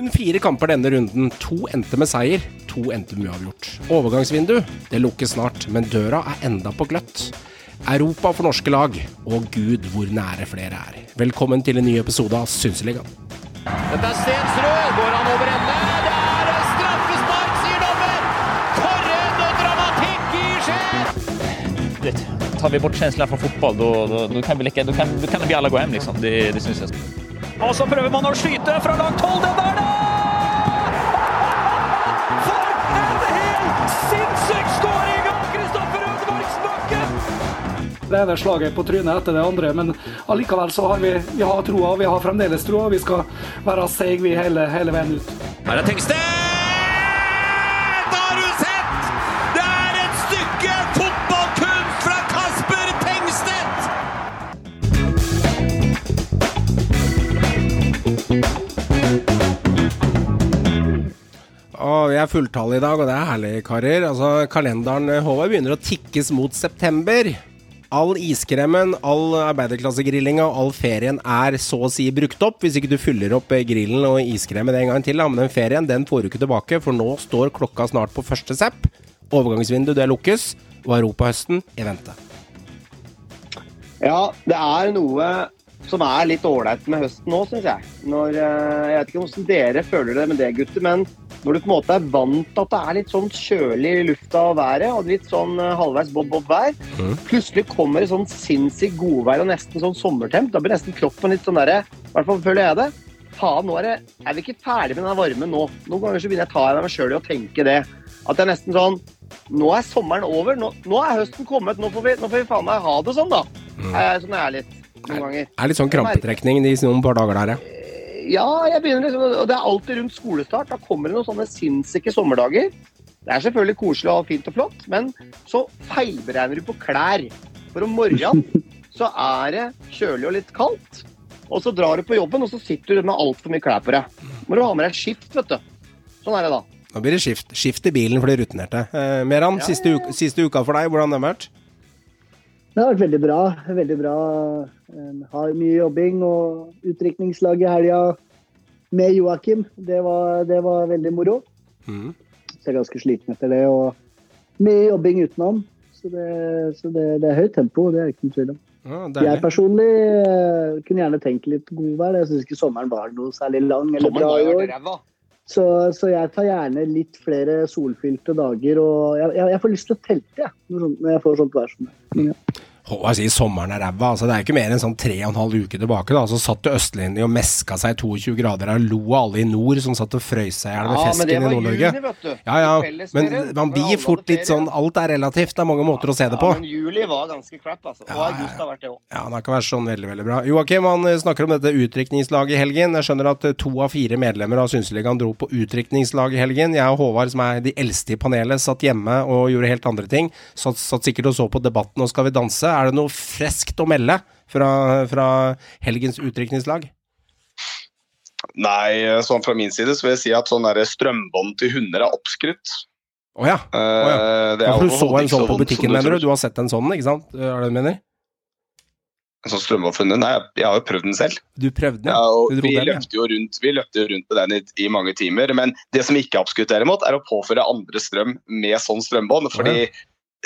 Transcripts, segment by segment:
Kun fire kamper denne runden. To endte med seier, to endte med uavgjort. Overgangsvindu det lukkes snart, men døra er enda på gløtt. Europa for norske lag, og gud hvor nære flere er. Velkommen til en ny episode av Synseligaen. Dette er Stensrud. Går han over ende? Det er straffespark, sier dommer! For en dramatikk i Skien! tar vi bort känslan fra fotball, da då, då, kan, vi alle då, kan, vi alla gå hjem, Liksom. Det, det syns jeg. Og så prøver man å skyte fra langt hold. Den der, Det ene slaget på trynet etter det andre, men allikevel så har vi, vi har troa. Vi har fremdeles troa. Vi skal være seige vi hele, hele veien ut. Her er Tengstedt! Har du sett? Det er et stykke fotballkunst fra Kasper Tengstedt! Å, vi er fulltallige i dag, og det er herlig, karer. Altså, Kalenderen eh, Håvard begynner å tikkes mot september. All iskremmen, all arbeiderklassegrillinga og all ferien er så å si brukt opp. Hvis ikke du fyller opp eh, grillen og iskremen en gang til. Da. Men den ferien den får du ikke tilbake, for nå står klokka snart på første sepp. Overgangsvinduet det lukkes, og europahøsten i vente. Ja, det er noe som er litt ålreit med høsten nå, syns jeg. Når, eh, jeg vet ikke hvordan dere føler det med det, gutter, men når du på en måte er vant til at det er litt sånn kjølig i lufta og været, og litt sånn eh, halvveis bob-bob-vær, plutselig kommer det sånn sinnssykt godvær og nesten sånn sommertemp, da blir nesten kroppen litt sånn derre I hvert fall føler jeg det. Faen, nå er, det, er vi ikke ferdig med den varmen nå. Noen ganger så begynner jeg å ta av meg sjøl i å tenke det. At det er nesten sånn Nå er sommeren over. Nå, nå er høsten kommet. Nå får, vi, nå får vi faen meg ha det sånn, da. Sånn er jeg litt noen ganger. Er litt sånn krampetrekning de noen par dager der, ja. Ja, jeg begynner liksom, og det er alltid rundt skolestart. Da kommer det noen sånne sinnssyke sommerdager. Det er selvfølgelig koselig og fint og flott, men så feilberegner du på klær. For om morgenen så er det kjølig og litt kaldt, og så drar du på jobben, og så sitter du med altfor mye klær på deg. Må du ha med deg et skift, vet du. Sånn er det da. Nå blir det skift. Skift i bilen for de rutinerte. Eh, Meran, Ja, siste, ja, uka, siste uka for deg, hvordan har den vært? Det har vært veldig bra. Veldig bra. Eh, Har mye jobbing og utdrikningslag i helga med Joakim. Det var, det var veldig moro. Mm. Så jeg er ganske sliten etter det. Og mye jobbing utenom. Så det, så det, det er høyt tempo, det er ikke noen tvil om. Ah, Jeg personlig eh, kunne gjerne tenkt litt godvær. Jeg syns ikke sommeren var noe særlig lang eller Sommeren bra i år. Så, så jeg tar gjerne litt flere solfylte dager. Og jeg, jeg, jeg får lyst til å telte jeg, når, jeg får sånt vær som det. Håvard si, sommeren er ræva. Altså, det er ikke mer enn sånn tre og en halv uke tilbake. da, Så satt jo Østlendinger og meska seg 22 grader av lo av alle i nord som satt og frøys seg i hjel med Ja, men det i Nord-Norge. Ja, ja, men man blir fort litt sånn Alt er relativt. Det er mange måter å se det på. Ja, men juli var ganske crap, altså. Og Ja, ja, august har vært det òg. Ja, det har ikke vært sånn veldig veldig bra. Joakim han eh, snakker om dette utdrikningslaget i helgen. Jeg skjønner at eh, to av fire medlemmer av Synseligaen dro på utdrikningslag i helgen. Jeg og Håvard, som er de eldste i panelet, satt hjemme og gjorde helt andre ting. Satt, satt sikkert og så på Debatten og Skal vi danse. Er det noe freskt å melde fra, fra helgens utdrikningslag? Nei, sånn fra min side så vil jeg si at sånn strømbånd til hunder er oppskrytt. Å ja. Oh ja. For du så en sånn på butikken, mener du? Du har sett en sånn, ikke sant? Er det du mener? En sånn strømbånd for hunder? Nei, jeg- har jo prøvd den selv. Du prøvde den? Ja, og vi, den, løpte jo rundt, vi løpte jo rundt med den i, i mange timer. Men det som ikke er oppskrytt derimot, er å påføre andre strøm med sånn strømbånd. Fordi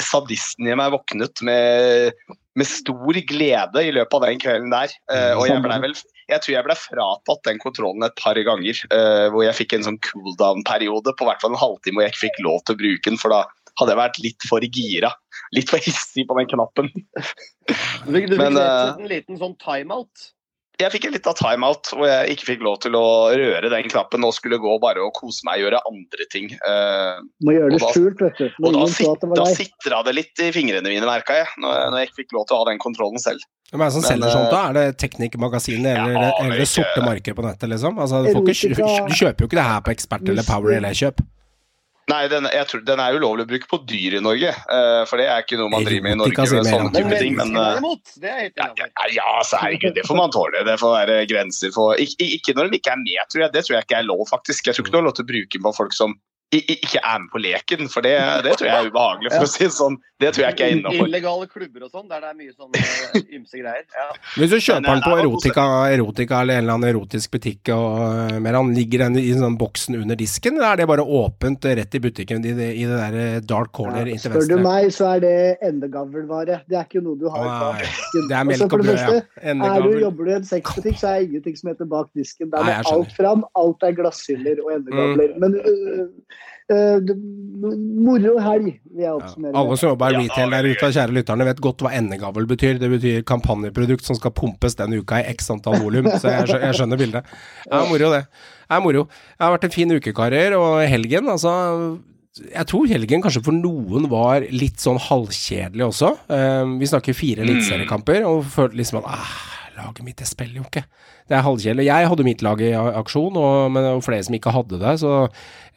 sadisten i meg våknet med, med stor glede i løpet av den kvelden der. Uh, og jeg ble vel jeg tror jeg ble fratatt den kontrollen et par ganger. Uh, hvor jeg fikk en sånn cooldown-periode på hvert fall en halvtime hvor jeg ikke fikk lov til å bruke den. For da hadde jeg vært litt for gira. Litt for hissig på den knappen. Du fikk, du fikk Men, slett en liten sånn timeout. Jeg fikk en liten timeout hvor jeg ikke fikk lov til å røre den knappen og skulle gå bare og kose meg og gjøre andre ting. Uh, Må gjøre det da- skjult, vet du. og da, sit, det da sitra det litt i fingrene mine, merka jeg, når, når jeg ikke fikk lov til å ha den kontrollen selv. Hvem er det som Men, selger eh, sånt, da? Er det Teknikkmagasinet eller, Ja, eller det sorte markedet på nettet, liksom? Altså, du kjøper jo ikke det her på Ekspert eller Power eller Kjøp. Nei, den, jeg tror, den er ulovlig å bruke på dyr i Norge, Uh, for det er ikke noe man driver med i Norge. Med sånne type ting, men helt ja, ja, ja, altså, herregud, det får man tåle. Det får være grenser for Ikke, ikke når den ikke er med, tror jeg. Det tror jeg ikke er lov, faktisk. Jeg tror ikke du har lov til å bruke den på folk som ikke er med på leken. For det, det tror jeg er ubehagelig, for å si sånn. Det tror jeg ikke er innafor. Illegale klubber og sånn, der det er mye sånn ymse greier. Ja. Hvis du kjøper den på eh, erotika, erotika eller en eller annen erotisk butikk, og eh, mer han ligger den i sånn boksen under disken, eller er det bare åpent rett i butikken i det, i det der dark corner inntil Spør du meg, så er det endegavlvare. Det er ikke noe du har Å, bak disken. Det er melk og det brød, ja. Endegavl. Er du, jobber du i en sexbutikk, så er det ingenting som heter bak disken. Der er. Mm. alt fram, alt er glasshyller og endegavler. Men øh, moro helg, vil jeg Ja. Alle som jobber i retail der ute, kjære lytterne, vet godt hva endegavl betyr. Det betyr kampanjeprodukt som skal pumpes denne uka i x antall volum. Så jeg, jeg skjønner bildet. Det er moro, det. Det er moro. Det har vært en fin uke, karer. Og helgen, altså jeg tror helgen kanskje for noen var litt sånn halvkjedelig også. Eh, vi snakker fire eliteseriekamper, og følte liksom at ah, laget mitt det spiller jo ikke. Det er halvkjedelig. Jeg hadde mitt lag i aksjon, og, men det var flere som ikke hadde det. Så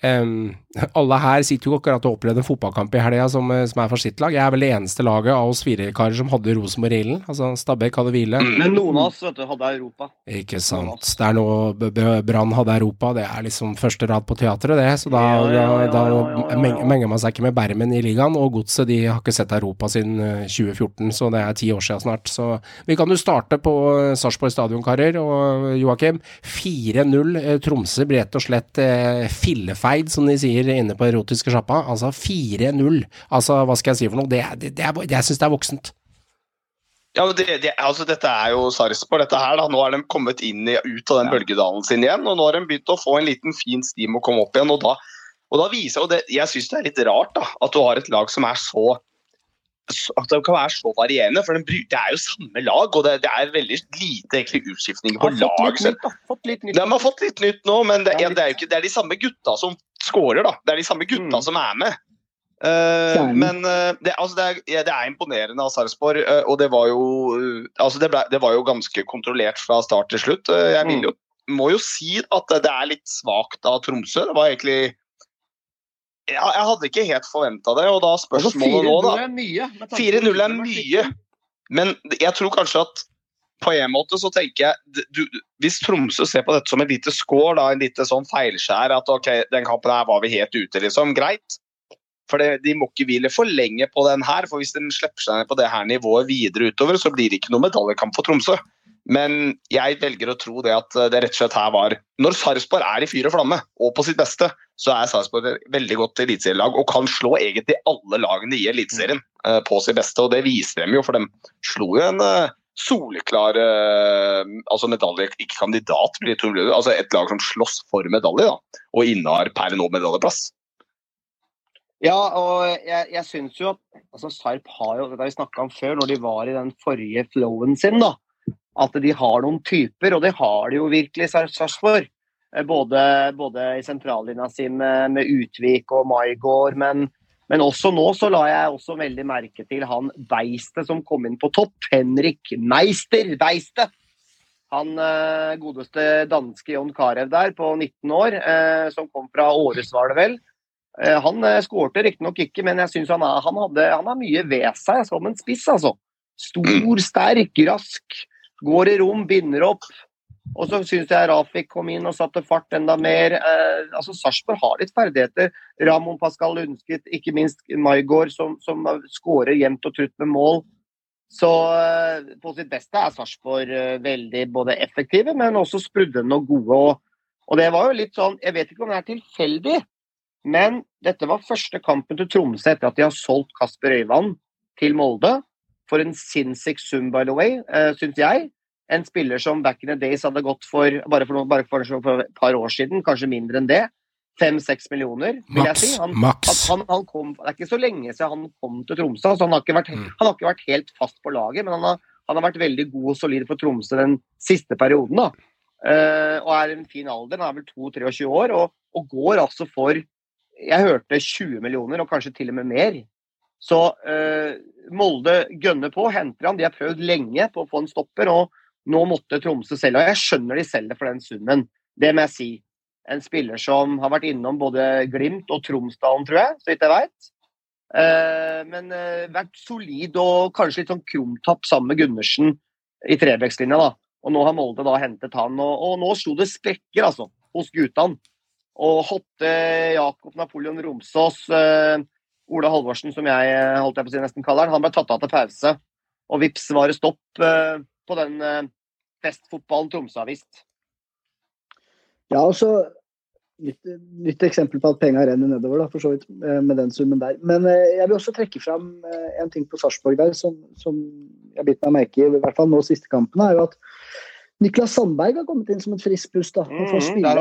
um, alle her sitter jo akkurat og opplevde en fotballkamp i helga som, eh, som er for sitt lag. Jeg er vel det eneste laget av oss fire karer som hadde Rosenborg i ilden. Altså Stabæk hadde hvile. Men noen av oss vet du, hadde Europa. Ikke sant. Det er noe Brann hadde Europa, det er liksom første rad på teatret, det. Så da, Ja, ja, ja, da, menger man seg ikke med Bermen i ligaen. Og Godset de har ikke sett Europa siden eh, 2014, så det er ti år siden snart. Så vi kan jo starte på eh, Sarpsborg stadion, karer. Og Joakim, 4-0. eh, Tromsø blir rett og slett eh, fillefeid, som de sier inne på erotiske sjappa. Altså 4-0. Altså, hva skal jeg si for noe? Det, det, det er, jeg syns det er voksent. Ja, det, det, altså Dette er jo Sarpsborg. dette her da, Nå er de kommet inn i, ut av den bølgedalen sin igjen. og Nå har de begynt å få en liten fin stim å komme opp igjen. og da, og da viser og det, Jeg syns det er litt rart da, at du har et lag som er så- at det kan være så varierende. for Det er jo samme lag, og det, det er veldig lite egentlig utskiftninger på lag. nytt, da. Fått litt nytt. De har fått litt nytt nå, men det, Ja, det, er, jo ikke, det er de samme gutta som scorer, da. Det er de samme gutta Mm. som er med. Uh, men uh, det, altså det, er, ja, det er imponerende av Sarpsborg, Uh, og det var jo altså det, ble, det var jo ganske kontrollert fra start til slutt. Jeg vil jo, må jo si at det er litt svakt av Tromsø. Det var egentlig Jeg hadde ikke helt forventa det, og da Altså, spørsmålet nå, da 4-0 er mye. med tanke på 4-0 hvordan det var mye, men jeg tror kanskje at på en måte så tenker jeg du, Hvis Tromsø ser på dette som et lite score, da, en lite sånn feilskjær At ok, den kampen her var vi helt ute, liksom. Greit. For det, de må ikke hvile for lenge på den her. For hvis de slipper seg ned på det her nivået videre utover, så blir det ikke noe medaljekamp for Tromsø. Men jeg velger å tro det at det rett og slett her var Når Sarpsborg er i fyr og flamme, og på sitt beste, så er Sarpsborg et veldig godt eliteserielag og kan slå egentlig alle lagene i Eliteserien eh, på sitt beste. Og det viser dem jo, for de slo jo en eh, soleklar eh, altså medalje, ikke kandidat, altså et lag som slåss for medalje, da, og innehar per nå medaljeplass. Ja, og jeg, jeg syns jo at altså Sarp har jo, det har vi snakka om før, når de var i den forrige flowen sin, da. At de har noen typer, og det har de jo virkelig Sarpsborg. Eh, Både, både i sentrallinja si med, med Utvik og Maigård, men, men også nå så la jeg også veldig merke til han Beistet som kom inn på topp. Henrik Meister Beistet. Han eh, godeste danske John Carew der på 19 år, eh, som kom fra Åres, var det vel. Han eh, skårte riktignok ikke, men jeg synes han, er- han, hadde, han har mye ved seg som en spiss. altså. Stor, sterk, rask, går i rom, binder opp. Og så syns jeg Rafik kom inn og satte fart enda mer. Eh, altså Sarpsborg har litt ferdigheter. Ramon Pascal Lundskit, ikke minst Maigård, som, som skårer jevnt og trutt med mål. Så eh, på sitt beste er Sarpsborg eh, veldig både effektive, men også sprudlende og gode. Og, og det var jo litt sånn Jeg vet ikke om det er tilfeldig, men dette var første kampen til Tromsø etter at de har solgt Kasper Øyvand til Molde. For en sinnssyk sum, by the way, uh, syns jeg. En spiller som back in the days hadde gått for bare for, noe, bare for, for et par år siden, kanskje mindre enn det. Fem-seks millioner, vil jeg si. Han, Max. han, han kom, det er ikke så lenge siden han kom til Tromsø. så Han har vært, Mm. han har ikke vært helt fast på laget, men han har, han har vært veldig god og solid for Tromsø den siste perioden. da. Uh, og er i en fin alder, han er vel 22-23 år, og, og går altså for Jeg hørte 20 millioner, og kanskje til og med mer. Så eh, Molde gønner på, henter han. De har prøvd lenge på å få en stopper, og nå måtte Tromsø selge. Og jeg skjønner de selger for den summen, det må jeg si. En spiller som har vært innom både Glimt og Tromsdalen, tror jeg, så vidt jeg veit. Eh, men eh, vært solid og kanskje litt sånn krumtapp sammen med Gundersen i Trebekkslinja. da. Og nå har Molde da hentet han, og, og nå slo det sprekker altså, hos guttene. Og Hotte, Jakob Napoleon Romsås, eh, Ole Halvorsen, som jeg eh, holdt jeg på å si nesten kaller han, han ble tatt av til pause. Og vips var det stopp eh, på den eh, festfotballen Tromsø har vist. Ja, og så nytt, litt, eksempel på at penga renner nedover, da, for så vidt, med den summen der. Men eh, jeg vil også trekke fram en ting på Sarpsborg der som, som jeg bitt meg merke i, i hvert fall nå siste kampene, er jo at Niklas Sandberg har kommet inn som et friskt pust. da, og får Mhm, spille.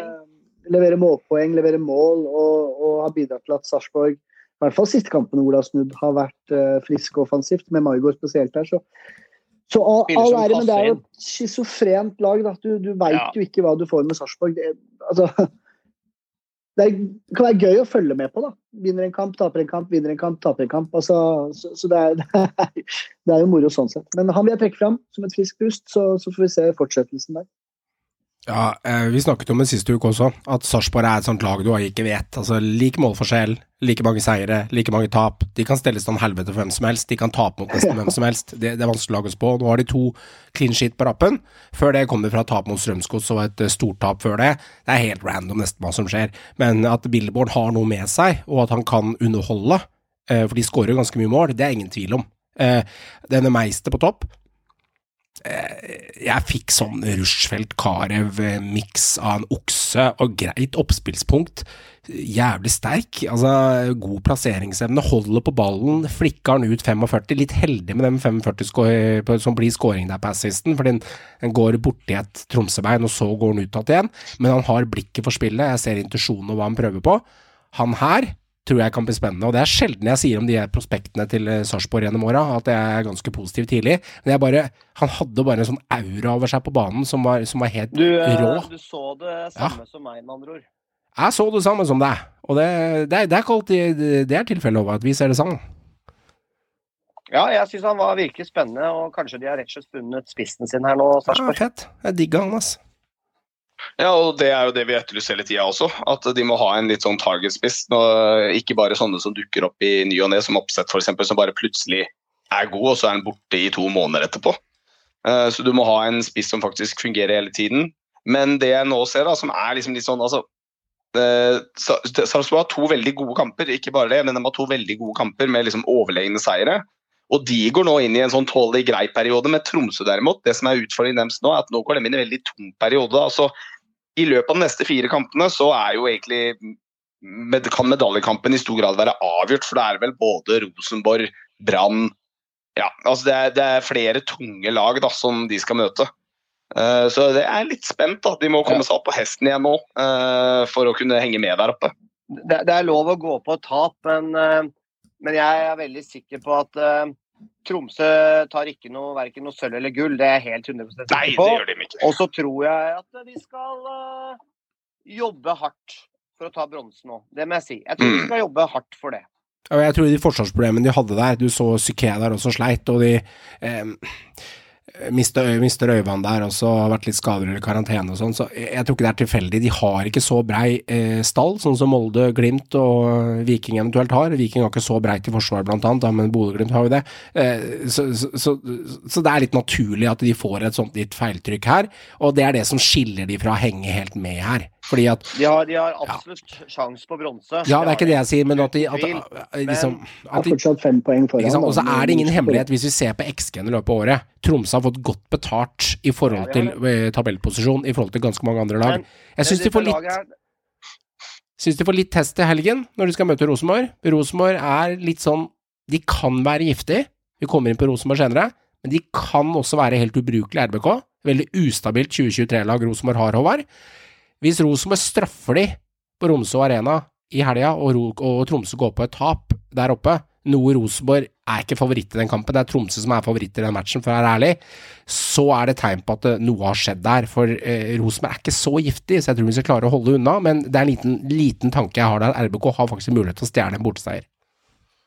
eh, Levere målpoeng, levere mål, og, og har bidratt til at Sarpsborg i hvert fall siste kampen Ola har snudd, har vært uh, frisk og offensivt, med Margot spesielt der. Så, så all, all ære, men det er jo et schizofrent lag. Da. Du, du veit Ja. jo ikke hva du får med Sarpsborg. Det, altså, det, er, det kan være gøy å følge med på. da. Vinner en kamp, taper en kamp, vinner en kamp, taper en kamp. Altså, så så det, er, det, er, det er jo moro sånn sett. Men han vil jeg trekke fram som et friskt pust, så, så får vi se fortsettelsen der. Ja, eh, Vi snakket om det siste uke også, at Sarpsborg er et sånt lag du ikke vet. Altså, Lik målforskjell, like mange seire, like mange tap. De kan stelles til helvete for hvem som helst. De kan tape mot nesten hvem som helst. Det, det er vanskelig å lage oss på. Nå har de to clean shit på rappen. Før det kom de fra tap mot Strømsgods og et stort stortap før det. Det er helt random nesten hva som skjer. Men at Billborn har noe med seg, og at han kan underholde, eh, for de skårer jo ganske mye mål, det er ingen tvil om. Eh, Denne Meister på topp jeg fikk sånn Rushfeldt-Carew-miks av en okse og greit oppspillspunkt. Jævlig sterk. altså God plasseringsevne, holder på ballen, flikker den ut 45. Litt heldig med den 45 som blir scoring der på assisten, for den, den går borti et Tromsø-bein, og så går den ut igjen. Men han har blikket for spillet, jeg ser intensjonen og hva han prøver på. Han her tror jeg kan bli spennende, og det er sjelden jeg sier om de her prospektene til eh, Sarpsborg gjennom åra, at jeg er ganske positiv tidlig. Men jeg bare, han hadde bare en sånn aura over seg på banen som var, som var helt Du, eh, rå. du så det samme som meg, med andre ord. Jeg så det samme som deg, og det, det, det er ikke alltid det er tilfellet over at vi ser det sammen. Ja, jeg syns han var virkelig spennende, og kanskje de har rett og slett funnet spissen sin her nå, Ja, fett. Jeg digger han, ass. Ja, og det er jo det vi etterlyser hele tida også. At de må ha en litt sånn target-spiss. Ikke bare sånne som dukker opp i ny og ne, som Oppsett f.eks., som bare plutselig er god, og så er han borte i to måneder etterpå. Eh, Så du må ha en spiss som faktisk fungerer hele tiden. Men det jeg nå ser, da, som er liksom litt sånn altså eh, Sarpsborg har to veldig gode kamper, ikke bare det, men de har to veldig gode kamper med liksom overlegne seire. Og de går nå inn i en sånn tålelig grei periode. Med Tromsø derimot, det som er utfordringen deres nå, er at nå går de inn i en veldig tung periode. altså i løpet av de neste fire kampene så er jo egentlig med, kan medaljekampen i stor grad være avgjort, for det er vel både Rosenborg, Brann ja, altså det er, det er flere tunge lag da, som de skal møte. Uh, så det er litt spent. da. De må komme seg opp på hesten igjen nå uh, for å kunne henge med der oppe. Det, det er lov å gå på tap, men, eh, men jeg er veldig sikker på at uh, Tromsø tar ikke noe, verken noe sølv eller gull. Det er jeg helt 100 sikker Nei, på. det gjør de ikke. Og så tror jeg at de skal uh, jobbe hardt for å ta bronsen nå. Det må jeg si. Jeg tror de Mm. skal jobbe hardt for det. Og jeg tror de forsvarsproblemene de hadde der Du så Psyké der også sleit, og de eh, mister, mister Øyvand der også, har vært litt skader eller karantene og sånn, så jeg, tror ikke det er tilfeldig. De har ikke så brei eh, stall, sånn som Molde, Glimt og Viking eventuelt har. Viking har ikke så breit i forsvar, blant annet, da, men Bodø-Glimt har jo det. Eh, så, så, så, så det er litt naturlig at de får et sånt litt feiltrykk her, og det er det som skiller de fra å henge helt med her. Fordi at De har, de har absolutt sjans på bronse. Ja, det er ikke det jeg sier, men at de at, at, liksom, at de fortsatt fem poeng foran. Og så er det ingen hemmelighet, hvis vi ser på XG-en i løpet av året. Tromsø har fått godt betalt i forhold til eh, tabellposisjon i forhold til ganske mange andre lag. Jeg syns de, får litt- syns de får litt test til helgen når de skal møte Rosenborg. Rosenborg er litt sånn De kan være giftige. Vi kommer inn på Rosenborg senere. Men de kan også være helt ubrukelige RBK. Veldig ustabilt 2023-lag Rosenborg har, Håvard. Hvis Rosenborg straffer de på Romsø Arena i helga, og, og Tromsø går på et tap der oppe, noe Rosenborg er ikke favoritt i den kampen, det er Tromsø som er favoritt i den matchen, for å være ærlig, så er det tegn på at eh, noe har skjedd der. For eh, Rosenborg er ikke så giftig, så jeg tror vi skal klare å holde unna. Men det er en liten, liten tanke jeg har der. RBK har faktisk mulighet til å stjele en borteseier.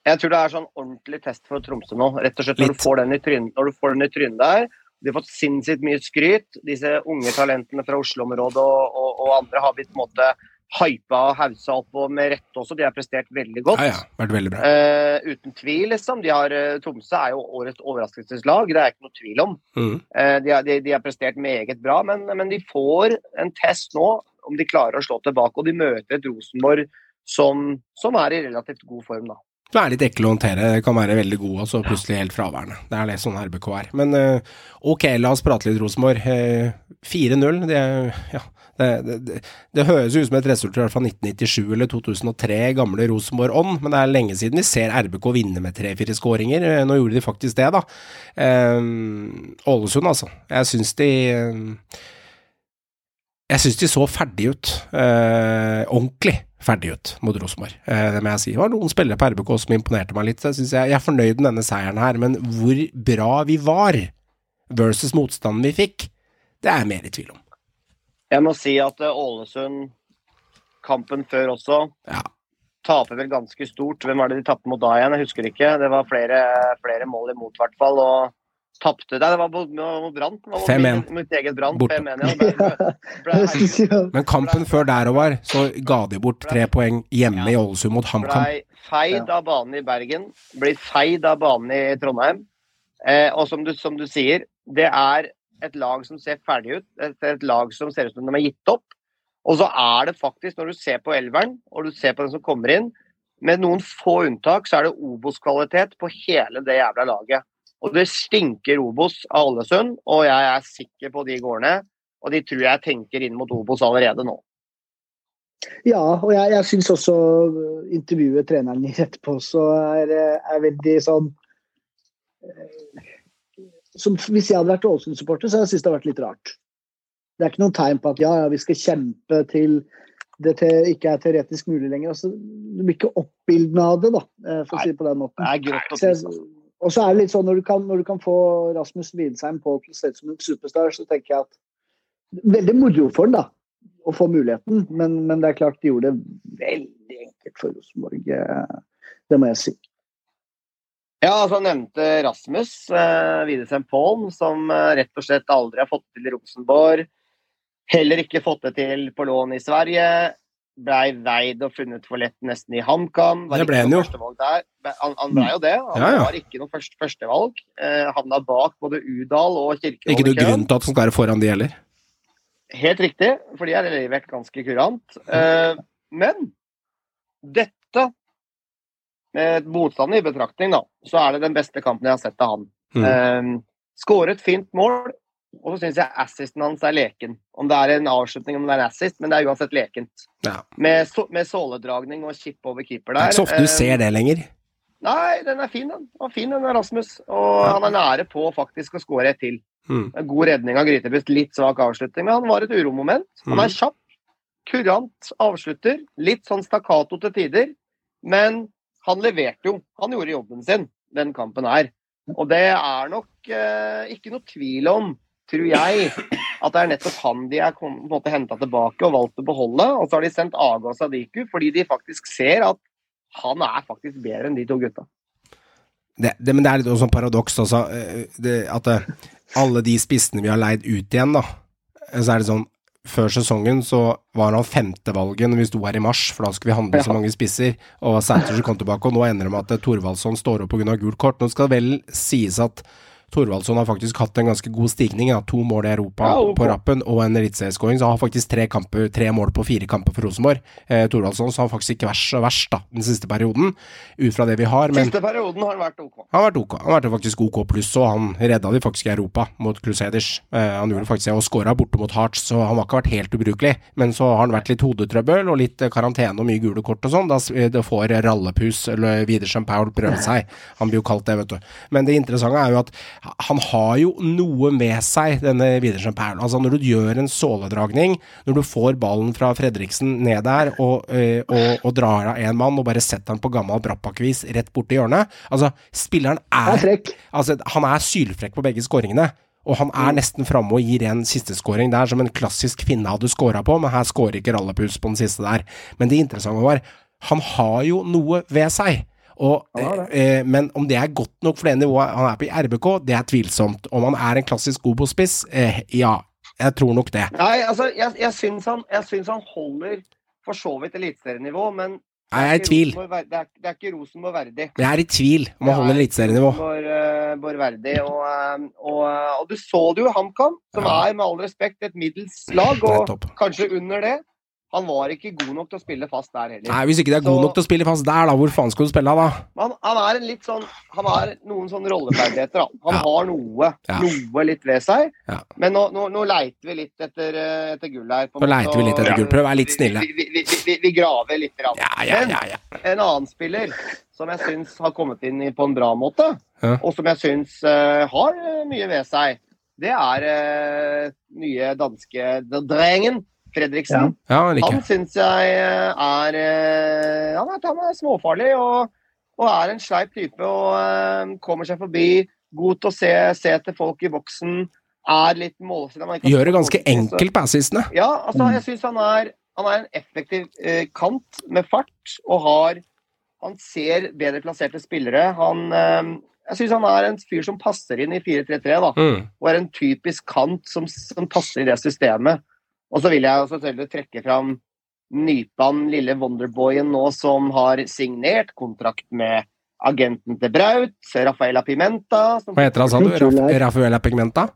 Jeg tror det er sånn ordentlig test for Tromsø nå. Rett og slett når Litt. du får den i trynet, du får den i trynet der. De har fått sinnssykt mye skryt. Disse unge talentene fra Oslo-området og, og, og andre har blitt på en måte hypa og hausa opp, og med rette også. De har prestert veldig godt. Ja, ja, vært veldig bra. Eh, uten tvil, liksom. De har, eh, Tromsø er jo årets overraskelseslag, det er ikke noe tvil om. Mm. Eh, de, har, de, de har prestert meget bra, men, men de får en test nå om de klarer å slå tilbake. Og de møter et Rosenborg som, som er i relativt god form, da. Du er litt ekkel å håndtere, kan være veldig god og så plutselig helt fraværende. Det er det sånn RBK er. Men eh, ok, la oss prate litt Rosenborg. Eh, 4-0, det, ja, det, det, det høres ut som et resultat fra 1997 eller 2003, gamle Rosenborg-ånd, men det er lenge siden vi ser RBK vinne med tre-fire skåringer. Eh, Nå gjorde de faktisk det, da. Eh, Ålesund, altså. Jeg syns de jeg syns de så ferdig ut. Eh, ordentlig ferdig ut mot Rosenborg. Eh, det må jeg si. Det var noen spillere på RBK som imponerte meg litt. Så jeg, synes jeg, jeg er fornøyd med denne seieren her, men hvor bra vi var versus motstanden vi fikk, det er jeg mer i tvil om. Jeg må si at eh, Ålesund, kampen før også, Ja. taper vel ganske stort. Hvem var det de tapte mot da igjen? Jeg husker ikke. Det var flere, flere mål imot, i hvert fall. Og tapte Nei, det var mot, mot Brann. Det var mot 5-1. mitt- eget Brann. Borte. ja. Ble, ble, ble, Jeg synes Men kampen før der og var, så ga de bort tre poeng hjemme i Ålesund mot HamKam. Blei feid av banen i Bergen, blir feid av banen i Trondheim. Eh, og som du, som du sier, det er et lag som ser ferdig ut. Er et lag som ser ut som de har gitt opp. Og så er det faktisk, når du ser på elveren, og du ser på den som kommer inn, med noen få unntak, så er det Obos-kvalitet på hele det jævla laget. Og det stinker Obos av Ålesund, og jeg er sikker på de gårdene. Og de tror jeg tenker inn mot Obos allerede nå. Ja, og jeg, jeg syns også øh, intervjuet treneren gir etterpå så er, øh, er veldig sånn øh, som, Hvis jeg hadde vært Ålesund-supporter, så hadde jeg syntes det hadde vært litt rart. Det er ikke noen tegn på at ja, ja, vi skal kjempe til det ikke er teoretisk mulig lenger. Altså, det blir ikke oppbildende av det, da, eh, for å si det på den måten. Det er grått og Så trist. Og så er det litt sånn når du kan, når du kan få Rasmus Widsheim på å ut som en superstar, så tenker jeg at Veldig moro for han da, å få muligheten, men, men det er klart de gjorde det veldig enkelt for Rosenborg. eh, Det må jeg si. Ja, altså nevnte Rasmus eh, Widesheim Polm, som eh, rett og slett aldri har fått til i Rosenborg. Heller ikke fått det til på lån i Sverige. Blei veid og funnet for lett nesten i HamKam. Det ble han jo. Han, han ble jo det. Han Ja, ja. var ikke noe først, førstevalg. Eh, havna bak både Udal og Kirkevold. Ikke noe grunn til at han skal være foran de heller. Helt riktig, for de er levert ganske kurant. Eh, men dette, med motstanden i betraktning, da, så er det den beste kampen jeg har sett av han. Mm. Eh, skåret fint mål, og så syns jeg assisten hans er leken. Om det er en avslutning, om det er en assist, men det er uansett lekent. Ja. Med, so med såledragning og chip over keeper Det er der. ikke så ofte du Eh, ser det lenger. Nei, den er fin, den. Var fin, den Rasmus. Og han er nære på faktisk å skåre et til. Mm. En God redning av Grytebust, litt svak avslutning, men han var et uromoment. Han Mm. er kjapp, kurant avslutter, litt sånn stakkato til tider, men han leverte jo. Han gjorde jobben sin, den kampen her. Og det er nok eh, ikke noe tvil om, tror jeg, at det er nettopp han de er på en måte henta tilbake og valgt å beholde. Og så har de sendt Aga og Sadiku fordi de faktisk ser at han er faktisk bedre enn de to gutta. det, det, men det er litt sånn paradoks også, eh, det, at eh, alle de spissene vi har leid ut igjen, da, eh, så er det sånn Før sesongen så var han femtevalget når vi sto her i mars, for da skulle vi handle så mange spisser, og Sæter kom tilbake, og nå ender det med at Thorvaldsson står opp pga. gult kort. Nå skal det vel sies at Thorvaldsson har faktisk hatt en ganske god stigning. Ja. To mål i Europa Ja, på rappen og en eliteserieskåring. Så han har faktisk tre, kamper, tre mål på fire kamper for Rosenborg. Eh, Thorvaldsson har faktisk ikke vært så verst da, den siste perioden, ut fra det vi har. Men Siste perioden har vært OK. han har vært ok. Han har vært faktisk OK pluss, og han redda de faktisk i Europa mot Crusaders. Eh, han gjorde faktisk det, og skåra borte mot Hearts, så han har ikke vært helt ubrukelig. Men så har han vært litt hodetrøbbel og litt eh, karantene og mye gule kort og sånn. Da får rallepus eller Widersen Paul prøve seg. Han blir jo kalt det, vet du. Men det interessante er jo at han har jo noe med seg, denne Widersen Perl. Altså når du gjør en såledragning, når du får ballen fra Fredriksen ned der og, eh, og, og drar av én mann og bare setter han på gammel Brappakvis rett borti hjørnet Altså, spilleren er er. Altså, han er sylfrekk på begge skåringene. Og han er nesten framme og gir en sisteskåring der som en klassisk finne hadde scora på, men her scorer ikke Rallepus på den siste der. Men det interessante var, han har jo noe ved seg. Og, eh, men om det er godt nok for det nivået han er på i RBK, det er tvilsomt. Om han er en klassisk Obo-spiss, eh, ja. Jeg tror nok det. Nei, altså, jeg, jeg, syns han, han holder for så vidt eliteserienivå, men Jeg er i tvil. Rosenborg Det er, det er ikke Rosenborg verdig. Jeg er i tvil om han holder eliteserienivå. Rosenborg, eh, verdig. Og, eh, og, eh, og du så det jo HamKam, som Ja. er med all respekt et middels lag, og kanskje under det. Han var ikke god nok til å spille fast der heller. Nei, Hvis ikke det er så, god nok til å spille fast der, da, hvor faen skal du spille da? Han, han er en litt sånn Han har noen sånne rolleferdigheter. Han, han Ja. har noe, Ja. noe litt ved seg. Ja. Men nå, nå, nå leiter vi litt etter, eh, etter gull her. på Nå leiter vi litt etter gull. Prøv å være litt snille. Vi, vi, vi, vi, graver litt. Ja, Men en annen spiller som jeg syns har kommet inn på en bra måte, Ja. og som jeg syns uh, har eh, mye ved seg, det er uh, nye danske drengen Fredriksen. Ja, han like. Han syns jeg eh, er eh, Han er, han er småfarlig og, og er en sleip type og eh, kommer seg forbi. God til å se, se til folk i boksen. Er litt har Gjør det ganske enkelt på assistene. Ja, altså, jeg syns han, han er en effektiv eh, kant med fart og har Han ser bedre plasserte spillere. Han eh, Jeg syns han er en fyr som passer inn i 4-3-3, da. Mm. Og er en typisk kant som, som passer i det systemet. Og så vil jeg selvfølgelig trekke fram Nypan, lille Wonderboyen nå, som har signert kontrakt med agenten til Braut, Rafaela Pimenta. Som, Hva heter han, sa du? Raf Rafaela Pigmenta?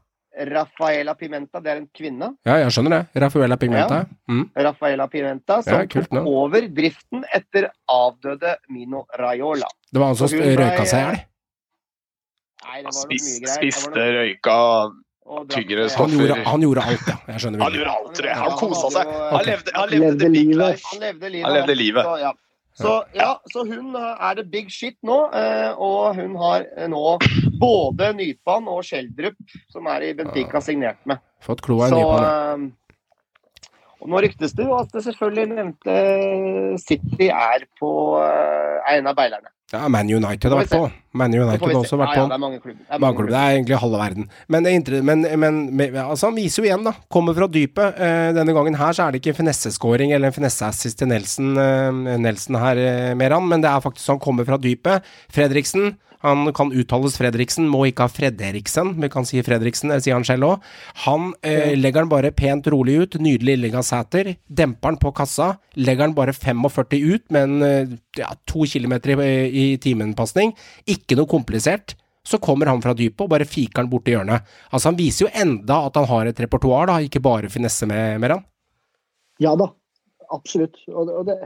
Rafaela Pimenta, det er en kvinne. Ja, jeg skjønner det. Rafaela Pigmenta. Mm. Rafaela Pimenta, som Ja, kult tok over driften etter avdøde Mino Raiola. Det var han som røyka seg i hjel. Nei, det var mye greier. Spiste, røyka og stoffer. Han gjorde, han gjorde alt, ja. Jeg skjønner Han gjorde alt, tror jeg. Han kosa seg. Han levde, han levde Levde the big livet. life. Han levde livet. Han levde livet. Så, ja. Så, ja, så hun er det big shit nå, eh, og hun har eh, nå både Nypan og Skjeldrup, som er i Benfica, signert med. Fått kloa i Så nypa nå. eh, Og nå ryktes det jo at det selvfølgelig nevnte City er på en av beilerne. Ja, Man United har vært på. Man United har også vært ja, ja, på. det er mange klubber. Det er mange Banklubb, det klubber. er egentlig halve verden. Men, det er men, men, men altså, han viser jo igjen, da. Kommer fra dypet. Eh, denne gangen her så er det ikke finesseskåring eller en finesseassist til Nelson, eh, Nelson her, eh, Meran, men det er faktisk han kommer fra dypet. Fredriksen. Han kan uttales Fredriksen, må ikke ha Fredriksen, vi kan si Fredriksen, det sier han selv òg. Han eh, legger den bare pent rolig ut, nydelig Illinga Sæter. Demper den på kassa, legger den bare 45 ut med en eh, ja, to kilometer i, i timen-pasning. Ikke noe komplisert. Så kommer han fra dypet og bare fiker den borti hjørnet. Altså Han viser jo enda at han har et repertoar, da, ikke bare finesse med, med han. Ja da, absolutt. Og, og det,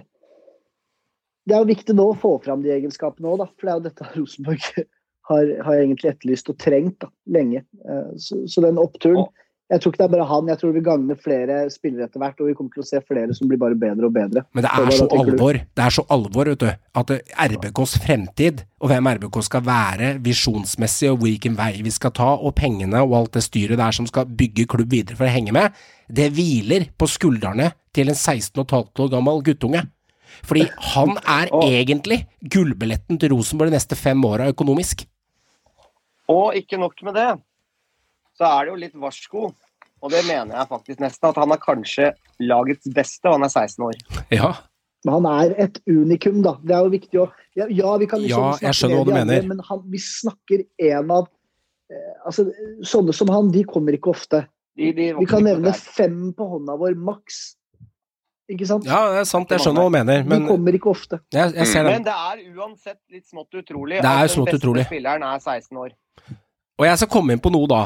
det er jo viktig nå å få fram de egenskapene òg. For det er jo dette Rosenborg har, har egentlig etterlyst og trengt da, lenge. Eh, Så, så den oppturen Jeg tror ikke det er bare han, jeg tror vi gagner flere spillere etter hvert. Og vi kommer til å se flere som blir bare bedre og bedre. Men det er så alvor, det er så alvor, vet du, at RBKs fremtid, og hvem RBK skal være visjonsmessig, og hvilken vei vi skal ta, og pengene og alt det styret der som skal bygge klubb videre for å henge med, det hviler på skuldrene til en 16,5 år gammel guttunge. Fordi han er egentlig gullbilletten til Rosenborg de neste fem åra økonomisk. Og ikke nok med det, så er det jo litt varsko. Og det mener jeg faktisk nesten, at han er kanskje lagets beste, og han er 16 år. Ja, Men han er et unikum, da. Det er jo viktig å Ja, ja vi kan liksom Ja, jeg snakke skjønner hva du mener. men han, vi snakker en av eh, Altså, sånne som han, de kommer ikke ofte. De, de Vi kan nevne fem på hånda vår, maks. Ikke sant? ja det er sant, jeg skjønner hva du mener, De men kommer ikke ofte. jeg, jeg ser det. Men det er uansett litt smått utrolig Det er at smått den beste utrolig. spilleren er 16 år. Og jeg skal komme inn på noe da,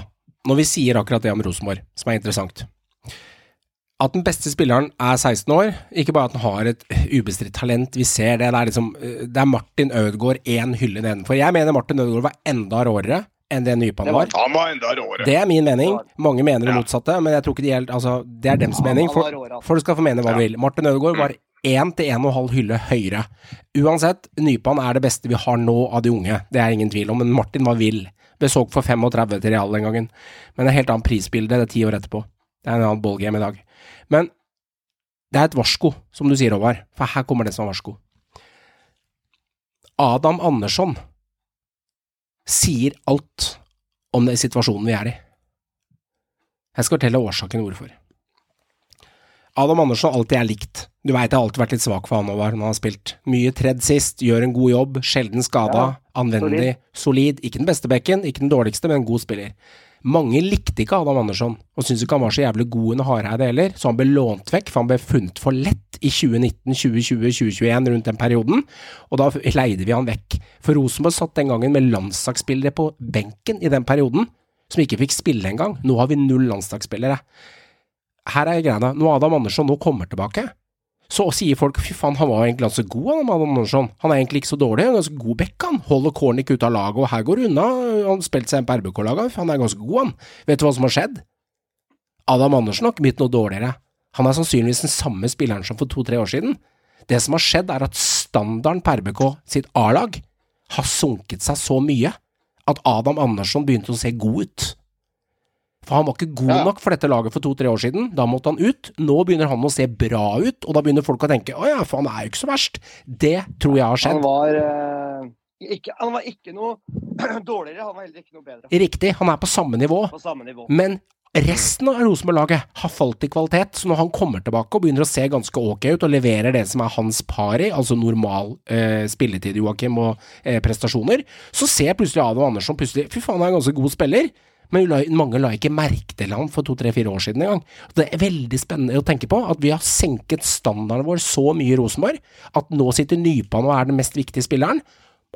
når vi sier akkurat det om Rosenborg, som er interessant. At den beste spilleren er 16 år, ikke bare at han har et ubestridt talent, vi ser det, det er liksom Det er Martin Ødegaard én hylle nedenfor. Jeg mener Martin Ødegaard var enda råere enn det Nypan var-. Han var enda råere. Det er min mening. Mange mener det Ja. motsatte, men jeg tror ikke de helt Altså, det er dems mening. han For, altså. folk skal få mene hva de vil. Martin Ødegaard var én til en og en halv hylle høyere. Uansett, Nypan er det beste vi har nå av de unge, det er ingen tvil om, men Martin var vill. Ble solgt for 35 til Real den gangen. Men det er helt annet prisbilde, det er ti år etterpå. Det er en annen ballgame i dag. Men det er et varsko, som du sier, Håvard, for her kommer det som varsko. Adam Andersson sier alt om den situasjonen vi er i. Jeg skal fortelle årsaken hvorfor. Adam Andersson alltid er likt. Du veit jeg har alltid vært litt svak for han Håvard når han har spilt. Mye tredd sist, gjør en god jobb, sjelden skada, Ja, anvendelig, solid. Ikke den beste bekken, ikke den dårligste, men en god spiller. Mange likte ikke Adam Andersson, og syntes ikke han var så jævlig god under Hareide heller, så han ble lånt vekk, for han ble funnet for lett i 2019, 2020, 2021, rundt den perioden, og da leide vi han vekk. For Rosenborg satt den gangen med landslagsspillere på benken i den perioden, som ikke fikk spille engang. Nå har vi null landslagsspillere. Her er greia. Når Adam Andersson nå kommer tilbake, så sier folk fy faen, han var egentlig ganske god, han Andersson. Han er egentlig ikke så dårlig, han er ganske god back, han. Holder Cornic ute av laget, og her går det unna. Han spilte seg inn på RBK-laget, han er ganske god, han. Vet du hva som har skjedd? Adam Andersen har ikke blitt noe dårligere. Han er sannsynligvis den samme spilleren som for to-tre år siden. Det som har skjedd, er at standarden på RBK sitt A-lag har sunket seg så mye at Adam Andersson begynte å se god ut. For han var ikke god nok for dette laget for to-tre år siden. Da måtte han ut. Nå begynner han å se bra ut, og da begynner folk å tenke å ja, for han er jo ikke så verst. Det tror jeg har Han skjedd. var, eh, ikke, han var ikke noe dårligere, han var heller ikke noe bedre. Riktig, han er på samme nivå. På samme nivå. Men resten av Rosenborg-laget har falt i kvalitet, så når han kommer tilbake og begynner å se ganske ok ut og leverer det som er hans pari, altså normal eh, spilletid, Joakim, og eh, prestasjoner, så ser plutselig Adam Andersson plutselig Fy faen, han er en ganske god spiller. Men mange la ikke merke til ham for to-tre-fire år siden engang. Det er veldig spennende å tenke på at vi har senket standarden vår så mye i Rosenborg at nå sitter Nypan og er den mest viktige spilleren.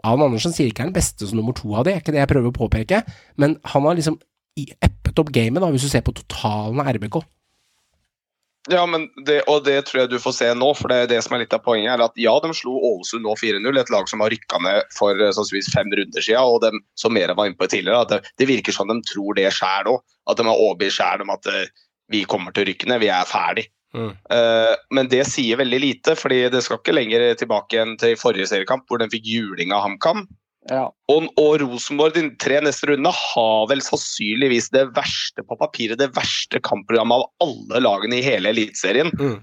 Adam Andersen sier ikke er den beste som nummer to av det, er ikke det jeg prøver å påpeke, men han har liksom eppet opp gamet, da, hvis du ser på totalen av RBK. Ja, men det, og det tror jeg du får se nå, for det er det som er litt av poenget. er at Ja, de slo Ålesund nå 4-0, et lag som har rykka ned for eh, sannsynligvis fem runder siden. Og de, som Mera var inne på tidligere, at det, det virker som de tror det sjæl òg. At de er overbevist sjæl om at eh, vi kommer til å rykke ned, vi er ferdig. Mm. Uh, men det sier veldig lite, fordi det skal ikke lenger tilbake enn til forrige seriekamp, hvor de fikk juling av HamKam. Ja. Og, og Rosenborg de tre neste rundene har vel sannsynligvis det verste på papiret, det verste kampprogrammet av alle lagene i hele Eliteserien. Mm.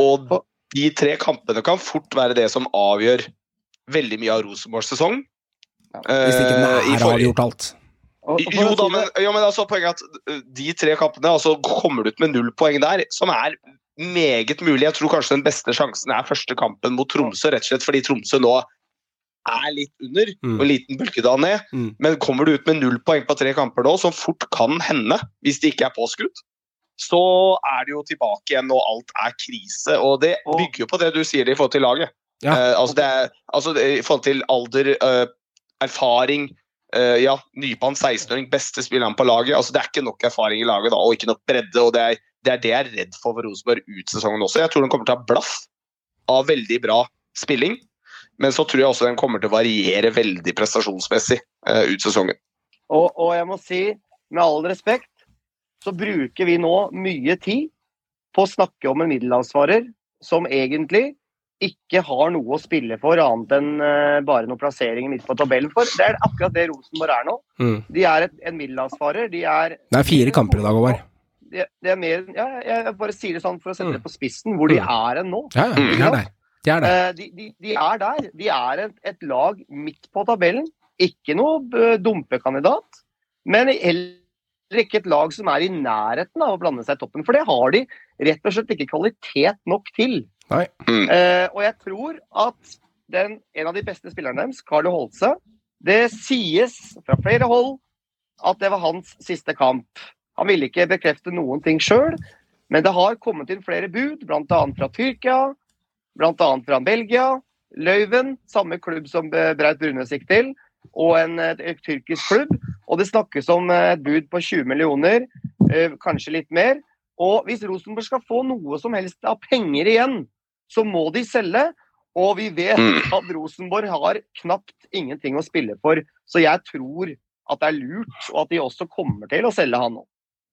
Og de tre kampene kan fort være det som avgjør veldig mye av Rosenborgs sesong. Hvis ikke den Eh, i er avgjort alt. Jo da, men, jo, men altså, poenget er at uh, de tre kampene altså, kommer du ut med null poeng der, som er meget mulig. Jeg tror kanskje den beste sjansen er første kampen mot Tromsø, rett og slett fordi Tromsø nå er litt under, Mm. og en liten bulkedal ned. Mm. Men kommer du ut med null poeng på tre kamper nå, som fort kan hende hvis det ikke er påskutt, så er det jo tilbake igjen og alt er krise. Og det bygger jo på det du sier det i forhold til laget. Ja. Uh, altså det er, altså det, I forhold til alder, uh, erfaring uh, Ja, Nypan 16-åring, beste spilleren på laget. altså Det er ikke nok erfaring i laget da, og ikke nok bredde. og Det er det, er det jeg er redd for for Rosenborg ut sesongen også. Jeg tror den kommer til å ha blaff av veldig bra spilling. Men så tror jeg også den kommer til å variere veldig prestasjonsmessig eh, ut sesongen. Og, og jeg må si, med all respekt, så bruker vi nå mye tid på å snakke om en middelansvarer som egentlig ikke har noe å spille for annet enn uh, bare noen plasseringer midt på tabellen for. Det er akkurat det Rosenborg er nå. Mm. De er et, en middelansvarer. De er Det er fire kamper i dag, Håvard. det, det er mer, ja, jeg bare sier det sånn for å sette Mm. det på spissen, hvor de Mm. er enn nå. Ja, ja, de er der. De er der. Eh, de, de, de er der. De er et, et lag midt på tabellen. Ikke noe eh, dumpekandidat, men heller ikke et lag som er i nærheten av å blande seg i toppen. For det har de rett og slett ikke kvalitet nok til. Nei. Mm. Eh, og jeg tror at den, en av de beste spillerne deres, Carlo Holse, det sies fra flere hold at det var hans siste kamp. Han ville ikke bekrefte noen ting sjøl, men det har kommet inn flere bud, bl.a. fra Tyrkia, bl.a. fra Belgia. Løyven, samme klubb som Braut Brunes gikk til, og en, eh, tyrkisk klubb. Og det snakkes om eh, et bud på 20 millioner, eh, kanskje litt mer. Og hvis Rosenborg skal få noe som helst av penger igjen, så må de selge. Og vi vet Mm. at Rosenborg har knapt ingenting å spille for. Så jeg tror at det er lurt, og at de også kommer til å selge han nå.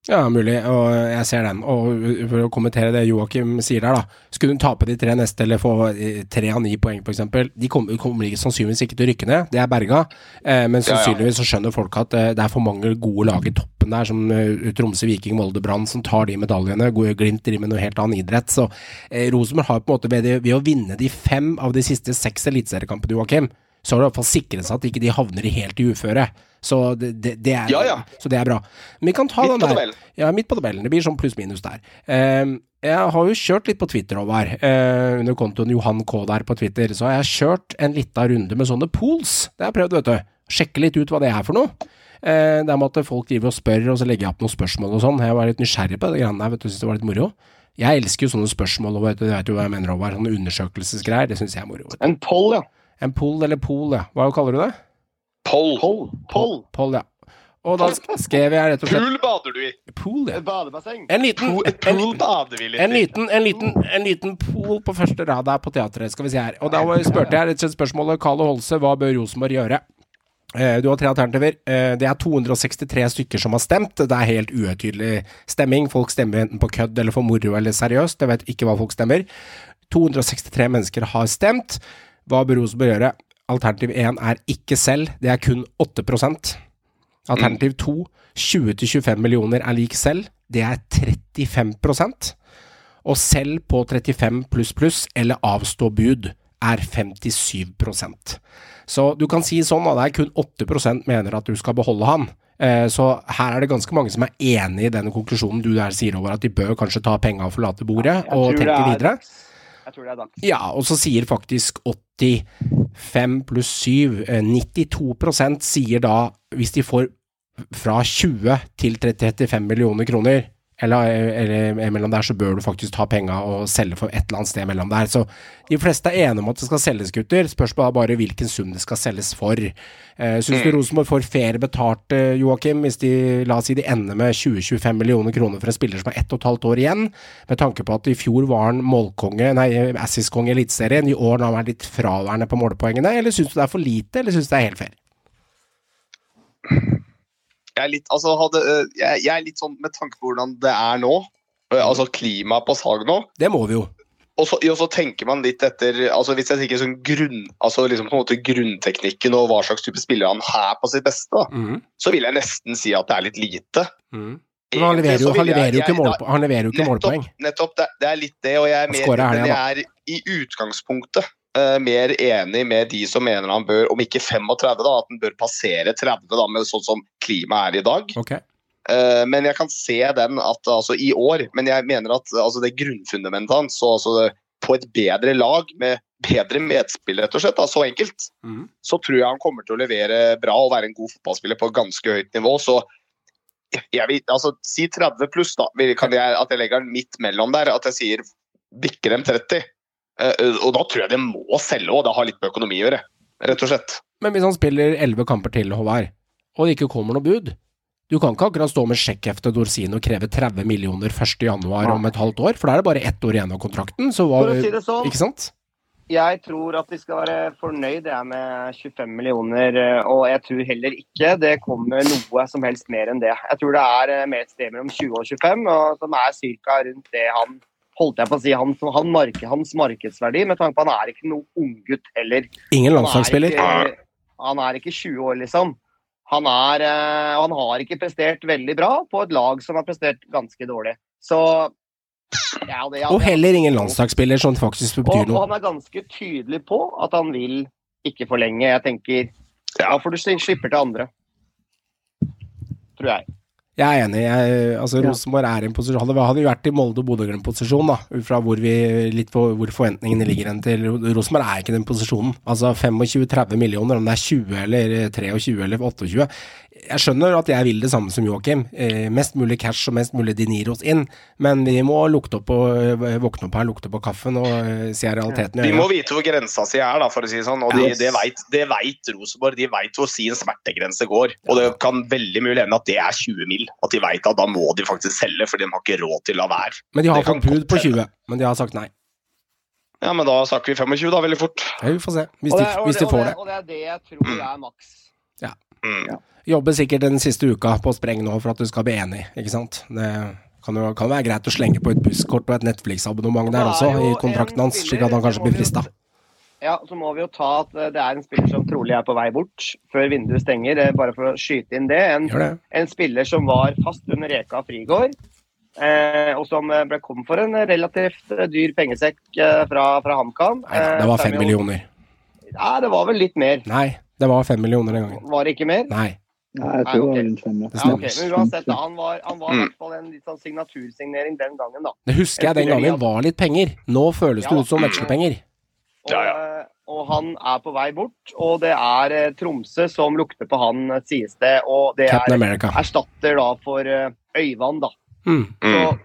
Ja, mulig, og jeg ser den. Og for å kommentere det Joakim sier der, da. Skulle hun tape de tre neste, eller få eh, tre av ni poeng, f.eks., de kommer, kommer ikke- sannsynligvis ikke til å rykke ned. Det er berga. Eh, men sannsynligvis så skjønner folk at eh, det er for mange gode lag i toppen der, som eh, Tromsø, Viking, Molde, Brann, som tar de medaljene. Gode Glimt driver med noe helt annen idrett. Så eh, Rosenborg har på en måte ved, ved å vinne de fem av de siste seks eliteseriekampene, Joakim, så har hvert fall sikret seg at ikke de havner i helt i uføre. Så det, det, det er, Ja, ja. så det er bra. Men vi kan ta Midt den der. Ja, midt på tabellen. Det blir sånn pluss-minus der. Uh, jeg har jo kjørt litt på Twitter, Håvard. Uh, under kontoen Johan K der på Twitter, så har jeg kjørt en lita runde med sånne pools. Det har jeg prøvd, vet du. Sjekke litt ut hva det er for noe. Uh, det er med at folk driver og spør, og så legger jeg opp noen spørsmål og sånn. Jeg var litt nysgjerrig på det greiene der, vet du. Syns det var litt moro. Jeg elsker jo sånne spørsmål, og vet du vet du hva jeg mener, Håvard. Sånne undersøkelsesgreier. Det syns jeg er moro. En poll, ja. En pool eller pool, ja. Hva kaller du det? Poll. Poll. Poll. Poll, ja. Og da skrev jeg rett og slett Pool bader du i. pool, ja. Et badebasseng. En liten, Pool, en, pool bader vi litt en, liten, en, liten, en liten pool på første rad der på teatret, skal vi si her. Og da var- spurte jeg rett og slett spørsmålet Karl Holse, hva bør Rosenborg gjøre? Eh, Du har tre alternativer. Eh, Det er 263 stykker som har stemt. Det er helt uetydelig stemming. Folk stemmer enten på kødd eller for moro eller seriøst. Jeg vet ikke hva folk stemmer. 263 mennesker har stemt. Hva bør Rosenborg gjøre? Alternativ 1 er ikke selv. Det er kun 8% Alternativ 2 20-25 millioner er lik selv. Det er 35% Og selv på 35 pluss pluss eller avstå bud er 57% Så du kan si sånn at det er kun 8% mener at du skal beholde han. Eh, Så her er det ganske mange som er enig i den konklusjonen du der sier over, at de bør kanskje ta penga og forlate bordet og tenke er videre. Jeg tror det er dags. Ja, og så sier faktisk 85 pluss 7, eh, 92% sier da, hvis de får fra 20 til 35 millioner kroner, eller, eller mellom der, så bør du faktisk ta penga og selge for et eller annet sted mellom der. Så de fleste er enige om at det skal selges, gutter. Er bare hvilken sum det skal selges for. Eh, Syns du Rosenborg får fair betalt, eh, Joakim, hvis de la oss si de ender med 20-25 millioner kroner for en spiller som har ett og et halvt år igjen, med tanke på at i fjor var han målkonge, nei, assist-konge i Eliteserien, i år har han vært litt fraværende på målpoengene, eller syns du det er for lite, eller syns du det er helt fair? Jeg er litt, altså, hadde, øh, jeg, jeg er litt sånn med tanke på hvordan det er nå. øh, Altså klimaet på salg nå. Det må vi jo. Og så, og så tenker man litt etter altså Hvis jeg tenker sånn grunn, altså liksom på en måte grunnteknikken og hva slags type spiller han er på sitt beste, da, mm. så vil jeg nesten si at det er litt lite. Mm. Men han leverer jo, han leverer jo ikke, målpo han leverer jo ikke Nettopp, målpoeng. nettopp det, det er litt det, og jeg er, mer, enn jeg er i utgangspunktet eh, mer enig med de som mener han bør, om ikke 35, da, at han bør passere 30, da, med sånn som klimaet er i dag. Okay. Eh, men jeg kan se den at, altså, i år, men jeg mener at altså, det grunnfundamentet hans, så, altså, det- på et bedre lag med bedre medspill, rett og slett, da, så enkelt, mm. så tror jeg han kommer til å levere bra og være en god fotballspiller på ganske høyt nivå. Så jeg vil altså, si 30 pluss, da. Kan jeg, at jeg legger den midt mellom der. At jeg sier bikker dem 30. Eh, og da tror jeg de må selge òg. Det har litt med økonomi å gjøre, rett og slett. Men hvis han spiller elleve kamper til, Håvard, og det ikke kommer noe bud Du kan ikke akkurat stå med sjekkheftet Dorsin og kreve 30 millioner 1.1 om et halvt år, for da er det bare ett år igjen av kontrakten, så hva For å si det sånn, Ikke sant? jeg tror at de skal være fornøyd jeg, med 25 millioner, eh, og jeg tror heller ikke det kommer noe som helst mer enn det. Jeg tror det er eh, mer et sted mellom 20 og 25, og som er ca. rundt det han holdt jeg på å si, han, han marke, hans markedsverdi, med tanke på at han er ikke noen unggutt heller. Ingen er landslagsspiller. Han, Han er ikke 20 år, liksom. Han, er, eh, han har ikke prestert veldig bra på et lag som har prestert ganske dårlig. Så ja, det, ja, Og heller ingen landslagsspiller som faktisk betyr og, og han er ganske tydelig på at han vil ikke forlenge. Jeg tenker ja, for du slipper til andre. Tror jeg. Jeg er enig. Jeg, altså, Ja. Rosenborg er i en posisjon Hadde, hadde vi vært i Molde og Bodø-Glimt-posisjon, da, ut fra hvor, vi, litt på, hvor forventningene ligger hen til Rosenborg, er ikke i den posisjonen. Altså 25-30 millioner, om det er 20 eller 23 eller 28. Jeg skjønner at jeg vil det samme som Joakim. Eh, mest mulig cash og mest mulig Diniros inn. Men vi må lukte opp og, eh, våkne opp her, lukte på kaffen og eh, se realiteten i De må vite hvor grensa si er, da, for å si det sånn. Og de, Yes. det vet, de vet Rosenborg. De vet hvor sin smertegrense går. Og det kan veldig mulig hende at det er 20 mil. At de vet at da må de faktisk selge, for de har ikke råd til å la være. Men de har det fått bud på 20, men de har sagt nei. Ja, men da snakker vi 25 da, veldig fort. Ja, vi får se, hvis Og de, det, og hvis de det- får og det. Og det er det jeg tror er maks. Mm. Jobber sikkert den siste uka på spreng nå for at du skal bli enig, ikke sant. Det kan jo kan være greit å slenge på et busskort og et Netflix-abonnement der også, i kontrakten hans, slik at han kanskje blir frista. Ja, så må vi jo ta at eh, det er en spiller som trolig er på vei bort før vinduet stenger. eh, Bare for å skyte inn det. En, det. en spiller som var fast under Reka Frigård, eh, og som eh, ble kom for en relativt eh, dyr pengesekk eh, fra, fra HamKam. Nei det var Eh, fem millioner. Ja, det var vel litt mer. Nei, det var fem millioner den gangen. Var det ikke mer? Nei. Nei, jeg tror det var rundt fem. ja. Ja, ok. stemmer. Men uansett, da, han var, han var i Mm. hvert fall en litt sånn signatursignering den gangen, da. Det husker jeg den gangen var litt penger. Nå føles det Ja. ut som vekslepenger. Og, Ja, eh, og han er på vei bort, og det er eh, Tromsø som lukter på han, eh, sies det. Og det Captain er America. erstatter da for Øyvand, da. Mm. Så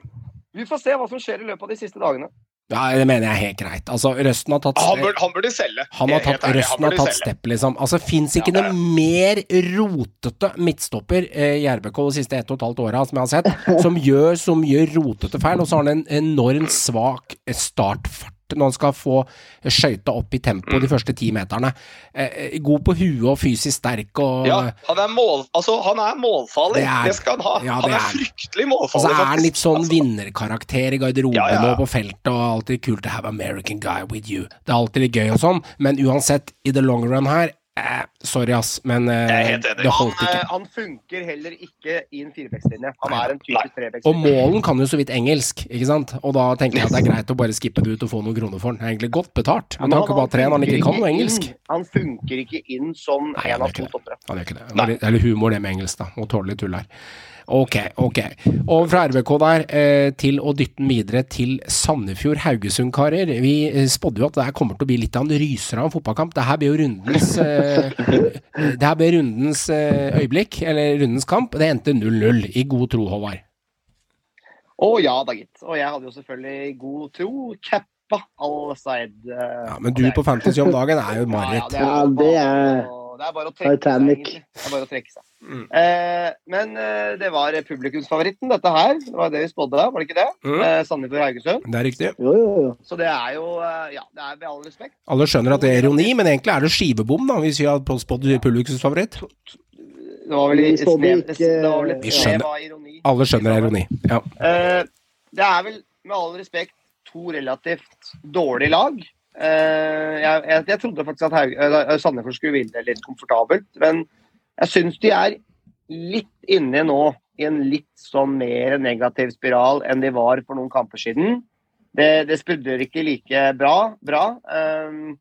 vi får se hva som skjer i løpet av de siste dagene. Ja, det mener jeg er helt greit. Altså, Røsten har tatt Han burde, han burde selge. Han har tatt, Røsten har tatt stepp, liksom. Altså, Fins ikke noe mer rotete midtstopper eh, i RBK de siste ett og et halvt åra som jeg har sett, som gjør så mye rotete feil, og så har han en enormt svak startfart når han skal få skøyta opp i tempo Mm. de første ti meterne. Eh, eh, god på huet og fysisk sterk og Ja, han er, mål, altså, han er målfarlig. Det Det, er- skal han ha. ja, han er, er- fryktelig Og så målfarlig. er han litt sånn Altså, vinnerkarakter i garderoben ja, ja. og på feltet, og alltid kult to have American guy with you. Det er alltid litt gøy og sånn, men uansett, i the long run her, eh, sorry ass, men eh, Jeg er helt enig. det Han, holdt eh, ikke. han funker heller ikke i en firebeckslinje. Han Nei, er en typisk trebeckslinje. Og. Målen kan jo så vidt engelsk, ikke sant? Og da tenker jeg at det er greit å bare skippe det ut og få noen kroner for den. Det er egentlig godt betalt, men han kan bare tre han ikke kan noe engelsk. Inn, han funker ikke inn som Nei, en han av to ikke toppere. Han gjør ikke det. Det er litt- Eller humor, det med engelsk, da. Tåle litt tull her. Ok, ok. Og fra RBK der eh, til å dytte den videre til Sandefjord-Haugesund, karer. Vi eh, spådde jo at det her kommer til å bli litt av en ryser av en fotballkamp. Det her blir jo rundens eh, Det her blir rundens øyeblikk, eller rundens kamp. Det endte 0-0, i god tro, Håvard. Å ja da, gitt. Og jeg hadde jo selvfølgelig god tro. Cappa all side. Ja, men du på Fantasy om dagen er jo et mareritt. Ja, Ja, det er bare, det er bare å trekke Titanic. seg. Det er bare å trekke seg. Mm. Eh, men eh, det var publikumsfavoritten, dette her. Det var det vi spådde, var det ikke det? Mm. Eh, Sandefjord Haugesund. Det er riktig. Jo, jo, jo. Så det er jo eh, Ja, det er med all respekt. Alle skjønner at det er ironi, men egentlig er det skivebom, da, hvis vi har spådd publikumsfavoritt. Det var vel i snev, det var Vi skjønner. Alle skjønner ironi. Ja. Eh, det er vel med all respekt to relativt dårlige lag. Eh, jeg, jeg, jeg trodde faktisk at Haug, Sandefjord skulle vinne litt komfortabelt, men jeg syns de er litt inne nå i en litt sånn mer negativ spiral enn de var for noen kamper siden. Det, det spiller ikke like bra. bra. Um,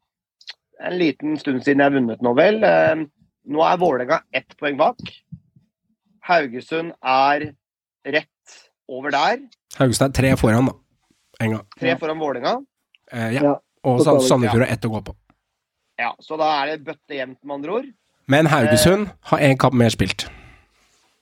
en liten stund siden jeg har vunnet nå, vel. Um, nå er Vålerenga ett poeng bak. Haugesund er rett over der. Haugesund er tre foran, da. En gang. Tre foran Vålerenga. Eh, ja. Ja, Og Sandefjord har ett å gå på. Ja, så da er det bøtte jevnt, med andre ord. Men Haugesund har én kamp mer spilt.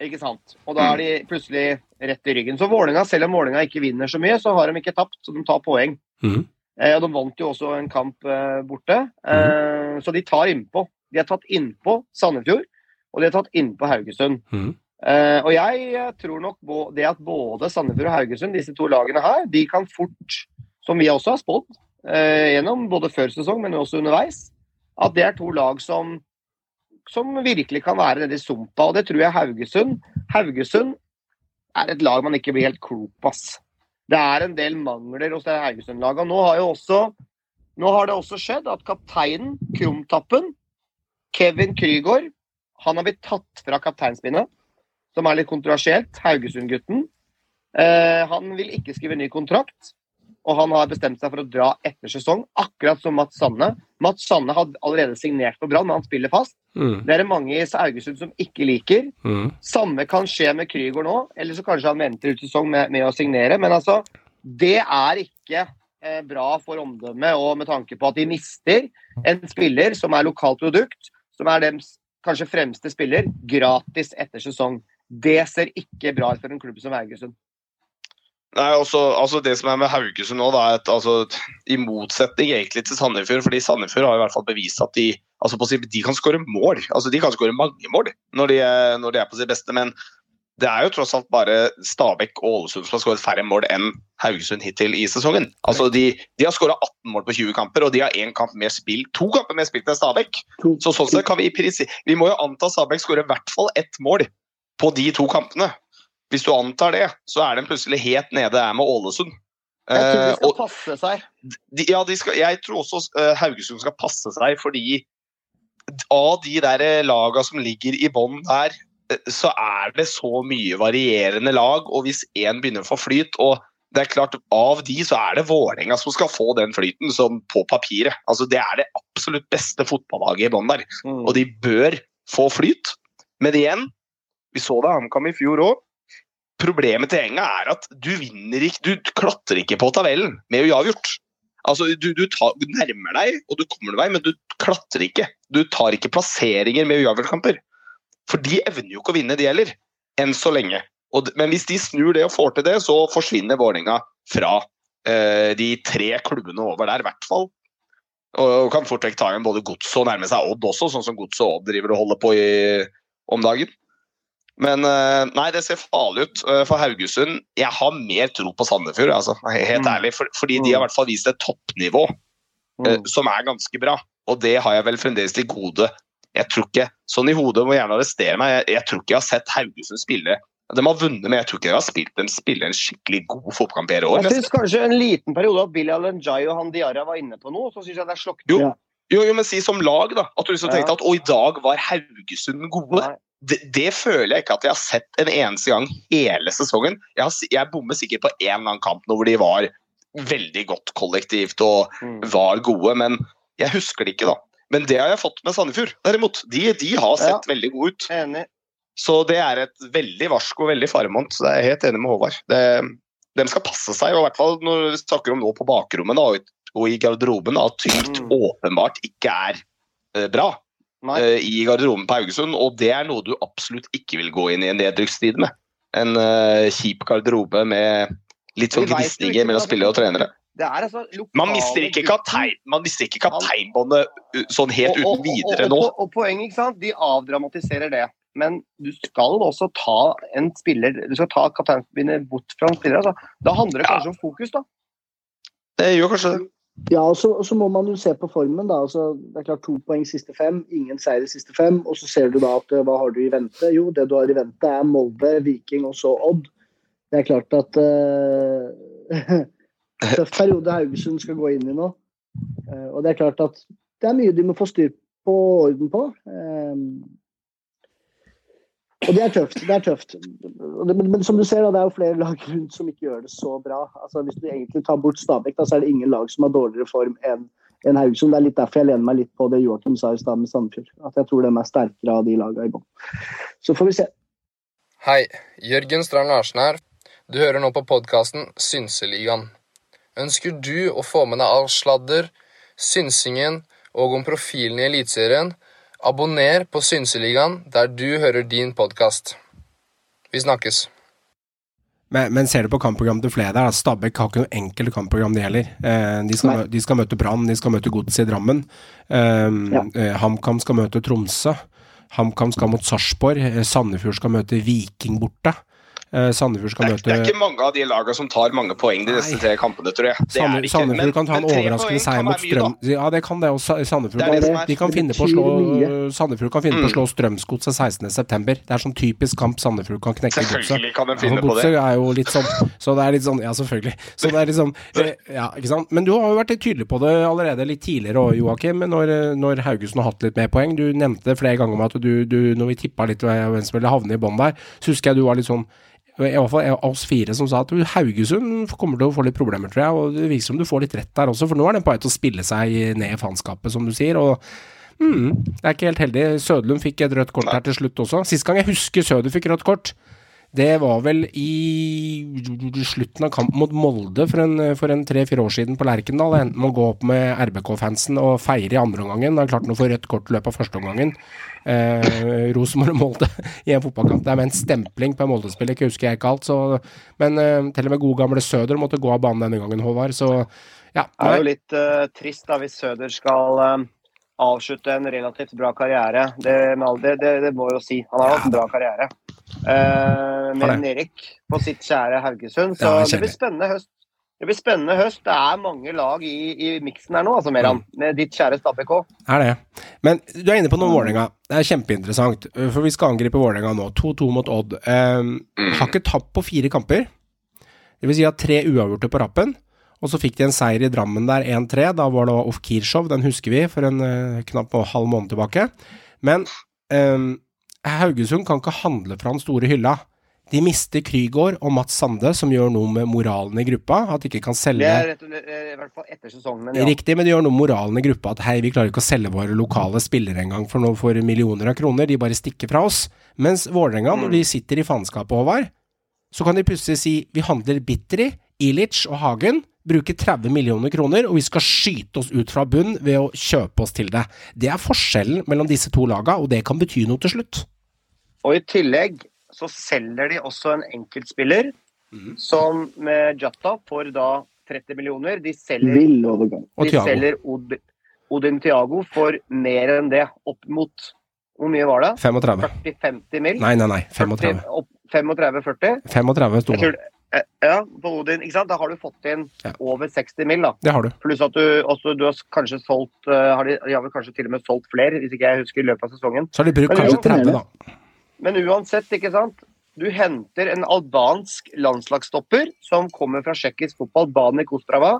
Ikke sant? Og da er de plutselig rett i ryggen. Så Vålinga, selv om Vålinga ikke vinner så mye, så har de ikke tapt, så de tar poeng. Mm. Eh, og de vant jo også en kamp eh, borte, eh, så de tar innpå. De har tatt innpå Sandefjord, og de har tatt innpå Haugesund. Mm. Eh, og jeg eh, tror nok det at både Sandefjord og Haugesund, disse to lagene her, de kan fort, som vi også har spådd, eh, gjennom både før sesong, men også underveis, at det er to lag som, som virkelig kan være nede i sumpa. Og det tror jeg Haugesund Haugesund er et lag man ikke blir helt klok på. ass. Det er en del mangler hos det Haugesund-laget. Nå har jo også nå har det også skjedd at kapteinen, Krumtappen, Kevin Krygård, han har blitt tatt fra kapteinspinnet, som er litt kontroversielt. Haugesund-gutten. Eh, han vil ikke skrive ny kontrakt, og han har bestemt seg for å dra etter sesong, akkurat som Mats Sanne. Mats Sanne hadde allerede signert for Brann, men han spiller fast. Mm. Det er det mange i Haugesund som ikke liker. Mm. Samme kan skje med Krygård nå, eller så kanskje han venter ut sesong med, med å signere. Men altså, det er ikke eh, bra for omdømmet, og med tanke på at de mister en spiller som er lokalt produkt, som er deres kanskje fremste spiller, gratis etter sesong. Det ser ikke bra ut for en klubb som Haugesund. Nei, altså, altså Det som er med Haugesund nå, da, er at altså, i motsetning egentlig til Sandefjord fordi Sandefjord har i hvert fall bevist at de altså de kan skåre mål. altså De kan skåre mange mål når de, er- når de er på sitt beste. Men det er jo tross alt bare Stabæk og Ålesund som har skåret færre mål enn Haugesund hittil i sesongen. Altså De, de har skåra 18 mål på 20 kamper, og de har én kamp mer spilt, to kamper mer spilt enn Stabæk. Så sånn sett kan vi i Vi må jo anta Stabæk skårer i hvert fall ett mål på de to kampene. Hvis du antar det, så er den plutselig helt nede her med Ålesund. Jeg tror de skal og passe seg. de, ja, de skal, jeg tror også eh, Haugesund skal passe seg, fordi av de der eh, laga som ligger i bånn der, eh, så er det så mye varierende lag. Og hvis én begynner å få flyt og det er klart, Av de så er det Vålerenga som skal få den flyten, som på papiret. Altså, Det er det absolutt beste fotballaget i bånn der. Og de bør få flyt. Men igjen, vi så det HamKam i fjor òg. Problemet til gjenga er at du vinner ikke, du klatrer ikke på tabellen med uavgjort. Altså, du, du, tar, du nærmer deg, og du kommer deg vei, men du klatrer ikke. Du tar ikke plasseringer med uavgjortkamper. For de evner jo ikke å vinne, de heller. Enn så lenge. Og, men hvis de snur det og får til det, så forsvinner Vålerenga fra eh, de tre klubbene over der, i hvert fall. Og, og kan fort vekk ta igjen både Godset og nærme seg Odd også, sånn som Godset og Odd driver og holder på i, om dagen. Men eh, nei, det ser farlig ut eh, for Haugesund. Jeg har mer tro på Sandefjord, altså, helt Mm. ærlig. For, fordi de har i hvert fall vist et toppnivå eh, Mm. som er ganske bra. Og det har jeg vel fremdeles til gode. Jeg tror ikke, sånn i hodet må gjerne arrestere meg, jeg, jeg tror ikke jeg har sett Haugesund spille De har vunnet, men jeg tror ikke de har spilt dem spille en skikkelig god fotballkamp i år. Jeg syns kanskje en liten periode at Billy Alenjay og han Diarra var inne på noe, så syns jeg det er slokket. Jo, jo, jo, men si som lag, da. At du liksom Ja. tenkte at å, i dag var Haugesund gode. Nei. Det, det føler jeg ikke at jeg har sett en eneste gang hele sesongen. Jeg, har, jeg bommer sikkert på en eller annen kamp nå hvor de var veldig godt kollektivt og Mm. var gode, men jeg husker det ikke, da. Men det har jeg fått med Sandefjord, derimot. De, de har sett veldig gode ut. Enig. Så det er et veldig varsko, veldig faremont. Så jeg er helt enig med Håvard. Det, de skal passe seg, og i hvert fall når vi snakker om nå på bakrommet da, og- i garderoben, at tykt Mm. åpenbart ikke er eh, bra Eh, i garderoben på Haugesund. Og det er noe du absolutt ikke vil gå inn i en nedrykkstid med. En uh, kjip garderobe med litt sånn gnisninger mellom spillere og trenere. Det er altså Man mister ikke kapteinbåndet kaptein, uh, sånn helt Og- og- uten videre og, nå. og, og, og poenget, ikke sant? De avdramatiserer det. Men du skal også ta en spiller Du skal ta kapteinspinnet bort fra en spiller. Altså. Da handler det Ja. kanskje om fokus, da. Det gjør kanskje det. Ja, og så, og så må man jo se på formen. da, altså Det er klart To poeng siste fem, ingen seier i siste fem. Og så ser du da at eh, hva har du i vente? Jo, det du har i vente er Molde, Viking og så Odd. Det er klart at uh, Tøff periode Haugesund skal gå inn i nå. Uh, og det er klart at det er mye de må få styr på og orden på. Eh, og det er tøft. det er tøft. Men, men som du ser, det er jo flere lag rundt som ikke gjør det så bra. Altså, hvis du egentlig tar bort Stabæk, så er det ingen lag som har dårligere form enn en Haugesund. Det er litt derfor jeg lener meg litt på det Joakim sa i stad med Sandefjord. At jeg tror de er sterkere av de lagene i bånn. Så får vi se. Hei, Jørgen Strand Larsen her. Du hører nå på podkasten Synseligaen. Ønsker du å få med deg all sladder, synsingen og om profilen i Eliteserien? Abonner på Synseligaen der du hører din podkast. Vi snakkes. Men, men ser du på kampprogrammet til flere der, da, Stabæk har ikke noe enkelt kampprogram det gjelder. Eh, de, skal, de skal møte Brann, de skal møte Godset i Drammen. Um, Ja. eh, HamKam skal møte Tromsø. HamKam skal mot Sarpsborg. Eh, Sandefjord skal møte Viking borte. Eh, Sandefjord skal møte det er ikke mange av de lagene som tar mange poeng de neste tre kampene, tror jeg. Sandefjord kan ta en overraskende seier mot Strøm... da. Ja, det kan det også. Sandefjord, Det det kan, de kan finne på å slå. Sandefjord kan finne på å Mm. slå Strømsgodset 16.9. Det er sånn typisk kamp Sandefjord kan knekke Godset. Kan de finne det. Godset er jo litt sånn Så det er litt sånn Ja, selvfølgelig. Så det er litt sånn eh, Ja, ikke sant. Men du har jo vært litt tydelig på det allerede litt tidligere òg, Joakim. Når, når Haugesund har hatt litt mer poeng. Du nevnte det flere ganger om at du, du når vi tippa litt hvem som ville havne i bånn der, så husker jeg du var litt sånn i hvert fall oss fire som sa at Haugesund kommer til å få litt problemer, tror jeg. Og det virker som du får litt rett der også, for nå er den på vei til å spille seg ned i faenskapet, som du sier. og Mm, det er ikke helt heldig. Sødlund fikk et rødt kort her til slutt også. Sist gang jeg husker Søder fikk rødt kort, det var vel i slutten av kampen mot Molde for en, for en tre-fire år siden på Lerkendal. Enten å gå opp med RBK-fansen og feire i andre omgangen. Da klarte han å få rødt kort i løpet av første omgangen. Eh, Rosenborg og Molde i en fotballkamp. Det er med en stempling på en Molde-spiller, ikke husker jeg ikke alt. Så, men eh, til og med gode gamle Søder måtte gå av banen denne gangen, Håvard. Så ja. Det er jo litt uh, trist da hvis Søder skal uh avslutte en relativt bra karriere. Det, det, det, det må jo si. Han har hatt en bra karriere. Har med. Erik på sitt kjære Haugesund. Så Ja, det blir spennende høst. Det blir spennende høst. Det er mange lag i, i miksen her nå, altså, Meran. Med ditt kjære Stabæk òg. Er det. Men du er inne på noe om Vålerenga. Det er kjempeinteressant, for vi skal angripe Vålerenga nå. 2-2 mot Odd. Um, har ikke tapt på fire kamper. Det vil si at tre uavgjorte på rappen. Og så fikk de en seier i Drammen der, 1-3. Da var det Off Kirshov, den husker vi, for en uh, knapp halv måned tilbake. Men um, Haugesund kan ikke handle fra den store hylla. De mister Krygård og Mats Sande, som gjør noe med moralen i gruppa. At de ikke kan selge Det er rett og slett, eh, i hvert fall etter sesongen. Men ja. Riktig, men det gjør noe med moralen i gruppa at hei, vi klarer ikke å selge våre lokale spillere engang for, noe for millioner av kroner, de bare stikker fra oss. Mens Vålerenga, når de sitter i faenskapet, Håvard, så kan de plutselig si vi handler Bitteri, Ilic og Hagen, bruker 30 millioner kroner, og vi skal skyte oss ut fra bunn ved å kjøpe oss til det. Det er forskjellen mellom disse to laga, og det kan bety noe til slutt. Og i tillegg så selger de også en enkeltspiller Mhm. som med Jata får da 30 millioner. De selger, Vill de selger Od Odin Thiago for mer enn det. Opp mot Hvor mye var det? 35. 40-50 mil? Nei, nei, nei. 35. 35-40? 35 sto det. ja, på Odin, ikke sant? Da har du fått inn Ja. over 60 mil, da. Det har du. Pluss at du også du har kanskje solgt eh, har de, de har vel kanskje til og med solgt flere, hvis ikke jeg husker, i løpet av sesongen. Så har de brukt kanskje 30, da. Men uansett, ikke sant. Du henter en albansk landslagsstopper som kommer fra tsjekkisk fotball, Bani Kostrava,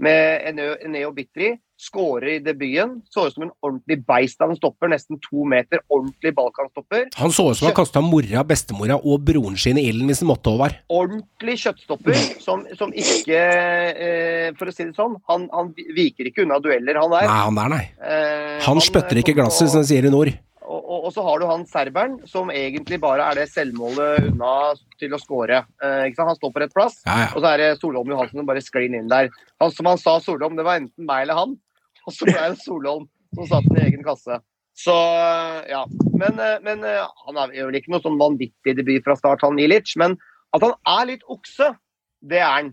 med Eneo, Bitri. Skårer i debuten. Så ut som en ordentlig beist av en stopper, nesten to meter. Ordentlig Balkanstopper. Han så ut som han kasta mora, bestemora og broren sin i ilden hvis han måtte, Håvard. ordentlig kjøttstopper som, som ikke eh, For å si det sånn, han, han viker ikke unna dueller, han der. Nei, han der, nei. Eh, Han spytter ikke glasset, som de sier i nord. Og, og, og så har du han serberen, som egentlig bare er det selvmålet unna til å skåre. Eh. Han står på rett plass, Ja, ja. og så er det Solholm Johansen som bare sklir inn der. Han, som han sa, Solholm, det var enten meg eller han. Og så ble det Solholm som satt i egen kasse. Så ja. Men, eh, men eh, han er jo ikke noe sånn vanvittig debut fra start, han Ilic. Men at han er litt okse, det er han.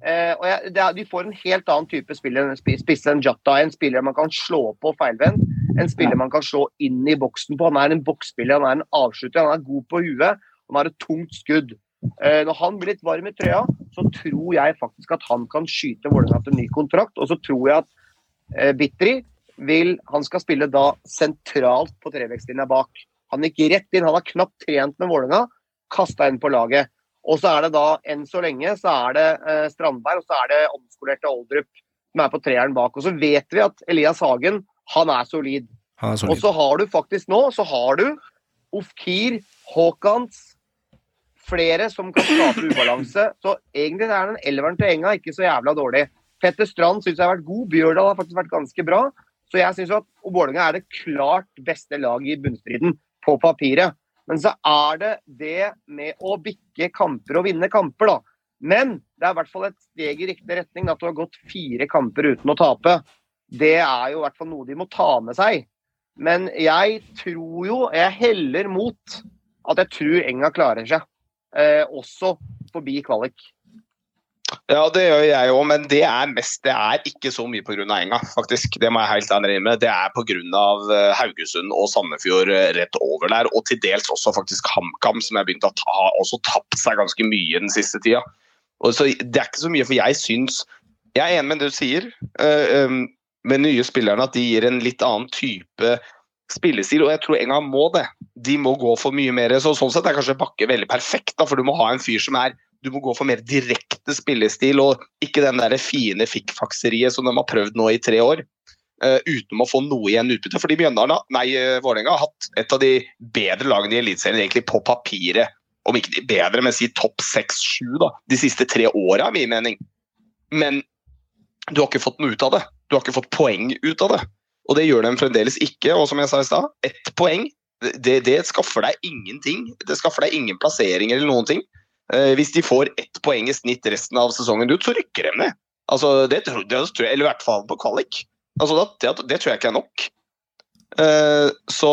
Eh, og jeg, det er, De får en helt annen type spiller, sp- spisse enn Jata. En spiller man kan slå på feilvendt. En spiller man kan slå inn i boksen på. Han er en boksspiller, han er en avslutter, han er god på huet. Han har et tungt skudd. Eh, når han blir litt varm i trøya, så tror jeg faktisk at han kan skyte Vålerenga til ny kontrakt. Og så tror jeg at eh, Bitri vil Han skal spille da sentralt på trevekstlinja bak. Han gikk rett inn, han har knapt trent med Vålerenga, kasta inn på laget. Og så er det da, enn så lenge, så er det eh, Strandberg og så er det omskolerte Oldrup som er på treeren bak. Og så vet vi at Elias Hagen, han er solid. Han er Og så har du faktisk nå, så har du Ofkir, Haakons, flere som kan skape ubalanse. Så egentlig er den elveren til Enga ikke så jævla dårlig. Petter Strand syns jeg har vært god, Bjørdal har faktisk vært ganske bra. Så jeg syns at Vålerenga er det klart beste laget i bunnstriden, på papiret. Men så er det det med å bikke kamper og vinne kamper, da. Men det er i hvert fall et steg i riktig retning at du har gått fire kamper uten å tape. Det er jo i hvert fall noe de må ta med seg. Men jeg tror jo, jeg heller mot at jeg tror Enga klarer seg. Eh, også forbi kvalik. Ja, det gjør jeg òg, men det er mest Det er ikke så mye pga. Enga, faktisk. Det må jeg helt ærlig med. Det er pga. eh, Haugesund og Sandefjord eh, rett over der, og til dels også faktisk HamKam, som jeg begynte å ta, også tapt seg ganske mye den siste tida. Og så Det er ikke så mye, for jeg syns Jeg er enig med det du sier, Uh, um, med nye spillerne, at de gir en litt annen type spillestil, og jeg tror Enga må det. De må gå for mye mer. Så sånn sett er kanskje Bakke veldig perfekt, da, for du må ha en fyr som er du må gå for mer direkte spillestil, og ikke den der fine fikkfakseriet som de har prøvd nå i tre år. Uh, uten å få noe igjen utbytte. Fordi Mjøndalen, nei, uh, Vålerenga har hatt et av de bedre lagene i Eliteserien egentlig på papiret. Om ikke de bedre, men si topp seks-sju de siste tre åra, er min mening. Men du har ikke fått noe ut av det. Du har ikke fått poeng ut av det. Og det gjør de fremdeles ikke. Og som jeg sa i stad, ett poeng det, det skaffer deg ingenting. Det skaffer deg ingen plasseringer eller noen ting. Eh, hvis de får ett poeng i snitt resten av sesongen ut, så rykker de ned. Altså, det, tror, det tror jeg, Eller i hvert fall på kvalik. Altså, det, det tror jeg ikke er nok. Eh, så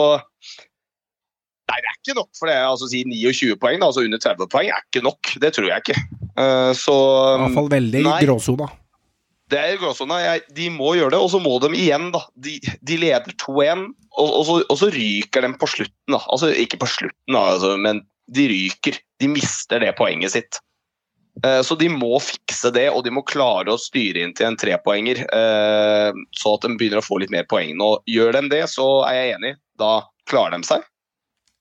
Nei, det er ikke nok for det. Altså, si 29 poeng, da, altså under 30 poeng, er ikke nok. Det tror jeg ikke. Eh, så I hvert fall veldig gråsona. Det er gråsona. De må gjøre det, og så må de igjen, da. De, de leder 2-1, og, og, og så ryker de på slutten, da. Altså ikke på slutten, da, altså, men de ryker. De mister det poenget sitt. Eh, Så de må fikse det, og de må klare å styre inn til en trepoenger. eh, Så at de begynner å få litt mer poeng nå. Gjør de det, så er jeg enig. Da klarer de seg.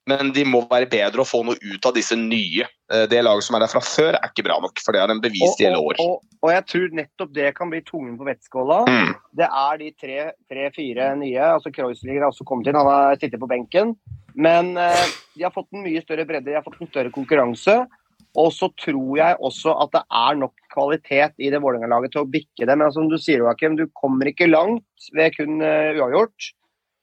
Men de må være bedre og få noe ut av disse nye. Eh, Det laget som er der fra før, er ikke bra nok, for det har en bevist i hele år. og, og jeg tror nettopp det kan bli tungen på vettskåla. Mm. Det er de tre-fire nye. altså Kreuzliger har også kommet inn, han har sittet på benken. Men eh, de har fått en mye større bredde, de har fått en større konkurranse. Og så tror jeg også at det er nok kvalitet i det Vålerenga-laget til å bikke det. Men som du sier, Joakim, du kommer ikke langt ved kun uh, uavgjort.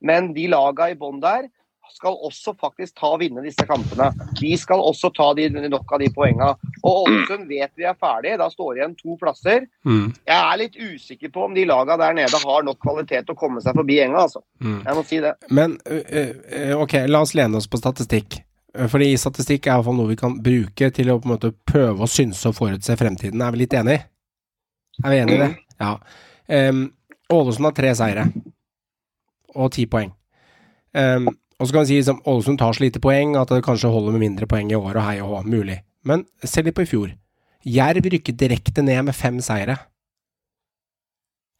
Men de laga i bånn der skal også faktisk ta og vinne disse kampene. De skal også ta de, nok av de poengene. Og Ålesund vet vi er ferdig, da står det igjen to plasser. Mm. Jeg er litt usikker på om de lagene der nede har nok kvalitet til å komme seg forbi enga, altså. Mm. Jeg må si det. Men ok, la oss lene oss på statistikk. Fordi statistikk er i hvert fall noe vi kan bruke til å på en måte prøve å synse og forutse fremtiden. Er vi litt enig? Er vi enige i det? Ja. Em, Ålesund har tre seire og ti poeng. Em, og så kan vi si liksom, Ålesund tar så lite poeng at det kanskje holder med mindre poeng i år og hei og hå. Mulig. Men se litt på i fjor. Jerv rykket direkte ned med fem seire.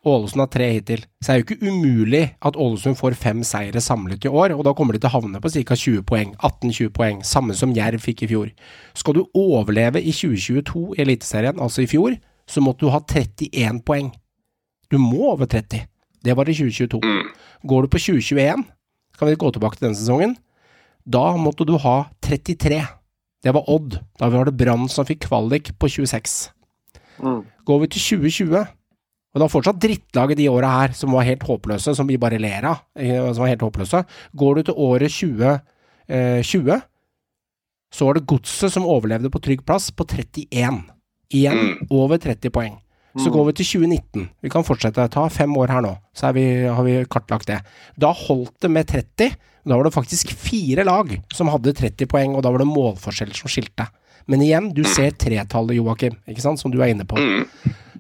Ålesund har tre hittil. Så det er jo ikke umulig at Ålesund får fem seire samlet i år, og da kommer de til å havne på ca. 20 poeng. 18-20 poeng. Samme som Jerv fikk i fjor. Skal du overleve i 2022 i Eliteserien, altså i fjor, så måtte du ha 31 poeng. Du må over 30. Det var i 2022. Går du på 2021, kan vi gå tilbake til denne sesongen, da måtte du ha 33. Det var Odd. Da var det Brann som fikk kvalik på 26. Går vi til 2020, og det var fortsatt drittlag i de åra her som var helt håpløse, som vi bare ler av, eh, som var helt håpløse. Går du til året 2020, så var det Godset som overlevde på trygg plass på 31. Igjen over 30 poeng. Så går vi til 2019. Vi kan fortsette. Ta fem år her nå, så vi, har vi kartlagt det. Da holdt det med 30. Da var det faktisk fire lag som hadde 30 poeng, og da var det målforskjeller som skilte. Men igjen, du ser tretallet, Joakim, ikke sant, som du er inne på.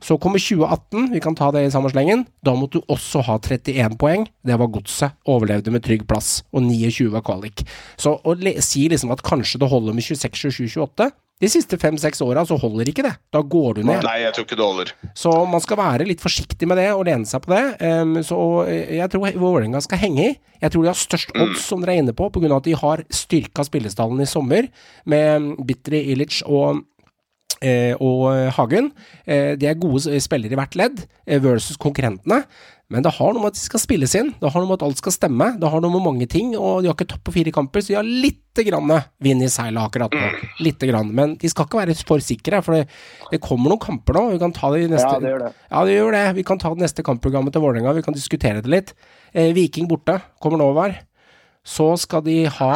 Så kommer 2018, vi kan ta det i samme slengen. Da måtte du også ha 31 poeng. Det var godset. Overlevde med trygg plass. Og 29 var kvalik. Så å si liksom at kanskje det holder med 26, 27, 28 De siste fem-seks åra så holder ikke det. Da går du ned. Nei, jeg tror ikke det holder. Så man skal være litt forsiktig med det og lene seg på det. Um, så eh, jeg tror Vålerenga skal henge i. Jeg tror de har størst odds, som dere er inne på, pga. at de har styrka spillestallen i sommer med Bitri, Ilic og eh, og Hagen. Eh, de er gode spillere i hvert ledd, versus konkurrentene. Men det har noe med at de skal spilles inn, det har noe med at alt skal stemme, det har noe med mange ting, og de har ikke topp på fire kamper, så de har lite grann vind i seilet akkurat nå. Lite grann. Men de skal ikke være for sikre, for det, det kommer noen kamper nå. Vi kan ta det i neste Ja, det gjør det. Ja, det gjør det. Vi kan ta det neste kampprogrammet til Vålerenga, vi kan diskutere det litt. Eh, Viking borte, kommer nå over. Så skal de ha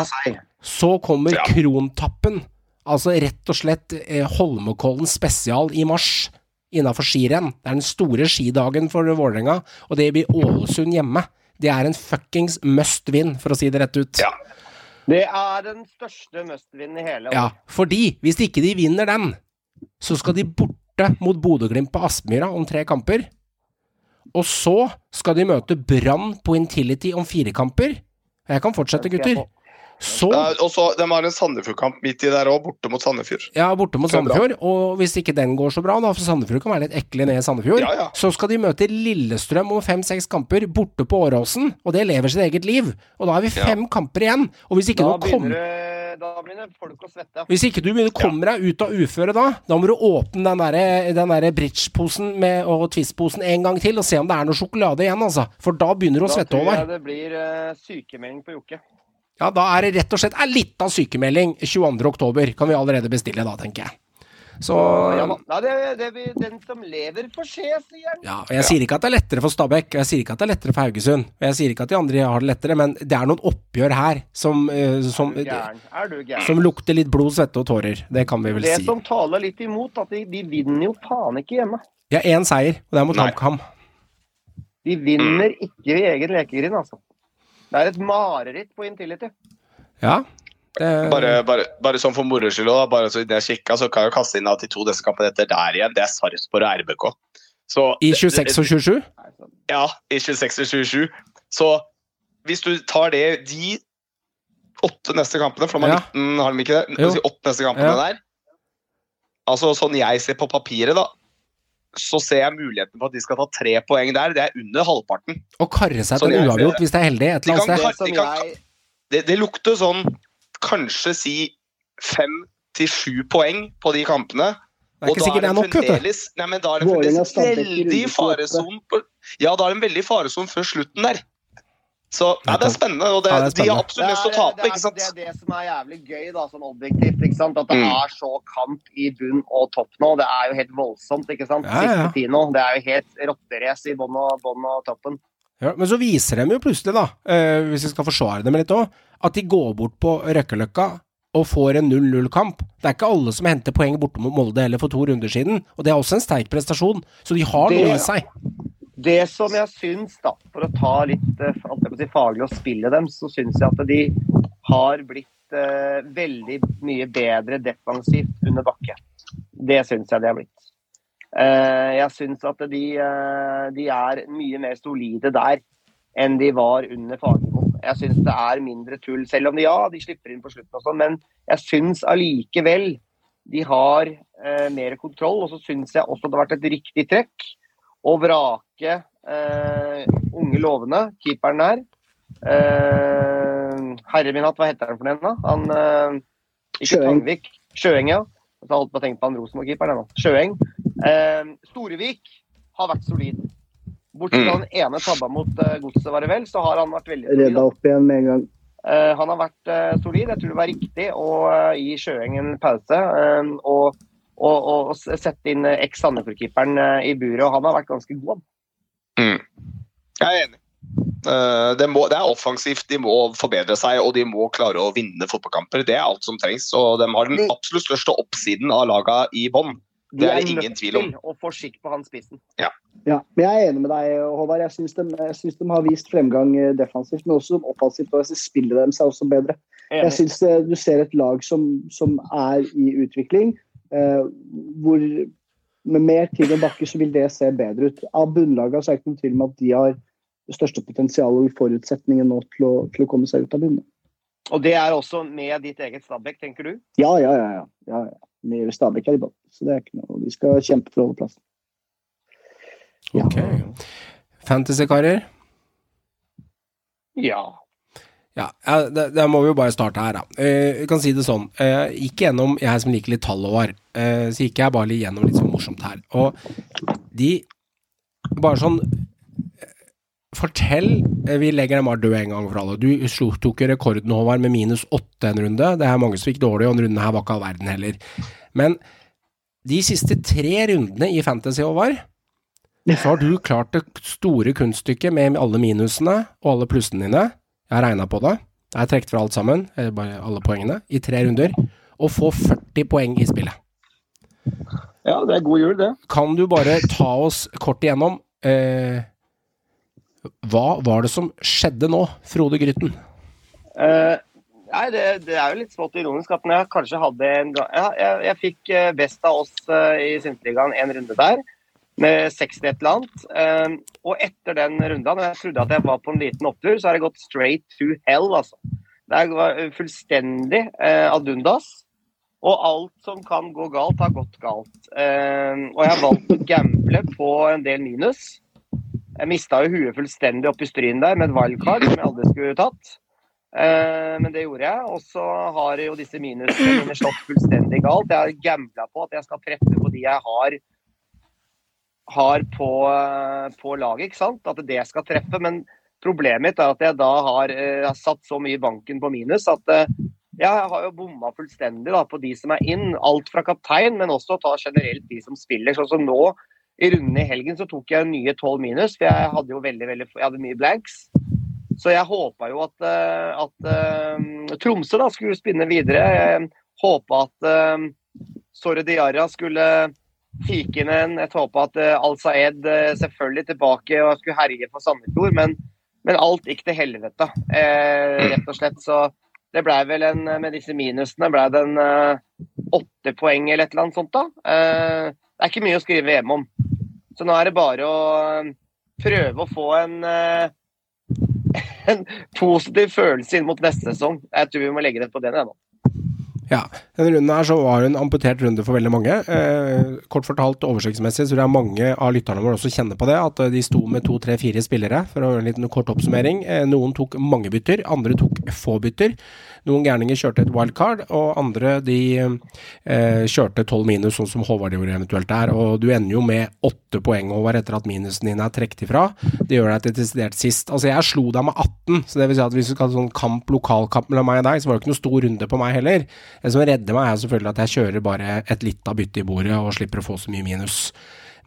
Så kommer. Krontappen. Altså rett og slett eh, Holmenkollen spesial i mars innafor skirenn. Det er den store skidagen for Vålerenga, og det blir Ålesund hjemme. Det er en fuckings must win, for å si det rett ut. Ja. Det er den største must-win i hele Ja, fordi hvis ikke de vinner den, så skal de borte mot Bodø-Glimt på Aspmyra om tre kamper. Og så skal de møte Brann på Intility om fire kamper. Jeg kan fortsette, gutter. Så Ja, og så, De har en Sandefjord-kamp midt i der òg, borte mot Sandefjord. Ja, borte mot. Sandefjord. Og hvis ikke den går så bra, da, for Sandefjord kan være litt ekle ned i Sandefjord, Ja, ja. så skal de møte Lillestrøm om fem-seks kamper borte på Åråsen. Og det lever sitt eget liv. Og da har vi Ja. fem kamper igjen. Og hvis ikke, Da du kommer begynner, da begynner folk å svette. hvis ikke du begynner å komme deg ut av uføret da, da må du åpne den derre der bridge-posen og Twist-posen en gang til og se om det er noe sjokolade igjen, altså. For da begynner du å svette over. Da tror jeg det blir eh, sykemelding på Jokke. Ja, da er det rett og slett ei lita sykemelding 22. oktober. Kan vi allerede bestille da, tenker jeg. Så Ja. Nei, det, det den som lever får se, sier han. Ja, og Jeg sier ikke at det er lettere for Stabæk, og jeg sier ikke at det er lettere for Haugesund. Og jeg sier ikke at de andre har det lettere, men det er noen oppgjør her som, eh, som, som lukter litt blod, svette og tårer. Det kan vi vel Det si. som taler litt imot, at de, de vinner jo faen ikke hjemme. Ja, én seier, og det er mot. HamKam. De vinner ikke i egen lekegrind, altså. Det er et mareritt på Intility. Ja. Det, Bare, bare, bare sånn for moro skyld, bare så jeg kikka, så kan jeg kaste inn at de to neste kampene etter der igjen, det er Sarpsborg og RBK. Så, I 26 og 27? Ja, i 26 og 27. Så hvis du tar det de åtte neste kampene, for de har Ja. 19, har de ikke det? Si åtte neste kampene Ja. der. Altså sånn jeg ser på papiret, da, så ser jeg muligheten for at de skal ta tre poeng der. Det er under halvparten. Og karre seg Sånn til en uavgjort hvis det er heldig et eller annet sted. Det de det, det lukter sånn kanskje si fem til sju poeng på de kampene. Det er ikke sikkert det er nok, vet du. nei, men da er det fremdeles veldig runde 28. fareson på Ja, da er det en veldig faresom før slutten der. Så ja, det er spennende, og det, Ja, det er de har spennende. absolutt lyst til å Det er- tape, ikke sant? Det er det som er jævlig gøy, da, sånn objektivt. ikke sant? At det Mm. er så kamp i bunn og topp nå. Det er jo helt voldsomt, ikke sant? Ja, ja, ja. Siste tid nå. Det er jo helt rotterace i bånn og, bånn og toppen. Ja, men så viser de jo plutselig, da, eh, hvis vi skal forsvare dem litt òg, at de går bort på Røkkeløkka og får en 0-0-kamp. Det er ikke alle som henter poeng borte mot Molde heller for to runder siden, og det er også en sterk prestasjon, så de har Det- noe i seg. Det som jeg syns, da, for å ta litt eh, si, faglig og spille dem, så syns jeg at de har blitt eh, veldig mye bedre defensivt under bakke. Det syns jeg de har blitt. Eh, jeg syns at de, eh, de er mye mer solide der enn de var under Fagermo. Jeg syns det er mindre tull, selv om de, ja, de slipper inn på slutten og sånn, men jeg syns allikevel de har eh, mer kontroll. Og så syns jeg også det har vært et riktig trekk å vrake eh, unge lovende, keeperen der. Eh, herre min hatt, hva heter han for den, da? Han eh, Ikke Sjøeng. Tangvik. Sjøeng, ja. Jeg har holdt på å tenke på han Rosenborg-keeperen ennå. Sjøeng. Eh, Storevik har vært solid. Bortsett fra den ene tabba mot eh, Godset, var det vel, så har han vært veldig solid. Redda opp igjen med en gang. Eh, han har vært eh, solid. Jeg tror det var riktig å gi Sjøeng en pause. eh, og, og, og, og sette inn eh, eks-Sandefjord-keeperen eh, i buret. Og han har vært ganske god. Mm. Jeg er enig. Eh, det, må, det er offensivt, de må forbedre seg og de må klare å vinne fotballkamper. Det er alt som trengs. og De har den absolutt største oppsiden av laga i bånn. Det er det ingen tvil om. å få skikk på han spissen. Ja, men Jeg er enig med deg, Håvard. Jeg syns de, de har vist fremgang defensivt, men også offensivt. og jeg spiller de seg også bedre. Jeg syns du ser et lag som, som er i utvikling, hvor med mer tid og bakke så vil det se bedre ut. Av bunnlaget så er det ikke noen tvil om at de har det største potensialet og forutsetningen nå til å, til å komme seg ut av bunnen. Og det er også med ditt eget Stabæk, tenker du? Ja, ja, ja. ja, ja, ja. Med Stabæk er i bånn, så det er ikke noe. Vi skal kjempe for å holde plassen. Ja. Ok. Fantasy-karer? Ja. Ja, da, må vi jo bare starte her, da. Eh, vi kan si det sånn. Eh, gikk gjennom, jeg som liker litt tall og var, eh, så gikk jeg bare litt gjennom litt sånn morsomt her. Og de Bare sånn eh, Fortell eh, Vi legger dem bare døde en gang for alle. Du tok jo rekorden, Håvard, med minus åtte en runde. Det er mange som fikk dårlig, og en runde her var ikke all verden heller. Men de siste tre rundene i Fantasy, Håvard, så har du klart det store kunststykket med alle minusene og alle plussene dine. Jeg har regna på det. Jeg har trukket fra alt sammen, eh, bare alle poengene, i tre runder. Og få 40 poeng i spillet. ja, det er god jul, det. Kan du bare ta oss kort igjennom eh, Hva var det som skjedde nå, Frode Grytten? Eh, nei, det, det er jo litt smått ironisk at når jeg kanskje hadde en gang ja, jeg, jeg fikk eh, best av oss eh, i Sinterligaen en runde der, med 60 et eller annet. Eh, og etter den runda, når jeg trodde at jeg var på en liten opptur, så har det gått straight to hell, altså. Det var fullstendig eh, ad undas. Og alt som kan gå galt, har gått galt. Eh, og jeg har valgt å gamble på en del minus. Jeg mista jo huet fullstendig oppi stryen der med et wildcard som jeg aldri skulle tatt. Eh, men det gjorde jeg. Og så har jo disse minusene mine slått fullstendig galt. Jeg har gambla på at jeg skal treffe på de jeg har, har på, eh, på laget, ikke sant. At det skal treffe. Men problemet mitt er at jeg da har, eh, har satt så mye i banken på minus at eh, jeg har jo bomma fullstendig da, på de som er inn. Alt fra kaptein, men også ta generelt de som spiller. Sånn som nå, i runden i helgen, så tok jeg nye 12 minus. For jeg hadde jo veldig, veldig Jeg hadde mye blanks. Så jeg håpa jo at, at eh, Tromsø da skulle spinne videre. Jeg håpa at Sore Diarra skulle fike inn en. Jeg håpa at uh, Al Saed eh, selvfølgelig tilbake og skulle herje for Sandefjord. Men, men alt gikk til helvete, eh, rett og slett. Så det blei vel en Med disse minusene blei det en eh, åtte poeng eller et eller annet sånt, da. Eh, det er ikke mye å skrive hjemme om. Så nå er det bare å eh, prøve å få en eh, en positiv følelse inn mot neste sesong. Jeg tror vi må legge det på den ennå. Ja, denne runden her så var en amputert runde for veldig mange. Eh, kort fortalt oversiktsmessig så tror jeg mange av lytterne våre også kjenner på det, at eh, de sto med to, tre, fire spillere, for å gjøre en liten kort oppsummering. Eh, noen tok mange bytter, andre tok få bytter. Noen gærninger kjørte et wildcard, og andre de eh, kjørte tolv minus, sånn som Håvard gjorde eventuelt der. Og du ender jo med åtte poeng, Håvard, etter at minusen din er trukket ifra. Det gjør deg til desidert sist. Altså, jeg slo deg med 18, så det vil si at hvis du skal ha sånn kamp, lokalkamp mellom meg og deg, så var det ikke noe stor runde på meg heller. Det som redder meg, er selvfølgelig at jeg kjører bare et lita bytte i bordet og slipper å få så mye minus.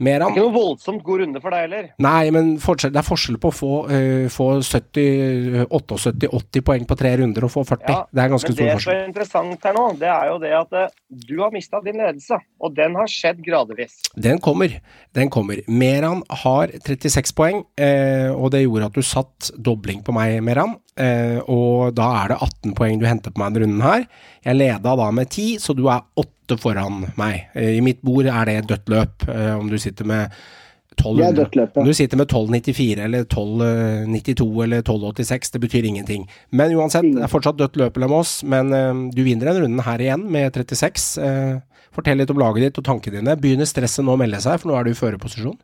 Meran Ikke noe voldsomt god runde for deg heller. Nei, men forskjell, det er forskjell på å få, uh, få 78-80 poeng på tre runder og få 40. Ja, det er ganske stor det som forskjell. er interessant her nå, det er jo det at uh, du har mista din ledelse. Og den har skjedd gradvis. Den kommer. Den kommer. Meran har 36 poeng, uh, og det gjorde at du satt dobling på meg, Meran. Eh, og da er det 18 poeng du henter på meg denne runden her. Jeg leda da med ti, så du er åtte foran meg. Eh, I mitt bord er det et dødt løp. eh, Om du sitter med Det er 1200 ja. Om du sitter med 1294 eller 1292 eller 1286, det betyr ingenting. Men uansett, det er fortsatt dødt løp mellom oss. Men eh, du vinner den runden her igjen med 36. Eh, fortell litt om laget ditt og tankene dine. Begynner stresset nå å melde seg, for nå er du i førerposisjon?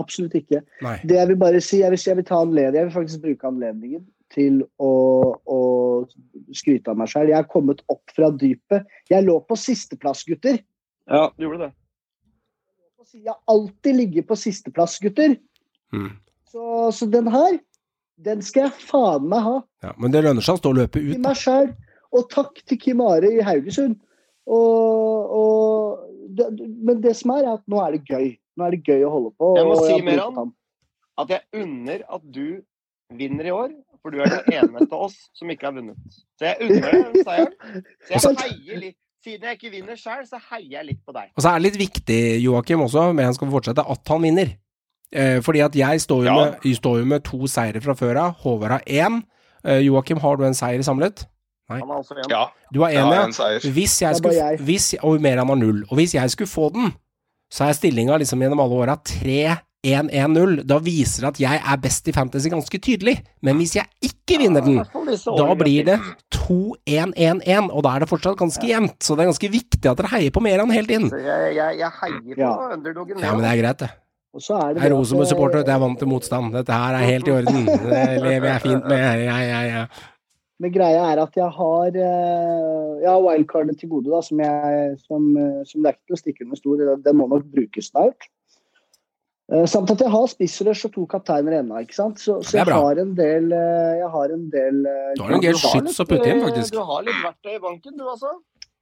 Absolutt ikke. Nei. Det jeg vil bare si, jeg vil, jeg vil ta anledning, jeg vil faktisk bruke anledningen til å, å skryte av meg selv. Jeg er kommet opp fra dypet. Jeg lå på sisteplass, gutter. Ja, du gjorde det. Jeg har alltid ligget på sisteplass, gutter. Mm. Så, så den her, den skal jeg faen meg ha. Ja, men det lønner seg å stå og løpe ut. Til meg sjøl. Og takk til Kim Are i Haugesund. Og, og det, men det som er, er at nå er det gøy. Nå er det gøy å holde på. Jeg må og si, Meran. At jeg unner at du vinner i år, for du er den eneste av oss som ikke har vunnet. Så jeg unner deg den seieren. Så jeg heier litt. Siden jeg ikke vinner sjøl, så heier jeg litt på deg. Og så er det litt viktig, Joakim, også, men han skal fortsette, at han vinner. Eh, fordi at jeg står jo, Ja. med, jeg står jo med to seire fra før av. Håvard har én. Eh, Joakim, har du en seier samlet? Han har også en. Ja, Du har én, ja. en seier. Hvis jeg skulle, jeg. hvis, og Meran har null. Og hvis jeg skulle få den, så er stillinga liksom gjennom alle åra 3-1-1-0. Da viser det at jeg er best i Fantasy ganske tydelig. Men hvis jeg ikke vinner den, da blir det 2-1-1-1, og da er det fortsatt ganske jevnt. Så det er ganske viktig at dere heier på Meran helt inn. Jeg, jeg, jeg heier på Ja. underdogen. Ja, men det er greit, det. Og så er det Jeg er Rosenborg-supporter, eh, jeg er vant til motstand. Dette her er helt i orden. Det lever jeg fint med. Ja, ja, ja. Men greia er at jeg har eh, Jeg har wildcardet til gode, da, som, jeg, som, eh, som det er ikke til å stikke under stol. Den må nok brukes snart. Eh, Samt at jeg har spissrush og to kapteiner ennå, ikke sant. Så, så er jeg har en del eh, Jeg har en del eh, Du har en del skyts å putte inn, faktisk. Du har litt verktøy i banken, du altså.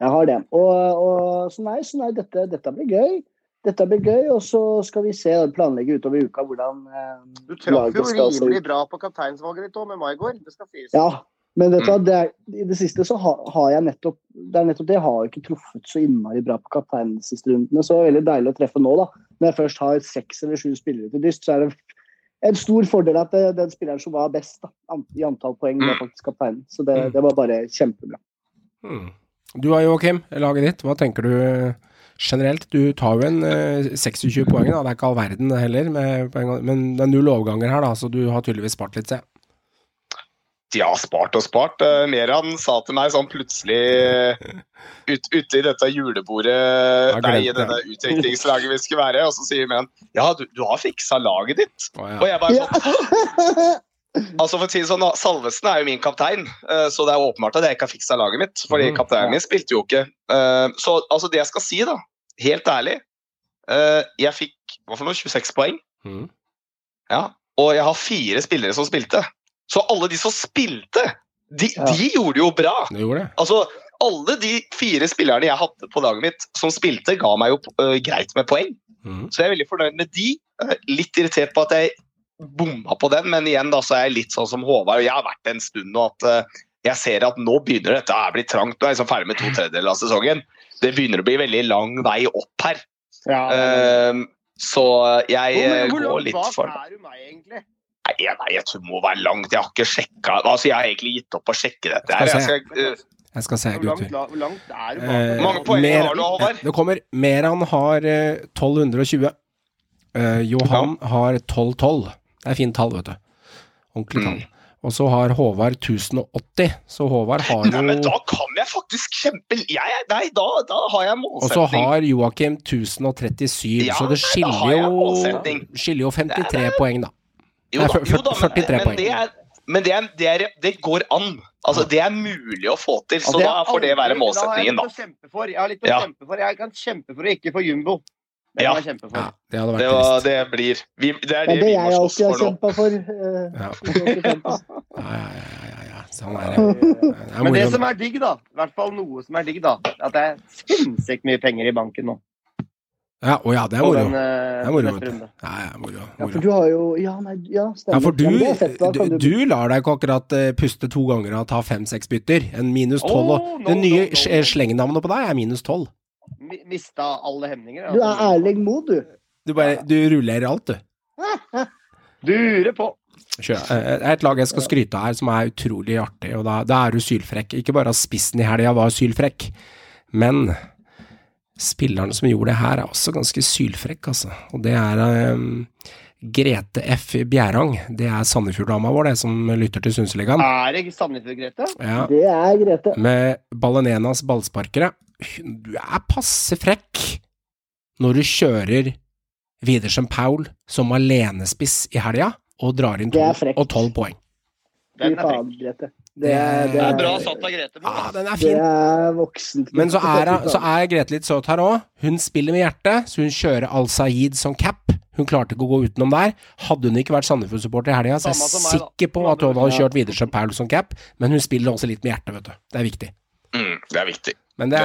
Jeg har det. Og, og så nei, så nei dette, dette blir gøy. Dette blir gøy, og så skal vi se planlegge utover uka hvordan eh, Du traff jo skal rimelig bra på kapteinsvalget ditt òg, med Maigård. Det skal sies. Ja, men vet du hva, det er, i det siste så har, har jeg nettopp det er nettopp det, jeg har ikke truffet så innmari bra på kapteinen de siste rundene. Så det er veldig deilig å treffe nå, da. Når jeg først har seks eller sju spillere til dyst, så er det en stor fordel at det, den spilleren som var best da, i antall poeng, var faktisk kapteinen. Så det, Mm. det var bare kjempebra. Mm. Du har Joakim, laget ditt. Hva tenker du eh, generelt? Du tar jo en eh, 26 poeng, da. Det er ikke all verden heller, med, men det er null overganger her, da, så du har tydeligvis spart litt, se. De har spart og spart. Uh, Meran sa til meg sånn plutselig eh, ut, ute i dette julebordet Nei, i denne utviklingslaget vi skulle være, og så sier Meran ja, du, du har fiksa laget ditt. Å, Og jeg bare sånn Altså for å si sånn, Salvesen er jo min kaptein, eh, så det er åpenbart at jeg ikke har fiksa laget mitt. Fordi Mhm. kapteinen min spilte jo ikke. Eh, Så altså det jeg skal si, da, helt ærlig eh, Jeg fikk hva for noe, 26 poeng. Hmm. Ja, og jeg har fire spillere som spilte. Så alle de som spilte, de, Ja. de gjorde det jo bra. De gjorde det. Altså, alle de fire spillerne jeg hadde på laget mitt som spilte, ga meg jo uh, greit med poeng. Mm. Så jeg er veldig fornøyd med de. Uh, Litt irritert på at jeg bomma på den, men igjen da, så er jeg litt sånn som Håvard. og Jeg har vært en stund nå at uh, jeg ser at nå begynner dette å bli trangt. Nå er jeg liksom ferdig med to tredjedeler av sesongen. Det begynner å bli veldig lang vei opp her. Ja, Eh, så jeg hvor, hvor går langt bak er du meg, egentlig? Nei, jeg, nei, jeg tror det må være langt. Jeg har ikke sjekka altså, Jeg har egentlig gitt opp å sjekke dette. her. Jeg skal, uh, Jeg skal se, Hvor langt, gutter. hvor langt er det? Eh, mange poeng Mer- har du, Håvard? Det kommer. Meran har eh, 1220. Uh, Johan har 1212. Det er fint tall, vet du. Ordentlig tall. Mm. Og så har Håvard 1080, så Håvard har jo Nei, men da kan jeg faktisk kjempe jeg, Nei, da, da har jeg Og så har Joakim 1037, Ja, så det skiller jo, skiller jo 53 poeng, da. Jo da, jo da, men, men, det, er, men det, er, det, er, det går an. Altså, det er mulig å få til, så da får det være målsettingen, da. Jeg har litt å kjempe for. Jeg kan kjempe for å ikke få jumbo. Det Ja. Ja, det hadde Det, vært var, trist. det blir vi, Det er Det det er det vi må slåss for nå. for. Uh, Ja. Ja, ja, ja, ja, ja. Sånn er det. det er Men det som er digg, da, i hvert fall noe som er digg, da, at det er sinnssykt mye penger i banken nå. Ja, å ja, det er moro. den, Det eh, er moro, vet du. Ja, ja, moro. Ja, for du har jo Ja, nei, ja stemmer. Ja, for du, fett, du, du lar deg ikke akkurat eh, puste to ganger og ta fem-seks bytter. En minus tolv. Oh, no, det nye no, no, no. slengnavnet på deg er minus tolv. Mi- Mista alle hemninger. Du er Erling Moe, du. Du, bare, du rullerer alt, du. Durer på. Kjør. Eh, Det er et lag jeg skal skryte av her, som er utrolig artig, og da, da er du sylfrekk. Ikke bare at spissen i helga var sylfrekk, men Spilleren som gjorde det her, er også ganske sylfrekk, altså. Og det er um, Grete F. Bjerang. Det er Sandefjord-dama vår, det, som lytter til Sundsligaen. Er det Sandefjord-Grete? Ja. Det er Grete. Med Ballenenas ballsparkere. Du er passe frekk når du kjører Widersen Paul som alenespiss i helga, og drar inn to og tolv poeng. Den er frekk. Det er, det Det er, bra satt av Grete. Ja, den er det er voksent. Men så er, så er Grete litt søt her òg. Hun spiller med hjertet, så hun kjører Al-Saeed som cap. Hun klarte ikke å gå utenom der. Hadde hun ikke vært Sandefjord-supporter i helga, så er jeg som sikker på at hun hadde kjørt Widersen Paul som cap, men hun spiller også litt med hjertet, vet du. Det er viktig. Mm, det er viktig. Men den,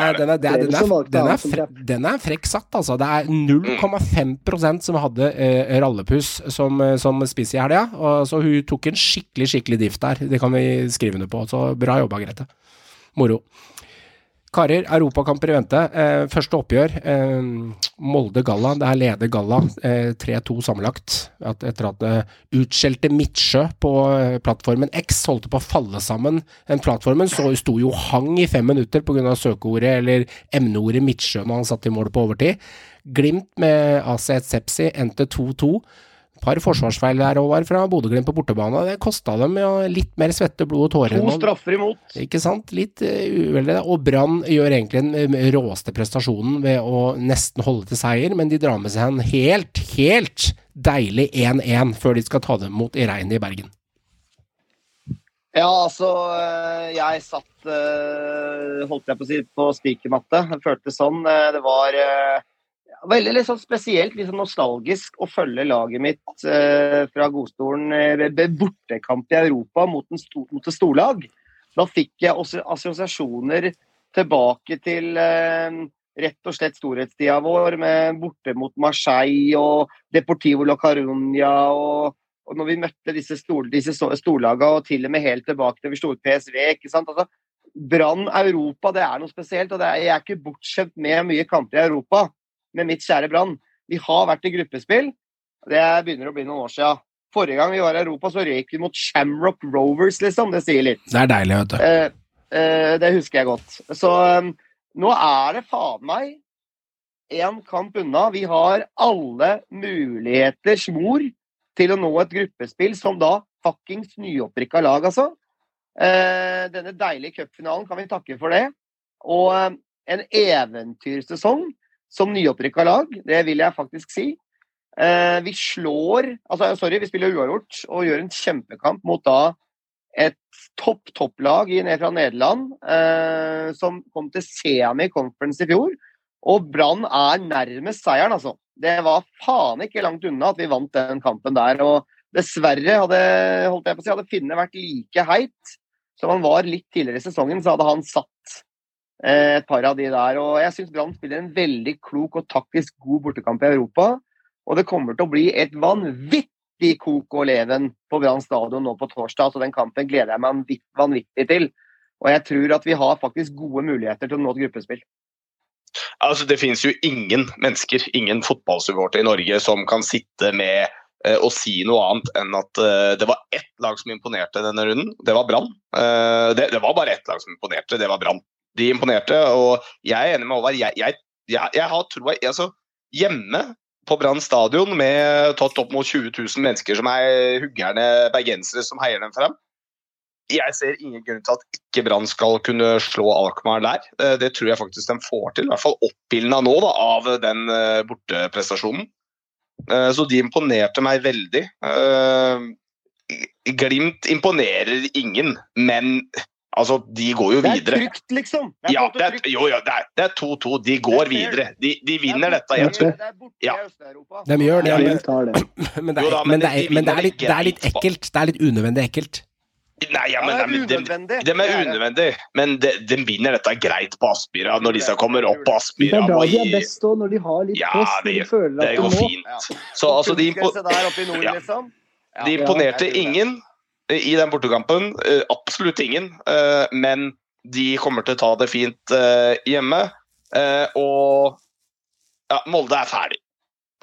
er, frekk satt, altså. Det er 0,5% som hadde eh, rallepuss som, eh, som spiss i helga. Så hun tok en skikkelig, skikkelig diff der. Det kan vi skrive under på. Så bra jobba, Grete. Moro. Karer, europakamper i vente. Eh, første oppgjør. Eh, Molde-Galla. Det er leder Galla. Eh, 3-2 sammenlagt. At, etter at det utskjelte Midtsjø på eh, plattformen X holdt på å falle sammen. Den plattformen så, sto jo hang i fem minutter pga. søkeordet eller emneordet Midtsjø når han satt i mål på overtid. Glimt med AC1 Sepsi endte 2-2. Par forsvarsfeil der over fra Bodø-Glimt på bortebane. Det kosta dem jo litt mer svette, blod og tårer. To straffer imot. ikke sant? Litt uh, uveldig. Og Brann gjør egentlig den eh, råeste prestasjonen ved å nesten holde til seier, men de drar med seg en helt, helt deilig 1-1 før de skal ta dem mot i regnet i Bergen. Ja, altså øh, Jeg satt holdt jeg på å si, på spikermatte. Det føltes sånn. Eh, Det var veldig litt sånn spesielt, litt sånn nostalgisk å følge laget mitt eh, fra godstolen ved bortekamp i Europa mot, en sto, mot et storlag. Da fikk jeg også assosiasjoner tilbake til eh, rett og slett storhetstida vår, med borte mot Marseille og Deportivo La Caruña og og når vi møtte disse, stor, disse storlaga, og til og med helt tilbake til vi slo ut PSV ikke sant? Altså, Brann Europa, det er noe spesielt. og er, Jeg er ikke bortskjemt med mye kamper i Europa med mitt kjære Brann. Vi har vært i gruppespill. Det begynner å bli noen år siden. Forrige gang vi var i Europa, så røyk vi mot Shamrock Rovers, liksom. Det sier litt. Det er deilig, vet du. Eh, eh, det husker jeg godt. Så eh, nå er det faen meg én kamp unna. Vi har alle muligheters mor til å nå et gruppespill som da fuckings nyopprykka lag, altså. Eh, denne deilige cupfinalen kan vi takke for det. Og eh, en eventyrsesong som nyopprykka lag, det vil jeg faktisk si. Eh, vi slår altså Sorry, vi spiller uavgjort og gjør en kjempekamp mot da et topp topplag ned fra Nederland eh, som kom til semi conference i fjor. Og Brann er nærmest seieren, altså. Det var faen ikke langt unna at vi vant den kampen der. Og dessverre hadde holdt jeg på å si, hadde Finne vært like heit som han var litt tidligere i sesongen, så hadde han satt et par av de der. Og jeg syns Brann spiller en veldig klok og taktisk god bortekamp i Europa. Og det kommer til å bli et vanvittig kok og leven på Brann stadion nå på torsdag. Så den kampen gleder jeg meg vanvitt- vanvittig til. Og jeg tror at vi har faktisk gode muligheter til å nå et gruppespill. Altså, det finnes jo ingen mennesker, ingen fotballsupporter i Norge som kan sitte med eh, og si noe annet enn at eh, det var ett lag som imponerte denne runden. Det var Brann. Eh, det, det var bare ett lag som imponerte, det var Brann. De imponerte, og jeg er enig med Håvard. Jeg, jeg, jeg, jeg har troa altså, Hjemme på Brann stadion med tatt opp mot 20 000 mennesker som er huggerne bergensere som heier dem frem. Jeg ser ingen grunn til at ikke Brann skal kunne slå Alkmaar der. Eh, Det tror jeg faktisk de får til. I hvert fall oppildna nå da, av den eh, borteprestasjonen. Eh, Så de imponerte meg veldig. Glimt imponerer ingen, men altså, de går jo videre. Det er trygt, liksom. Det er Ja, det er, jo, jo, det er- er 2-2. De går er videre. De, de vinner Det er dette borte- igjen. Det er borte Ja. i Øst-Europa. De gjør det, Ja, men, det. men, det er, men, men det er, men det er, litt, det er litt ekkelt. Det er litt unødvendig ekkelt. Nei, ja, men, de, de er Det er unødvendig, men de, de vinner dette greit på Aspmyra når disse kommer opp på Det er da de er best òg, når de har litt Ja, press. Ja, det- føler Det at går fint. Så altså, de, liksom. De imponerte ingen i den bortekampen. eh, Absolutt ingen. eh, Men de kommer til å ta det fint eh, hjemme. Eh, Og ja, Molde er ferdig.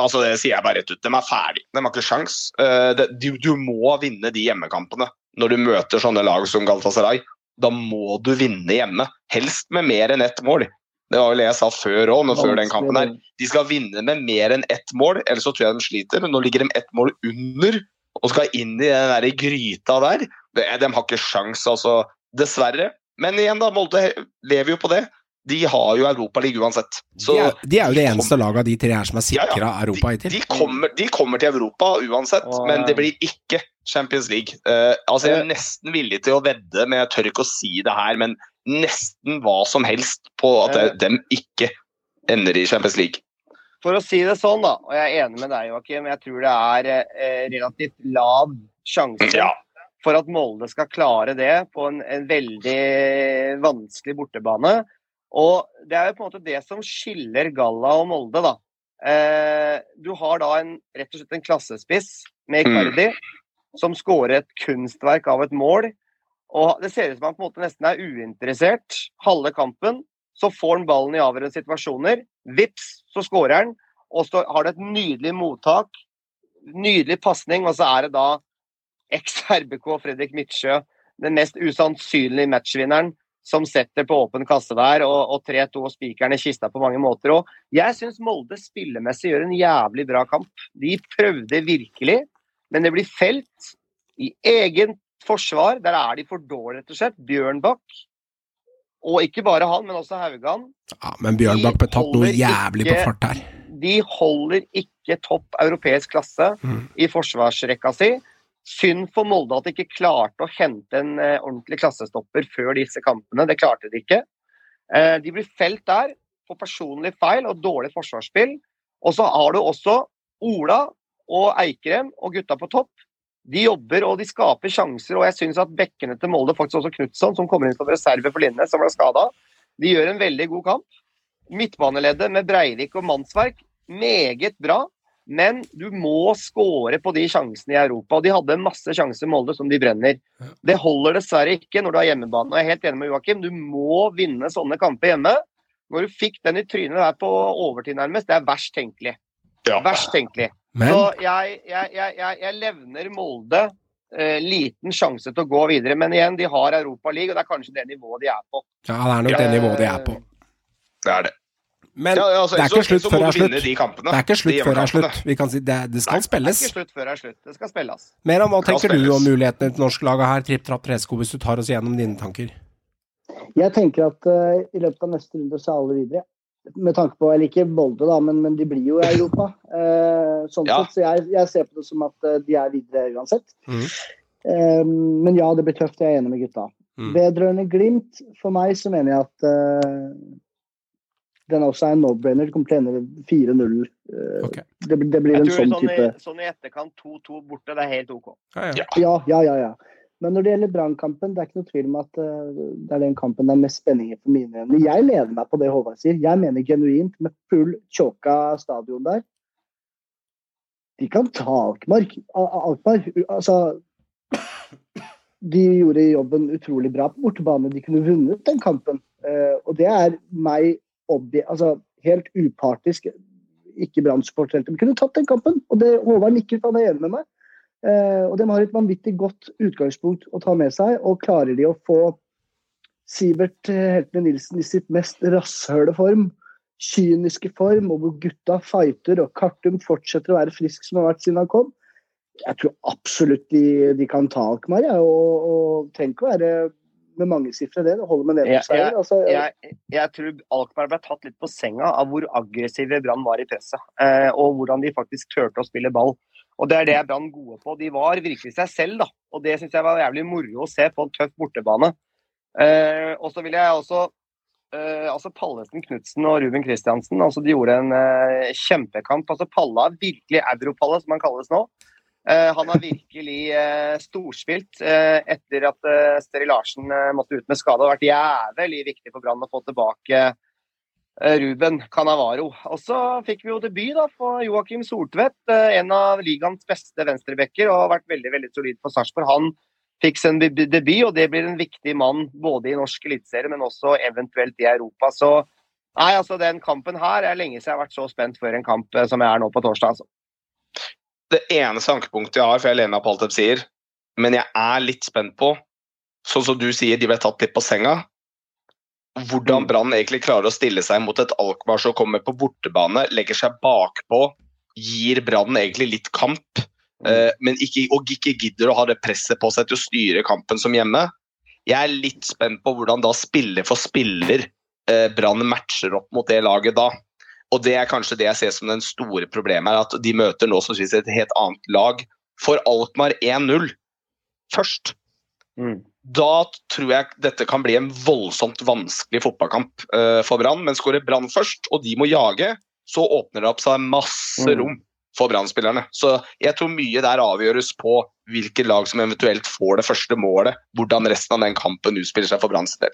Altså Det sier jeg bare rett ut. De er ferdig. De har ikke sjans. Eh, Du, du må vinne de hjemmekampene når du møter sånne lag som Galatasaray. Da må du vinne hjemme. Helst med mer enn ett mål. Det var vel det jeg sa før òg, før den kampen her. De skal vinne med mer enn ett mål, ellers så tror jeg de sliter. Men Nå ligger de ett mål under og skal inn i den der gryta der. Det- De har ikke sjans, altså. Dessverre. Men igjen, da. Molde lever jo på det. De har jo Europaligaen uansett. Så de, er, de er jo det eneste laget av de tre her som er Ja, ja. Europa de, hittil. de, kommer, de kommer til Europa uansett, Og, men det blir ikke Champions League. Uh, altså Jeg er nesten villig til å vedde, men jeg tør ikke å si det her, men nesten hva som helst på at Eh. de ikke ender i Champions League. For å si det sånn, da, og jeg er enig med deg, Joakim, jeg tror det er eh, relativt lav sjanse Ja. for at Molde skal klare det på en, en veldig vanskelig bortebane. Og det er jo på en måte det som skiller Galla og Molde, da. Eh, du har da en, rett og slett en klassespiss med Mm. Icardi, som skårer et kunstverk av et mål. Og det ser ut som han på en måte nesten er uinteressert halve kampen. Så får han ballen i avgjørende situasjoner. Vips, så skårer han. Og så har det et nydelig mottak. Nydelig pasning, og så er det da eks-RBK Fredrik Midtsjø, den mest usannsynlige matchvinneren, som setter på åpen kasse der, og 3-2 og spikeren i kista på mange måter. Og jeg syns Molde spillemessig gjør en jævlig bra kamp. De prøvde virkelig, men det blir felt i egen forsvar. Der er de for dårlige, rett og slett. Bjørnbakk. Og ikke bare han, men også Haugan. Ja, men Bjørnbakk ble tatt noe jævlig jævlig på fart her. De holder ikke topp europeisk klasse Mm. i forsvarsrekka si. Synd for Molde at de ikke klarte å hente en eh, ordentlig klassestopper før disse kampene. Det klarte de ikke. Eh, de blir felt der på personlig feil og dårlig forsvarsspill. Og så har du også Ola og Eikrem og gutta på topp. De jobber og de skaper sjanser, og jeg syns at bekkene til Molde, faktisk også Knutson, som kommer inn som reserve for Linne, som ble skada, de gjør en veldig god kamp. Midtbaneleddet med Breivik og Mannsverk, meget bra. Men du må skåre på de sjansene i Europa. Og de hadde masse sjanser i Molde som de brenner. Det holder dessverre ikke når du har hjemmebane. Og jeg er helt enig med Joakim, du må vinne sånne kamper hjemme. Når du fikk den i trynet der på overtid nærmest, det er verst tenkelig. Ja. Verst tenkelig. Men Så jeg, jeg, jeg, jeg, levner Molde eh, liten sjanse til å gå videre. Men igjen, de har Europa League, og det er kanskje det nivået de er på. ja, det er nok det nivået de er på. Det er det. Men Ja, altså, det er så- ikke slutt så før det er slutt. de kampene. Det er ikke slutt De før det er slutt. Vi kan si det, det skal Det er spilles. ikke slutt før det er slutt. Det skal spilles. Mer om hva tenker du om mulighetene til norsk-laget her, Tripp Trapp Tresko, hvis du tar oss gjennom dine tanker? Jeg tenker at uh, i løpet av neste runde så er alle videre. Med tanke på, Eller ikke Molde, da, men, men de blir jo i Europa. Eh, sånn Ja. sett, så jeg, jeg ser på det som at eh, de er videre uansett. Mm. Eh, men ja, det blir tøft. Jeg er enig med gutta. Mm. Vedrørende Glimt, for meg så mener jeg at eh, den også er en no-brainer. Det kommer til å ende 4-0. Eh, Ok. det, det blir Jeg en sånn sånn, type i, sånn i etterkant 2-2 borte, det er helt OK. Ja, ja. Ja, ja, ja. Men når det gjelder Brannkampen, det er ikke noe tvil om at eh, det er den kampen det er mest spenning i for mine øyne. Jeg lener meg på det Håvard sier. Jeg mener genuint, med full tjåka stadion der De kan ta Alkmark. Alkmark altså De gjorde jobben utrolig bra på bortebane. De kunne vunnet den kampen. Eh, og det er meg altså, helt upartisk. Ikke Brann-supporter, men kunne tatt den kampen. Og det Håvard nikker, for han er enig med meg. Eh, og de har et vanvittig godt utgangspunkt å ta med seg. Og klarer de å få Sivert eh, Heltene Nilsen i sitt mest rasshøle form, kyniske form, og hvor gutta fighter og Kartum fortsetter å være frisk som har vært siden han kom, jeg tror absolutt de, de kan ta Alkmaar. Ja, og, og ikke å være med mangesifre det. Det holder med Jeg, nedrykkseier. jeg, Altså, jeg, jeg tror Alkmaar ble tatt litt på senga av hvor aggressive Brann var i presset. Eh, og hvordan de faktisk turte å spille ball. Og Det er det Brann gode på. De var virkelig seg selv, da. Og det syns jeg var jævlig moro å se på en tøff bortebane. Eh, og så vil jeg også eh, altså Pallesen Knutsen og Ruben Kristiansen altså de gjorde en eh, kjempekamp. altså Palla er virkelig Europalle, som han kalles nå. Eh, han har virkelig eh, storspilt eh, etter at Steri Larsen måtte ut med skade. Det har vært jævlig viktig for Brann å få tilbake Ruben Canavaro. Og så fikk vi jo debut da for Joakim Soltvedt, eh, en av ligaens beste venstrebacker, og har vært veldig veldig solid for Sarpsborg. Han fikk sin debut, og det blir en viktig mann både i norsk eliteserie, men også eventuelt i Europa. Så nei, altså den kampen her er lenge siden jeg har vært så spent før en kamp eh, som jeg er nå på torsdag. altså. Det eneste ankepunktet jeg har, for jeg lener meg på alt de sier, men jeg er litt spent på Sånn som du sier, de ble tatt litt på senga. Hvordan Brann egentlig klarer å stille seg mot et Alkmaar som kommer på bortebane, legger seg bakpå, gir Brann egentlig litt kamp, eh, men ikke, og ikke gidder å ha det presset på seg til å styre kampen som hjemme. Jeg er litt spent på hvordan da spiller for spiller eh, Brann matcher opp mot det laget da. Og det er kanskje det jeg ser som den store problemet, er at de møter nå som synes, et helt annet lag. For Alkmaar 1-0 først. Mm. Da tror jeg dette kan bli en voldsomt vanskelig fotballkamp eh, for Brann. Men skårer Brann først, og de må jage, så åpner det opp seg masse Mm. rom for Brann-spillerne. Så jeg tror mye der avgjøres på hvilke lag som eventuelt får det første målet. Hvordan resten av den kampen utspiller seg for Branns del.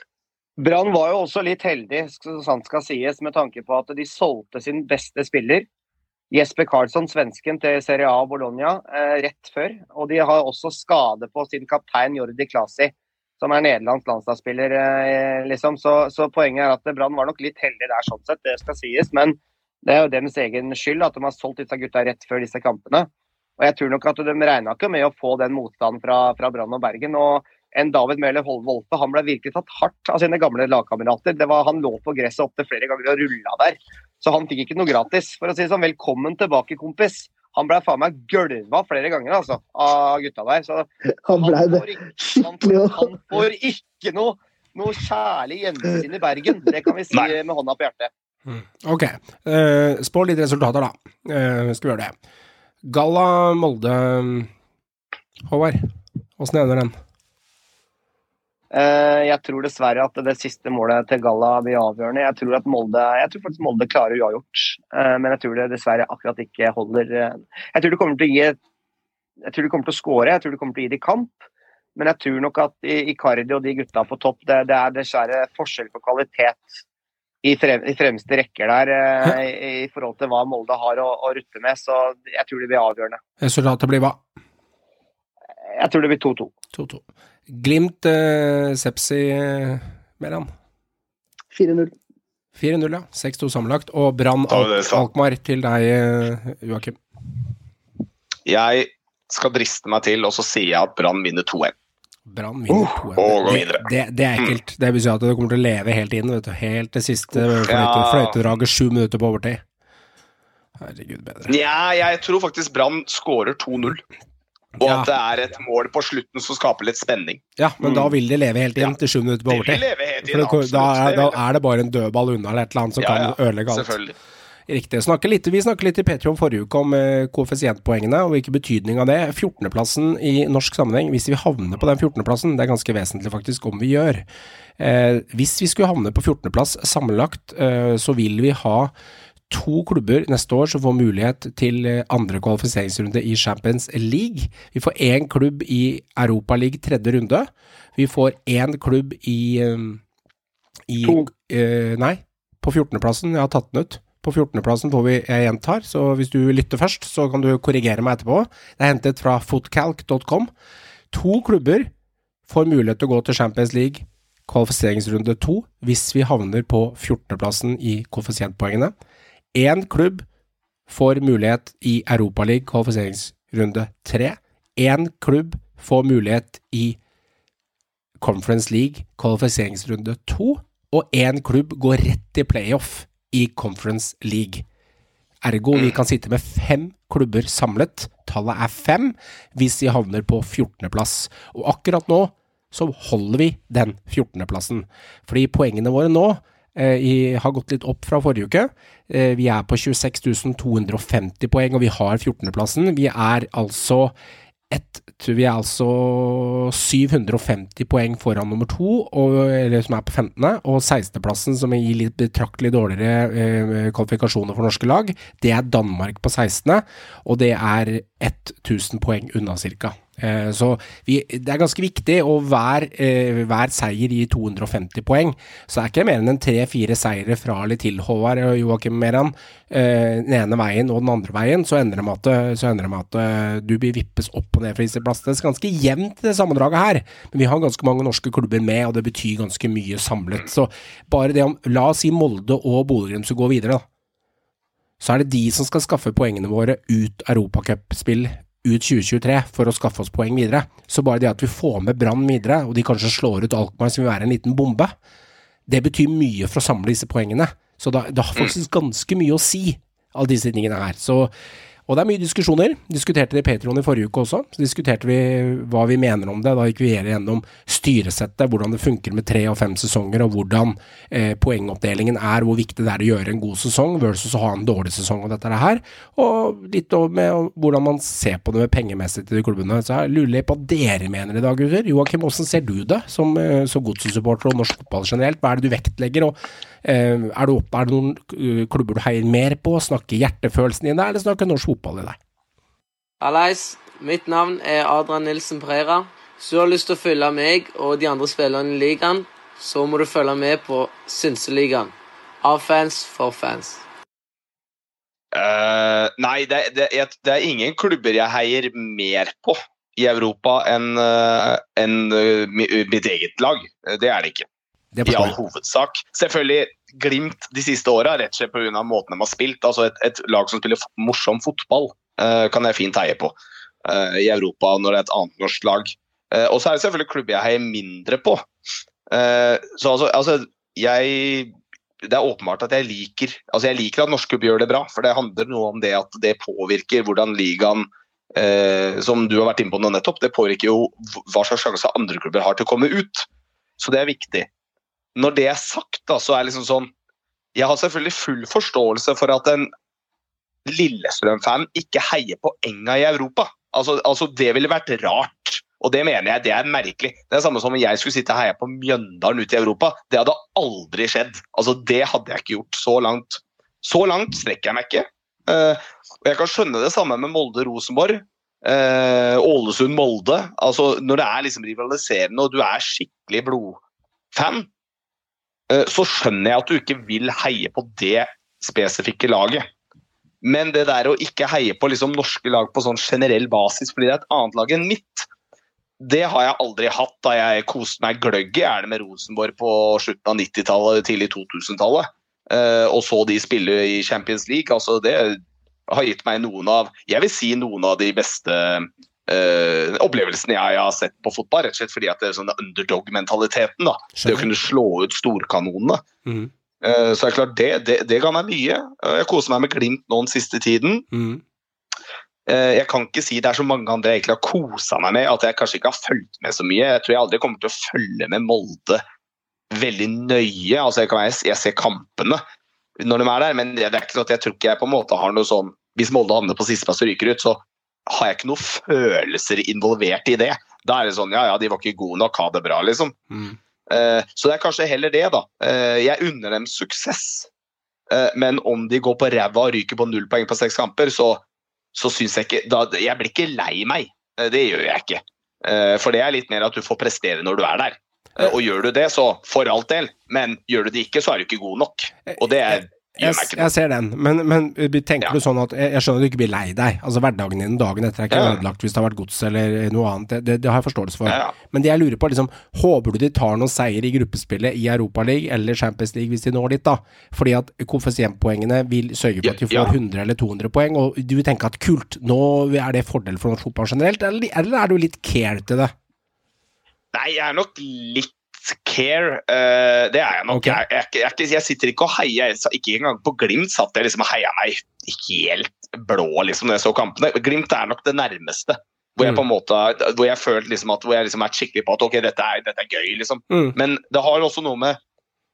Brann var jo også litt heldig, sant skal sies, med tanke på at de solgte sin beste spiller, Jesper Karlsson, svensken til Serie A Bologna, eh, rett før. Og de har også skade på sin kaptein Jordi Klasi, som er nederlandsk landslagsspiller. Eh, liksom. så, så poenget er at Brann var nok litt heldig der, sånn sett, det skal sies. Men det er jo deres egen skyld at de har solgt disse gutta rett før disse kampene. Og jeg tror nok at de regna ikke med å få den motstanden fra, fra Brann og Bergen. og en David Møller Wolfe han ble virkelig tatt hardt av sine gamle lagkamerater. Det var- Han lå på gresset opptil flere ganger og rulla der. Så han fikk ikke noe gratis. For å si det sånn, velkommen tilbake, kompis. Han ble faen meg gølva flere ganger altså, av gutta der. Så Han blei det får ikke, han, skikkelig òg. han får ikke noe, noe kjærlig gjensyn i Bergen. Det kan vi si Nei. med hånda på hjertet. Ok. Uh, spå litt resultater, da. Uh, skal vi gjøre det. Galla Molde Håvard, åssen ender den? Eh, Jeg tror dessverre at det siste målet til Galla blir avgjørende. Jeg tror, at Molde, jeg tror faktisk Molde klarer uavgjort, Eh, men jeg tror det dessverre akkurat ikke holder. eh, Jeg tror det kommer til å gi Jeg tror de kommer til å skåre, jeg tror de kommer til å gi det kamp. Men jeg tror nok at Icardi og de gutta på topp, det, det er dessverre forskjell på kvalitet i, frem, i fremste rekker der i, i forhold til hva Molde har å, å rutte med. Så jeg tror det blir avgjørende. Resultatet blir hva? Jeg tror det blir 2-2. 2-2. Glimt eh, Sepsi uh, Meran. 4-0. 4-0, ja. 6-2 sammenlagt. Og Brann. Alkmaar til deg, eh, Joakim. Jeg skal driste meg til, og så sier jeg at Brann vinner 2-1. Brann vinner 2-1. og Det, det, det er ekkelt. Det vil si at det kommer til å leve helt inn, vet du. Helt til siste fløyte, fløytedraget, sju minutter på overtid. Herregud bedre. Nja, jeg tror faktisk Brann skårer 2-0. Og Ja. at det er et mål på slutten som skaper litt spenning. Ja, men da vil de leve helt inn Ja. til sju minutter på overtid. da, er, Det da er det bare en dødball unna eller et eller annet som Ja, ja, kan ødelegge alt. Selvfølgelig. Riktig. Snakke litt, vi snakket litt i Petro forrige uke om eh, koeffisientpoengene og hvilken betydning av det. 14.-plassen i norsk sammenheng, hvis vi havner på den 14.-plassen, det er ganske vesentlig faktisk om vi gjør. Eh, hvis vi skulle havne på 14.-plass sammenlagt, eh, så vil vi ha to klubber neste år som får mulighet til eh, andre kvalifiseringsrunde i Champions League. Vi får én klubb i Europa League tredje runde. Vi får én klubb i, eh, i To. eh, Nei, på 14.-plassen. Jeg har tatt den ut. På 14.-plassen får vi Jeg gjentar, så hvis du lytter først, så kan du korrigere meg etterpå. Det er hentet fra footcalc.com. To klubber får mulighet til å gå til Champions League kvalifiseringsrunde to hvis vi havner på 14.-plassen i koeffisientpoengene. Én klubb får mulighet i Europaligaen kvalifiseringsrunde tre. Én klubb får mulighet i Conference League kvalifiseringsrunde to. Og én klubb går rett til playoff i Conference League. Ergo vi kan sitte med fem klubber samlet. Tallet er fem hvis vi havner på 14.-plass. Og akkurat nå så holder vi den 14.-plassen. Fordi poengene våre nå i, har gått litt opp fra forrige uke. Eh, vi er på 26.250 poeng, og vi har 14.-plassen. Vi er altså ett Vi er altså 750 poeng foran nummer to, og, eller som er på 15., og 16.-plassen, som gir litt betraktelig dårligere eh, kvalifikasjoner for norske lag, det er Danmark på 16., og det er 1000 poeng unna cirka. Eh, så vi, det er ganske viktig, og hver, eh, hver seier gir 250 poeng. Så det er ikke mer enn en tre-fire seire fra eller til Håvard og Joakim Meran. Eh, den ene veien og den andre veien, så endrer med at, at du blir vippes opp og ned fra disse plassene. Det er ganske jevnt det sammendraget her, men vi har ganske mange norske klubber med, og det betyr ganske mye samlet. Så bare det om La oss si Molde og Bodø-Glimt skulle gå videre, da så er det de som skal skaffe poengene våre ut europacupspill ut 2023 for å skaffe oss poeng videre. Så bare det at vi får med Brann videre, og de kanskje slår ut Alkmaar som vil være en liten bombe, det betyr mye for å samle disse poengene. Så det, har faktisk ganske mye å si, alle disse tingene her. Så og det er mye diskusjoner. Diskuterte det i Patron i forrige uke også. Så diskuterte vi hva vi mener om det. Da gikk vi gjennom styresettet, hvordan det funker med tre og fem sesonger, og hvordan eh, poengoppdelingen er, hvor viktig det er å gjøre en god sesong versus å ha en dårlig sesong og dette her. Og litt med hvordan man ser på det med pengemessig til de klubbene. Så jeg lurer litt på hva dere mener i dag, gutter. Joakim, hvordan ser du det som, eh, som godssupporter og norsk fotball generelt? Hva er det du vektlegger? og Eh, er, det opp, er det noen eh, klubber du heier mer på? Snakker hjertefølelsen din der, eller snakker norsk fotball i deg? Hallais, mitt navn er Adrian Nilsen Preira. Hvis du har lyst til å følge meg og de andre spillerne i ligaen, så må du følge med på Synseligaen. Av fans for fans. Uh, nei, det, det, det, er ingen klubber jeg heier mer på i Europa enn uh, en, uh, mitt eget lag. Det er det ikke i all hovedsak. Selvfølgelig Glimt de siste åra, rett og slett pga. måten de har spilt. altså Et, et lag som spiller morsom fotball, uh, kan jeg fint heie på uh, i Europa når det er et annet norsk lag. Uh, og så er det selvfølgelig klubber jeg heier mindre på. så altså, altså, jeg Det er åpenbart at jeg liker altså jeg liker at norske klubber gjør det bra, for det handler noe om det at det påvirker hvordan ligaen som du har vært inne på nå nettopp, det påvirker jo hva slags sjanse andre klubber har til å komme ut. Så det er viktig når det er sagt, da, så er det liksom sånn Jeg har selvfølgelig full forståelse for at en Lillestrøm-fan ikke heier på Enga i Europa. Altså, altså, Det ville vært rart. Og det mener jeg det er merkelig. Det er samme som om jeg skulle sitte og heie på Mjøndalen ute i Europa. Det hadde aldri skjedd. Altså, Det hadde jeg ikke gjort. Så langt Så langt strekker jeg meg ikke. Uh, og Jeg kan skjønne det samme med Molde-Rosenborg. Uh, Ålesund-Molde. Altså, Når det er liksom rivaliserende og du er skikkelig blodfan, så skjønner jeg at du ikke vil heie på det spesifikke laget. Men det der å ikke heie på liksom norske lag på sånn generell basis fordi det er et annet lag enn mitt, det har jeg aldri hatt da jeg koste meg gløgg i det med Rosenborg på slutten av 90-tallet, tidlig 2000-tallet. Eh, og så de spille i Champions League. altså Det har gitt meg noen av jeg vil si noen av de beste uh, opplevelsen jeg har sett på fotball. Rett og slett fordi at det er sånn underdog-mentaliteten. da, Det å kunne slå ut storkanonene. Mm. Uh, så er det klart, det, det, det ga meg mye. Uh, jeg koser meg med Glimt nå den siste tiden. Mm. Jeg kan ikke si det er så mange andre jeg egentlig har kosa meg med, at jeg kanskje ikke har fulgt med så mye. Jeg tror jeg aldri kommer til å følge med Molde veldig nøye. altså Jeg, kan, jeg ser kampene når de er der, men det er ikke sånn at jeg tror ikke jeg på en måte har noe sånn Hvis Molde havner på sisteplass og ryker ut, så har jeg ikke noen følelser involvert i det. Da er det sånn ja ja, de var ikke gode nok, ha det bra, liksom. Mm. Uh, så det er kanskje heller det, da. Uh, jeg unner dem suksess. Uh, men om de går på ræva og ryker på null poeng på seks kamper, så, så syns jeg ikke da, Jeg blir ikke lei meg. det gjør jeg ikke. for det er litt mer at du får prestere når du er der. og gjør du det, så for alt del. Men gjør du det ikke, så er du ikke god nok. Og det er jeg, jeg, ser den, men, men tenker ja. du sånn at Jeg skjønner at du ikke blir lei deg. Altså Hverdagen din dagen etter er ikke ja. ødelagt hvis det har vært gods eller noe annet. Det, det, det har jeg forståelse for. Ja. Men det jeg lurer på, liksom Håper du de tar noen seier i gruppespillet i Europaligaen eller Champions League hvis de når dit, da? Fordi at koeffisientpoengene vil sørge for at de får 100 eller 200 poeng, og du vil tenke at kult, nå er det fordel for norsk fotball generelt, eller, eller er du litt care til det? Nei, jeg er nok litt care. Uh, det er jeg nok. Okay. Jeg, jeg, jeg, jeg, sitter ikke og heier. Ikke engang på Glimt satt jeg liksom og heia meg helt blå liksom, når jeg så kampene. Glimt er nok det nærmeste. Hvor jeg mm. på en måte, hvor jeg følte liksom at hvor jeg liksom er skikkelig på at ok, dette er, dette er gøy. liksom. Mm. Men det har også noe med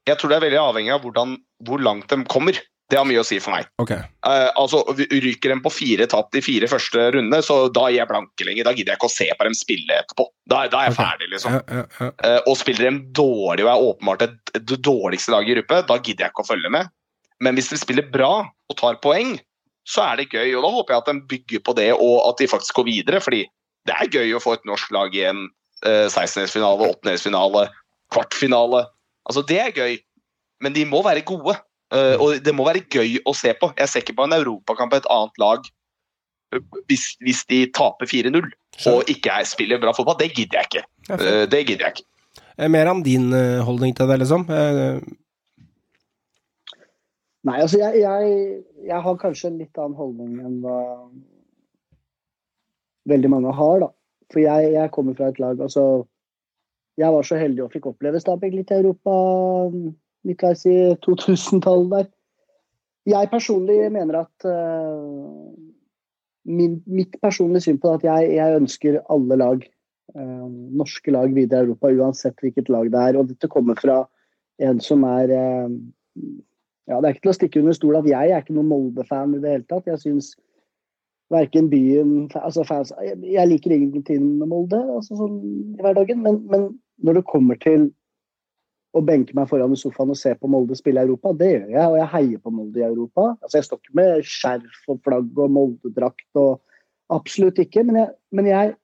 Jeg tror det er veldig avhengig av hvordan, hvor langt de kommer. Det har mye å si for meg. Okay. Uh, altså, Ryker en på fire tap de fire første rundene, så da gir jeg blanke lenger. Da gidder jeg ikke å se på dem spille etterpå. Da, da er jeg okay. ferdig, liksom. Ja, ja, ja. Uh, og spiller de dårlig og er åpenbart det dårligste laget i gruppe, da gidder jeg ikke å følge med. Men hvis de spiller bra og tar poeng, så er det gøy. Og da håper jeg at de bygger på det, og at de faktisk går videre. fordi det er gøy å få et norsk lag i en uh, 16-delsfinale, 8-delsfinale, kvartfinale. Altså, det er gøy, men de må være gode. Uh, og det må være gøy å se på. Jeg ser ikke på en europakamp et annet lag eh, hvis, hvis de taper 4-0 og ikke er, spiller bra fotball. Det gidder jeg ikke. Uh, det gidder jeg ikke. Mer om din holdning til det, liksom? Nei, altså jeg, jeg, jeg, har kanskje en litt annen holdning enn hva veldig mange har, da. For jeg, jeg kommer fra et lag Altså, jeg var så heldig og fikk oppleve Stabæk litt i Europa midtveis i 2000-tallet der. Jeg personlig mener at uh, min, Mitt personlige syn på det at jeg, jeg ønsker alle lag, uh, norske lag videre i Europa, uansett hvilket lag det er. Og dette kommer fra en som er uh, ja, Det er ikke til å stikke under stol at jeg er ikke noen Molde-fan i det hele tatt. Jeg syns verken byen altså fans, jeg, jeg liker ingenting med Molde altså sånn i hverdagen, men, men når det kommer til å benke meg foran i sofaen og se på Molde spille i Europa, det gjør jeg. Og jeg heier på Molde i Europa. Altså, jeg står ikke med skjerf og flagg og Molde-drakt og Absolutt ikke. Men jeg, men jeg,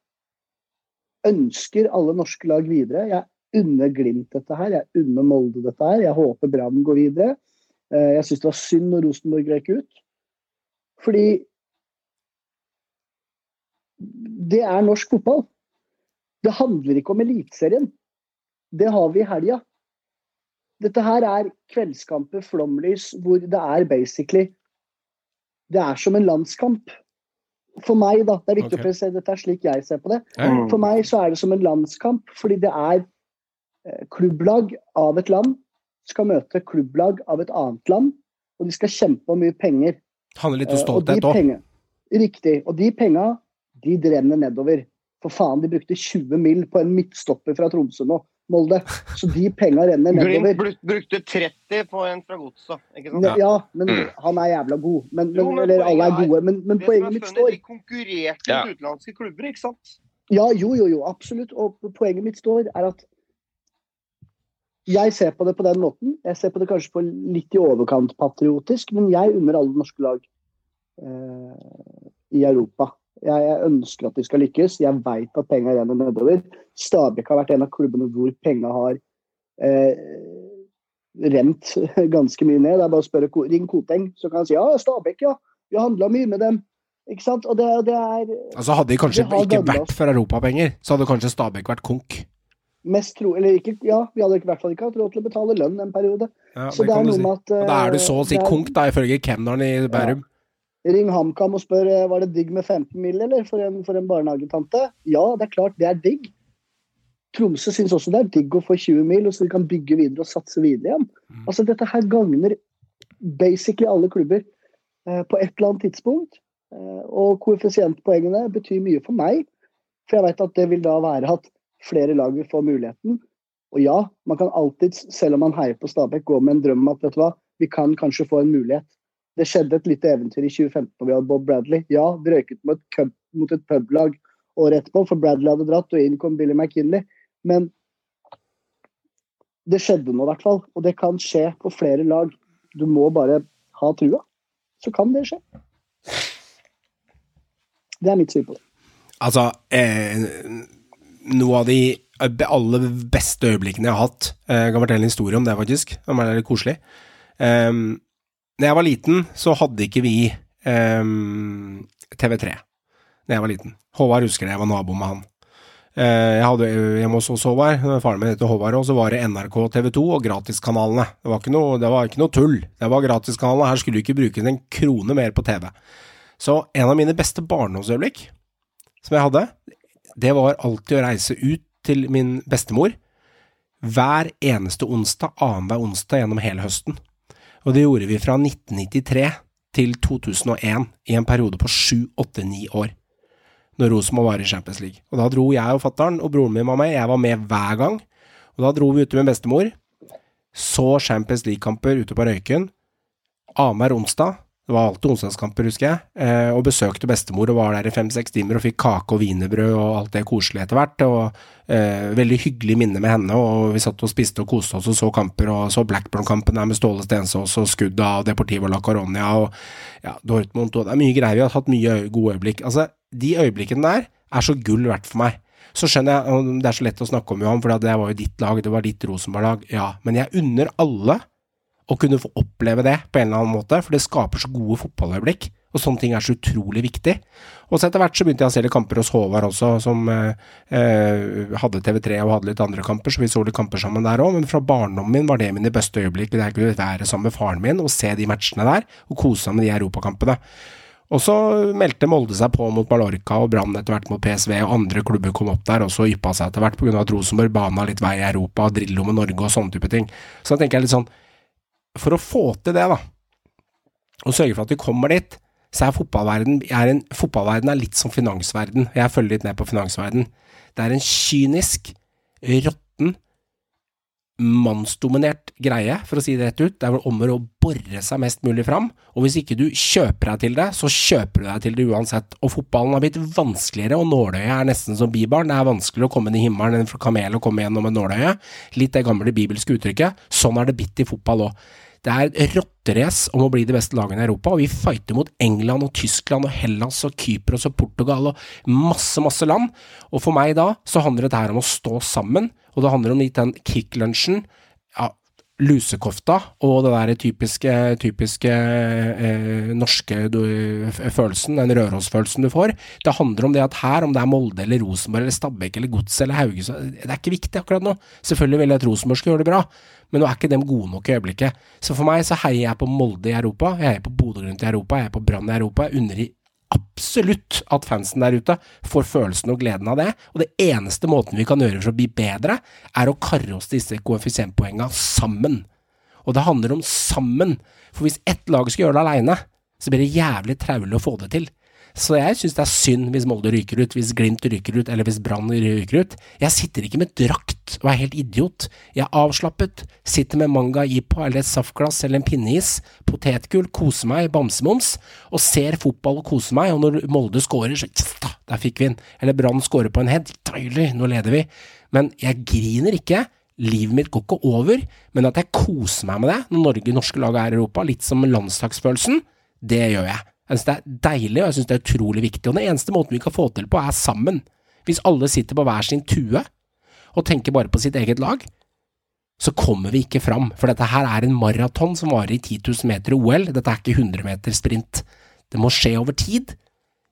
ønsker alle norske lag videre. Jeg unner Glimt dette her. Jeg unner Molde dette her. Jeg håper Brann går videre. Eh, jeg syns det var synd når Rosenborg røk ut. Fordi det er norsk fotball. Det handler ikke om Eliteserien. Det har vi i helga. Dette her er kveldskamper, flomlys, hvor det er basically Det er som en landskamp. For meg, da. Det er viktig okay. å presisere dette er slik jeg ser på det. Mm. For meg så er det som en landskamp, fordi det er eh, klubblag av et land skal møte klubblag av et annet land, og de skal kjempe om mye penger. Handler litt om og de stolthet òg. Riktig. Og de penga, de renner nedover. For faen, de brukte 20 mill. på en midtstopper fra Tromsø nå, Molde. Så de penga renner nedover. Glimt brukte 30 på en fra Godset, ikke sant? Ja, ja, men Mm. han er jævla god. Men, men, Jo, men eller alle er gode. Men, men poenget mitt står De konkurrerte Ja. utenlandske klubber, ikke sant? Ja, jo, jo, jo, absolutt. Og poenget mitt står er at jeg ser på det på den måten. Jeg ser på det kanskje på litt i overkant patriotisk, men jeg unner alle norske lag eh, i Europa. Jeg, jeg ønsker at de skal lykkes. Jeg veit at penga renner nedover. Stabæk har vært en av klubbene hvor penga har eh, rent ganske mye ned. Det er bare å spørre Ring Koteng, så kan han si ja, Stabæk, ja. Vi har handla mye med dem. Ikke sant? Og det, det er Altså Hadde de kanskje de ikke vært for europapenger, så hadde kanskje Stabæk vært konk. mest tro... Eller ikke, ja, vi hadde i hvert fall ikke hatt råd til å betale lønn en periode. Ja, Så det det er noe si. med at Uh, da er du så å si eh, konk, da, ifølge kemneren i Bærum. Ring HamKam og spør eh, var det digg med 15 mill. eller for en, for en barnehagetante. Ja, det er klart det er digg. Tromsø syns også det er digg å få 20 mil, og så de kan bygge videre og satse videre igjen. Mm. Altså Dette her gagner basically alle klubber eh, på et eller annet tidspunkt. Eh, og koeffisientpoengene betyr mye for meg, for jeg vet at det vil da være at flere lag vil få muligheten. Og ja, man kan alltid, selv om man heier på Stabæk, gå med en drøm om at vet du hva, vi kan kanskje få en mulighet. Det skjedde et lite eventyr i 2015 når vi hadde Bob Bradley. Ja, vi røyket mot et, cup, mot et publag året etterpå, for Bradley hadde dratt, og inn kom Billy McKinley. Men det skjedde nå, i hvert fall. Og det kan skje på flere lag. Du må bare ha trua. Så kan det skje. Det er mitt syn på det. Altså, eh, noe av de aller beste øyeblikkene jeg har hatt eh, Jeg kan fortelle en historie om det, faktisk. Det er litt koselig. Um, når jeg var liten, så hadde ikke vi um, TV3. Når jeg var liten. Håvard husker det, jeg var nabo med han. Eh, jeg hadde hjemme hos Håvard, faren min heter Håvard, og så var det NRK, TV 2 og gratiskanalene. Det var ikke noe, det var ikke noe tull. Det var gratiskanalene. Her skulle du ikke bruke en krone mer på TV. Så en av mine beste barndomsøyeblikk som jeg hadde, det var alltid å reise ut til min bestemor hver eneste onsdag, annenhver onsdag gjennom hele høsten. Og det gjorde vi fra 1993 til 2001, i en periode på sju, åtte, ni år. Når Rosenborg var i Champions League. Og da dro jeg og fattern, og broren min var med, jeg var med hver gang. Og da dro vi ute med bestemor, så Champions League-kamper ute på Røyken, annenhver onsdag. Det var alltid onsdagskamper, husker jeg. Eh, og besøkte bestemor og var der i fem-seks timer og fikk kake og wienerbrød og alt det koselige etter hvert. Og eh, veldig hyggelig minne med henne, og vi satt og spiste og koste oss og så kamper, og så Blackburn-kampen der med Ståle Stensås og Skudda og Deportivo La Coronia og ja, Dortmund og Det er mye greier. Vi har hatt mye gode øyeblikk. Altså, de øyeblikkene der er så gull verdt for meg. Så skjønner jeg, og det er så lett å snakke om, Johan, for det var jo ditt lag, det var ditt Rosenborg-lag. Ja, men jeg unner alle å kunne få oppleve det på en eller annen måte, for det skaper så gode fotballøyeblikk. Og sånne ting er så utrolig viktig. Og så etter hvert så begynte jeg å se litt kamper hos Håvard også, som eh, eh, hadde TV3 og hadde litt andre kamper, så vi så litt kamper sammen der òg. Men fra barndommen min var det mine beste øyeblikk. Jeg kunne være sammen med faren min og se de matchene der, og kose seg med de europakampene. Og så meldte Molde seg på mot Mallorca og Brann etter hvert mot PSV, og andre klubber kom opp der og så yppa seg etter hvert pga. at Rosenborg bana litt vei i Europa, Drillo med Norge og sånne type ting. Så da tenker jeg litt sånn for å få til det, da, og sørge for at vi kommer dit, så er fotballverden er en, Fotballverden er litt som finansverden. Jeg følger litt ned på finansverden. Det er en kynisk, råtten, mannsdominert greie, for å si det rett ut. Det er vel om å bore seg mest mulig fram, og hvis ikke du kjøper deg til det, så kjøper du deg til det uansett. Og fotballen har blitt vanskeligere, og nåløyet er nesten som bibelen. Det er vanskeligere å komme inn i himmelen enn for kamel å komme gjennom et nåløye. Litt det gamle bibelske uttrykket. Sånn er det bitt i fotball òg. Det er et rotterace om å bli de beste lagene i Europa, og vi fighter mot England og Tyskland og Hellas og Kypros og Portugal og masse, masse land. Og for meg da, så handler det her om å stå sammen, og det handler om litt den kick-lunsjen. Ja, lusekofta og den der typiske, typiske eh, norske du, følelsen, den Røros-følelsen du får. Det handler om det at her, om det er Molde eller Rosenborg eller Stabæk eller Godset eller Haugesund, det er ikke viktig akkurat nå. Selvfølgelig vil jeg at Rosenborg skal gjøre det bra, men nå er ikke dem gode nok i øyeblikket. Så for meg så heier jeg på Molde i Europa, jeg heier på Bodø-Glimt i Europa, jeg heier på Brann i Europa. Jeg unner absolutt at fansen der ute får følelsen og gleden av det. Og det eneste måten vi kan gjøre for å bli bedre, er å karre oss disse koeffisientpoengene sammen. Og det handler om sammen. For hvis ett lag skal gjøre det aleine, så blir det jævlig traulig å få det til. Så jeg syns det er synd hvis Molde ryker ut, hvis Glimt ryker ut, eller hvis Brann ryker ut. Jeg sitter ikke med drakt og er helt idiot. Jeg er avslappet, sitter med manga ipa eller et saftglass eller en pinneis, potetgull, koser meg, bamsemums, og ser fotball og koser meg, og når Molde scorer, så yes, der fikk vi den. Eller Brann scorer på en head, deilig, nå leder vi. Men jeg griner ikke. Livet mitt går ikke over, men at jeg koser meg med det når Norge, norske lag er i Europa, litt som landslagsfølelsen, det gjør jeg. Jeg synes det er deilig, og jeg synes det er utrolig viktig. Og den eneste måten vi kan få til på, er sammen. Hvis alle sitter på hver sin tue og tenker bare på sitt eget lag, så kommer vi ikke fram. For dette her er en maraton som varer i 10 000 meter i OL. Dette er ikke 100 meter sprint. Det må skje over tid.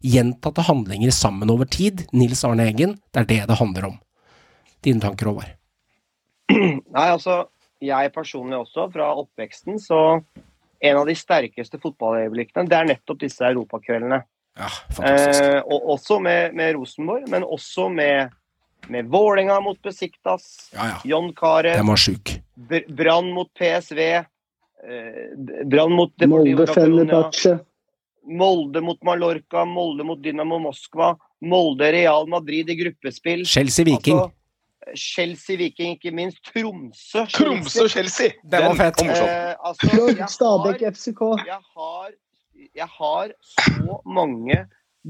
Gjentatte handlinger sammen over tid. Nils Arne Eggen, det er det det handler om. Dine tanker, Håvard? Nei, altså, jeg personlig også, fra oppveksten, så en av de sterkeste fotballøyeblikkene, det er nettopp disse europakveldene. Ja. Eh, og også med, med, Rosenborg, men også med, med Vålerenga mot Besiktas, ja, ja. John Carew. Brann mot PSV, eh, Brann mot Molde Fenerbahçe. Molde mot Mallorca, Molde mot Dynamo Moskva, Molde Real Madrid i gruppespill. Chelsea Viking. Altså, Chelsea Viking, ikke minst. Tromsø. Tromsø Chelsea! Den, var fett. Eh, altså, Stabæk, FCK. jeg, har, jeg har så mange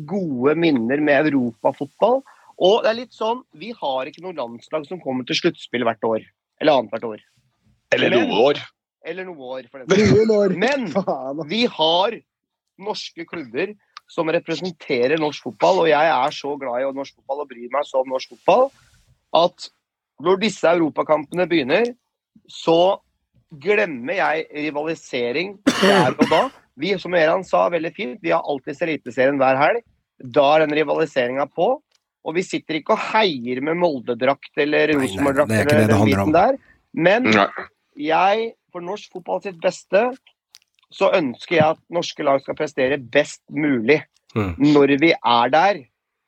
gode minner med europafotball. Og det er litt sånn, vi har ikke noe landslag som kommer til sluttspill hvert år. Eller annethvert år. Eller noe år. Eller noe år, for den år. Men vi har norske klubber som representerer norsk fotball, og jeg er så glad i norsk fotball og bryr meg så om norsk fotball at når disse europakampene begynner, så glemmer jeg rivalisering der og da. Vi, som Eran sa veldig fint, vi har alltid Eliteserien hver helg. Da er den rivaliseringa på. Og vi sitter ikke og heier med Molde-drakt eller Rosenborg-drakt er eller den biten der. Men jeg, for norsk fotball sitt beste, så ønsker jeg at norske lag skal prestere best mulig Mm. når vi er der.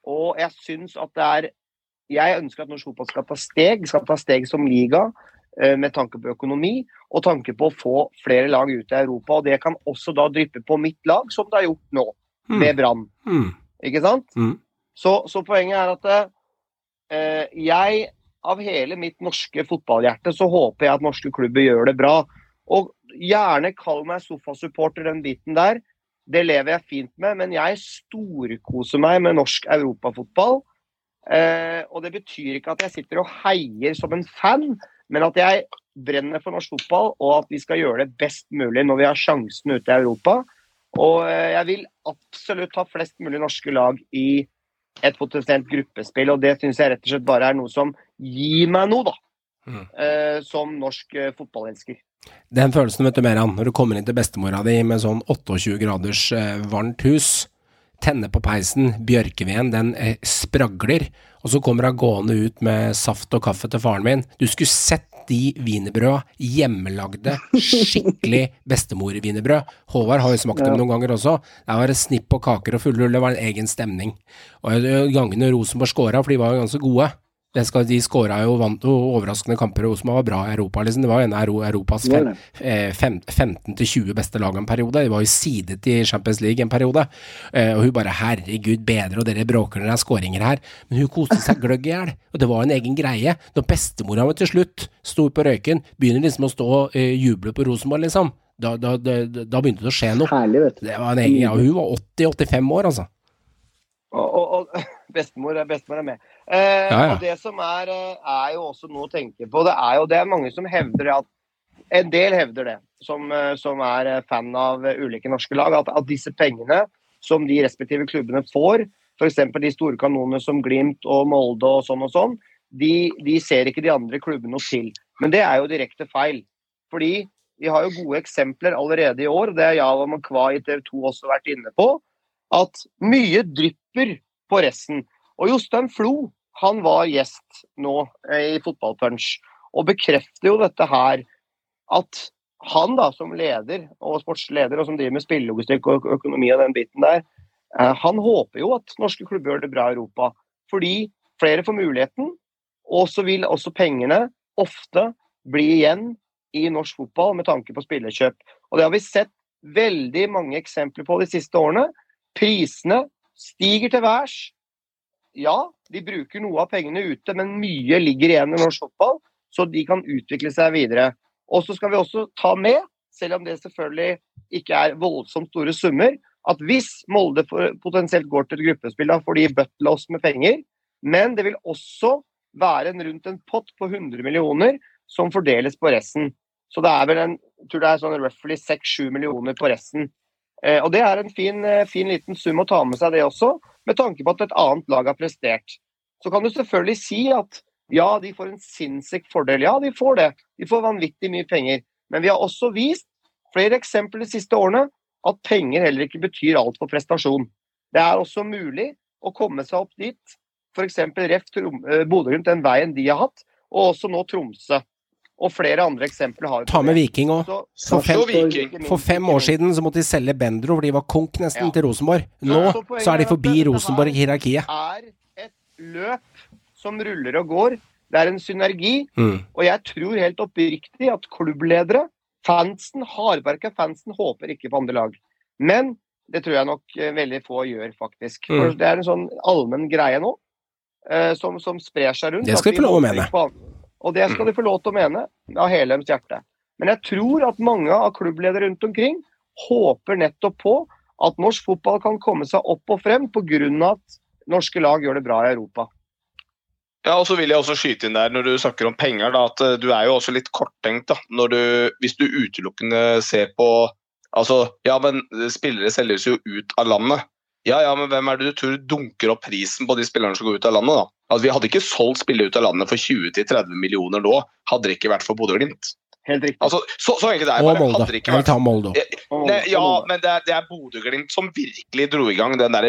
Og jeg syns at det er Jeg ønsker at norsk fotball skal ta steg, skal ta steg som liga. eh, Med tanke på økonomi og tanke på å få flere lag ut i Europa. Og det kan også da dryppe på mitt lag, som det har gjort nå, Mm. med Brann. Mm. Ikke sant? Mm. Så, så poenget er at eh, jeg, av hele mitt norske fotballhjerte, så håper jeg at norske klubber gjør det bra. Og gjerne kall meg sofasupporter, den biten der. Det lever jeg fint med, men jeg storkoser meg med norsk europafotball. Eh, og det betyr ikke at jeg sitter og heier som en fan, men at jeg brenner for norsk fotball, og at vi skal gjøre det best mulig når vi har sjansen ute i Europa. Og eh, jeg vil absolutt ha flest mulig norske lag i et potensielt gruppespill, og det syns jeg rett og slett bare er noe som gir meg noe, da. Mm. Eh, som norsk eh, fotballelsker. Den følelsen, vet du, Meran, når du kommer inn til bestemora di med sånn 28 graders eh, varmt hus, tenner på peisen, bjørkeveden, den eh, spragler, og så kommer hun gående ut med saft og kaffe til faren min. Du skulle sett de wienerbrøda, hjemmelagde, skikkelig bestemor-wienerbrød. Håvard har jo smakt dem noen ganger også. Der var det snipp og kaker og fullrull, det var en egen stemning. Og eh, gangene Rosenborg scora, for de var jo ganske gode, Det skal, de skåra jo vant jo overraskende kamper, og Osma var bra i Europa. Liksom. Det var en av Europas fem, eh, fem, 15-20 beste lag en periode. De var jo sidet i Champions League en periode. Eh, og hun bare 'herregud, bedre', og dere bråker når det er skåringer her. Men hun koste seg gløgg i hjel, og det var en egen greie. Når bestemora mi til slutt sto på røyken, begynner liksom å stå og eh, juble på Rosenborg, liksom. Da, da, da, da begynte det å skje noe. Herlig, vet du. Det var en egen, ja, hun var 80-85 år, altså. Og, og, og bestemor, er- bestemor er med. Eh, Ja, ja. Og det som er, eh, er jo også noe å tenke på, det er jo det er mange som hevder at En del hevder det, som, eh, som er eh, fan av ulike norske lag, at, at disse pengene som de respektive klubbene får, f.eks. de store kanonene som Glimt og Molde og sånn og sånn, de, de ser ikke de andre klubbene noe til. Men det er jo direkte feil. Fordi vi har jo gode eksempler allerede i år, og det har Java Makwa i TV 2 også vært inne på, at mye drypper på resten. Og Jostein Flo han var gjest nå eh, i Fotballpunch og bekrefter jo dette her at han da som leder og sportsleder og som driver med spillelogistikk og økonomi og den biten der, eh, han håper jo at norske klubber gjør det bra i Europa. Fordi flere får muligheten, og så vil også pengene ofte bli igjen i norsk fotball med tanke på spillerkjøp. Og det har vi sett veldig mange eksempler på de siste årene. Prisene stiger til værs. Ja, de bruker noe av pengene ute, men mye ligger igjen i norsk fotball, så de kan utvikle seg videre. Og så skal vi også ta med, selv om det selvfølgelig ikke er voldsomt store summer, at hvis Molde potensielt går til et gruppespill, da får de bøtla oss med penger. Men det vil også være en, rundt en pott på 100 millioner som fordeles på resten. Så det er vel en, jeg tror det er sånn roughly 6-7 millioner på resten. Eh, og det er en fin, eh, fin liten sum å ta med seg det også, med tanke på at et annet lag har prestert. Så kan du selvfølgelig si at ja, de får en sinnssyk fordel. Ja, de får det. De får vanvittig mye penger. Men vi har også vist flere eksempler de siste årene at penger heller ikke betyr alt for prestasjon. Det er også mulig å komme seg opp dit. F.eks. Ref. Eh, Bodø-Glimt, den veien de har hatt, og også nå Tromsø. Og flere andre eksempler har Ta med. Viking òg. For for fem år siden så måtte de selge Bendro, for de var konk nesten Ja. til Rosenborg. Nå Så så er de forbi Rosenborg i hierarkiet. er et løp som ruller og går. Det er en synergi. Mm. Og jeg tror helt oppriktig at klubbledere, fansen, hardbarka fansen, håper ikke på andre lag. Men det tror jeg nok eh, veldig få gjør, faktisk. For Mm. det er en sånn allmenn greie nå eh, som, som sprer seg rundt. Det skal vi få lov å mene. på. Og det skal de få lov til å mene, av hele deres hjerte. Men jeg tror at mange av klubbledere rundt omkring håper nettopp på at norsk fotball kan komme seg opp og frem pga. at norske lag gjør det bra i Europa. Ja, og så vil jeg også skyte inn der når du snakker om penger, da, at eh, du er jo også litt korttenkt. da, når du, Hvis du utelukkende ser på altså, Ja, men spillere selges jo ut av landet. Ja, ja, men hvem er det du tror dunker opp prisen på de spillerne som går ut av landet? da? Altså, Vi hadde ikke solgt spillere ut av landet for 20-30 millioner nå, hadde det ikke vært for Bodø-Glimt. Helt riktig. Altså, så, så enkelt er det Og. Molde. Ikke Jeg vil vært ta Molde. Ja, men det er, det er Bodø-Glimt som virkelig dro i gang den der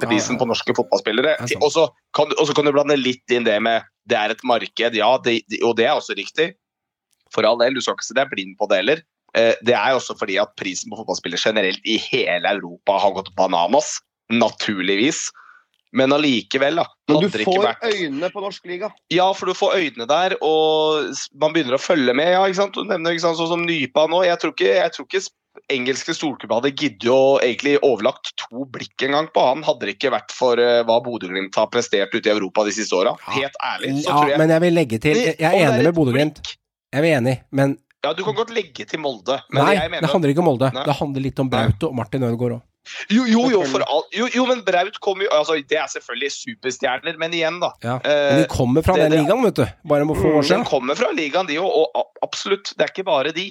til prisen Ja, ja. på norske fotballspillere. Er. Og så kan, du- kan du blande litt inn det med det er et marked, ja, det, det- og det er også riktig. For all del, du skal ikke si deg blind på det heller. Eh, Det er også fordi at prisen på fotballspillere generelt i hele Europa har gått bananas. Naturligvis. Men allikevel, da. Men du får vært- øynene på norsk liga. ja, for du får øynene der, og man begynner å følge med. ja, ikke sant? Du nevner ikke sant, sånn som Nypa nå. Jeg tror ikke, jeg tror ikke engelske storklubber hadde giddet å egentlig overlagt to blikk en gang på han, hadde det ikke vært for uh, hva Bodø-Glimt har prestert ute i Europa de siste åra. Helt ærlig. så Ja, tror jeg... men jeg vil legge til Jeg er enig med Bodø-Glimt. Jeg er enig, men Ja, Du kan godt legge til Molde, men Nei, det handler ikke om Molde. Nei. Det handler litt om Braut og Martin Ødegaard òg. Jo, jo, jo, all... jo, jo, men Braut kommer jo altså, Det er selvfølgelig superstjerner, men igjen, da. Ja. Eh, Men de kommer fra det- den ligaen, vet du. Bare må få år siden. De kommer fra ligaen, de òg, og absolutt. Det er ikke bare de.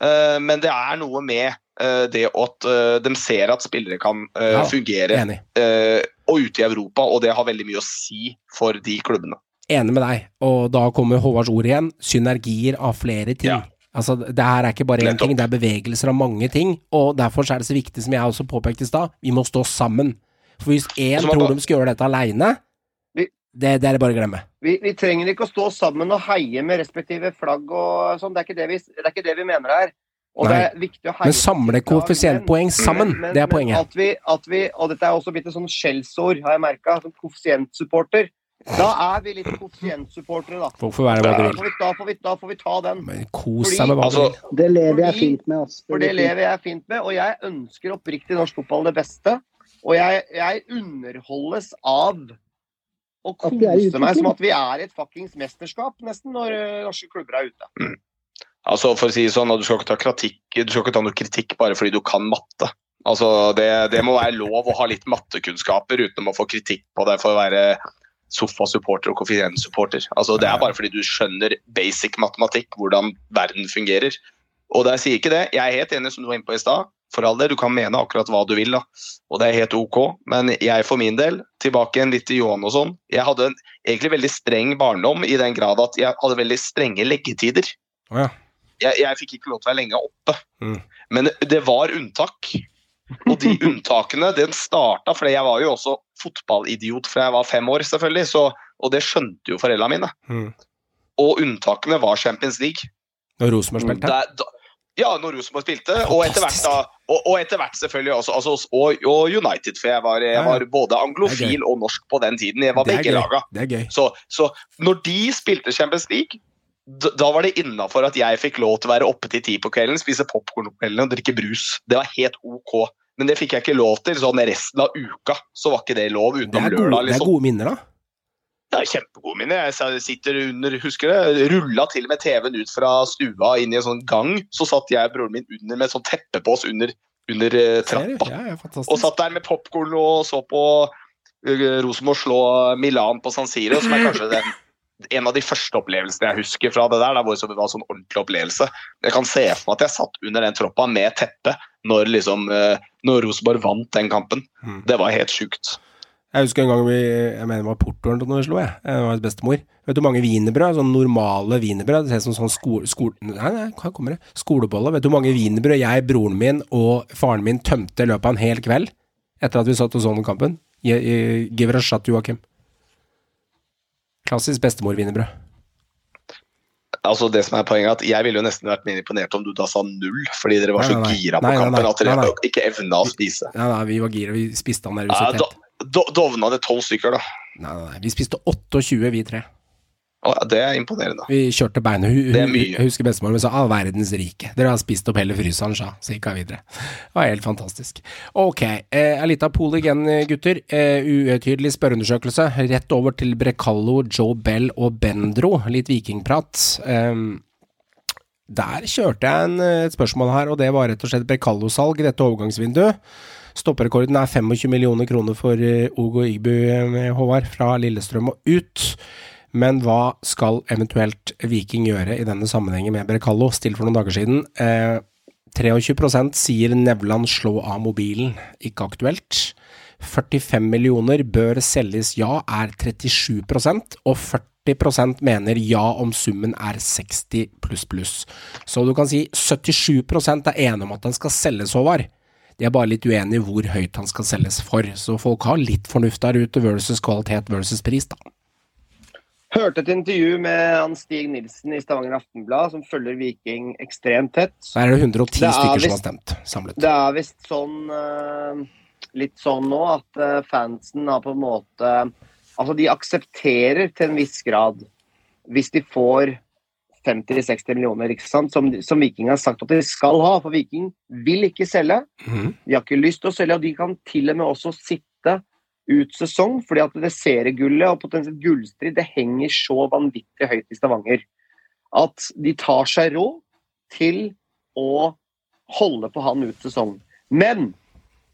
Eh, men det er noe med eh, det at eh, de ser at spillere kan eh, Ja, fungere eh, og ute i Europa, og det har veldig mye å si for de klubbene. Enig med deg. Og da kommer Håvards ord igjen. Synergier av flere ting. Ja. Altså, Det her er ikke bare én ting, det er bevegelser av mange ting. Og derfor er det så viktig, som jeg også påpekte i stad, vi må stå sammen. For hvis én tror da, de skal gjøre dette aleine, det, det er det bare å glemme. Vi, vi trenger ikke å stå sammen og heie med respektive flagg og sånn. Det er ikke det vi, det er ikke det vi mener her. Og Nei. det er viktig å heie Men samle koeffisientpoeng sammen, men- det er men poenget. At vi, at vi, og dette er også blitt et sånn skjellsord, har jeg merka, som koeffisientsupporter. Da er vi litt koeffisientsupportere, da. Hvorfor være Da får vi, da, får vi, da får vi ta den. Men kos deg med hva Altså. Det lever jeg fint med. ass. For det lever jeg fint med, og jeg ønsker oppriktig norsk fotball det beste. Og jeg, jeg underholdes av å kose meg som at vi er i et fuckings mesterskap, nesten, når eh, norske klubber er ute. Altså, for å si det sånn, Du skal ikke ta kritikk, du skal ikke ta noe kritikk bare fordi du kan matte. Altså, det, det må være lov å ha litt mattekunnskaper uten å få kritikk på det for å være sofasupporter og koeffisientsupporter. Altså, det er bare fordi du skjønner basic matematikk, hvordan verden fungerer. Og jeg sier ikke det. Jeg er helt enig som du var inne på i stad. For all del, du kan mene akkurat hva du vil, da. og det er helt ok. Men jeg for min del, tilbake igjen litt til Johan og sånn. Jeg hadde en egentlig veldig streng barndom i den grad at jeg hadde veldig strenge leggetider. Ja. jeg, jeg fikk ikke lov til å være lenge oppe. Mm. Men det, det var unntak. Og de unntakene den starta fordi jeg var jo også fotballidiot fra jeg var fem år, selvfølgelig. Så, og det skjønte jo foreldrene mine. Mm. Og unntakene var Champions League. Når Rosenborg spilte? Da, da, ja, når Rosenborg spilte. Og etter hvert, da, og, og etter hvert selvfølgelig også. Altså, og, og United, for jeg var, jeg var både anglofil og norsk på den tiden. Jeg var begge laga. Så, så når de spilte Champions League, da var det innafor at jeg fikk lov til å være oppe til ti på kvelden, spise popkorn og drikke brus. Det var helt ok. Men det fikk jeg ikke lov til sånn resten av uka. Så var ikke det lov utenom gode, lørdag. det er liksom. gode minner, da. Det er kjempegode minner. Jeg sitter under, husker det, rulla til og med TV-en ut fra stua inn i en sånn gang. Så satt jeg og broren min under med et sånt teppe på oss under, under eh, trappa. Ja, Og satt der med popkorn og så på uh, Rosenborg slå Milan på San Siro, som er kanskje den, en av de første opplevelsene jeg husker fra det der. Det var en sånn ordentlig opplevelse. Jeg kan se for meg at jeg satt under den troppa med teppe når, liksom, eh, når Rosenborg vant den kampen. Mm. Det var helt sjukt. Jeg husker en gang vi Jeg mener det var portoen når vi slo, jeg. Det var bestemor. Vet du hvor mange wienerbrød? Sånn normale wienerbrød. Det ser ut som sånn skole... skole nei, nei, her kommer det? Skolebolle. Vet du hvor mange wienerbrød jeg, broren min og faren min tømte i løpet av en hel kveld? Etter at vi satt og så den kampen? Gi- gi- Give it a shot, Joakim. Klassisk bestemor-wienerbrød. Altså det som er poenget er at Jeg ville jo nesten vært mer imponert om du da sa null, fordi dere var Nei, så nei, så gira på Nei, nei, kampen at dere Nei, nei. ikke evna å spise. Nei, nei, vi var gira. Vi spiste av Ja, nervøsitet. do, do, dovna det tolv stykker, da. Nei, nei, nei. Vi spiste 28, vi tre. Det er imponerende. Vi kjørte beinet. Jeg husker bestemor min sa 'all verdens rike'. Dere har spist opp hele fryseren, sa Så gikk hun videre. Det var helt fantastisk. Ok, eh, en liten pool igjen, gutter. Eh, Utydelig spørreundersøkelse. Rett over til Brecallo, Joe Bell og Bendro. Litt vikingprat. Um, der kjørte jeg en, eh, et spørsmål her, og det var rett og slett Brecallo-salg i dette overgangsvinduet. Stopperekorden er 25 millioner kroner for Ogo Igbu, eh, Håvard, fra Lillestrøm og ut. Men hva skal eventuelt Viking gjøre i denne sammenhengen med Brekalo, Stilt for noen dager siden. Eh, 23 sier Nevland slå av mobilen, ikke aktuelt. 45 millioner bør selges ja, er 37% og 40% mener ja om summen er 60 pluss pluss. Så du kan si 77 er enige om at den skal selges, Håvard. De er bare litt uenige i hvor høyt han skal selges for. Så folk har litt fornuft der ute versus kvalitet versus pris, da. Hørte et intervju med han Stig Nilsen i Stavanger Aftenblad, som følger Viking ekstremt tett. Der er det 110 Det er stykker som har stemt samlet. Det er visst sånn eh, Litt sånn nå at eh, fansen har på en måte Altså, de aksepterer til en viss grad hvis de får 50-60 millioner, ikke sant? Som, som Viking har sagt at de skal ha. For Viking vil ikke selge. Mhm. De har ikke lyst til å selge, og de kan til og med også sitte ut sesong, fordi at det seriegullet og potensielt gullstrid det henger så vanvittig høyt i Stavanger at de tar seg råd til å holde på han ut sesong. Men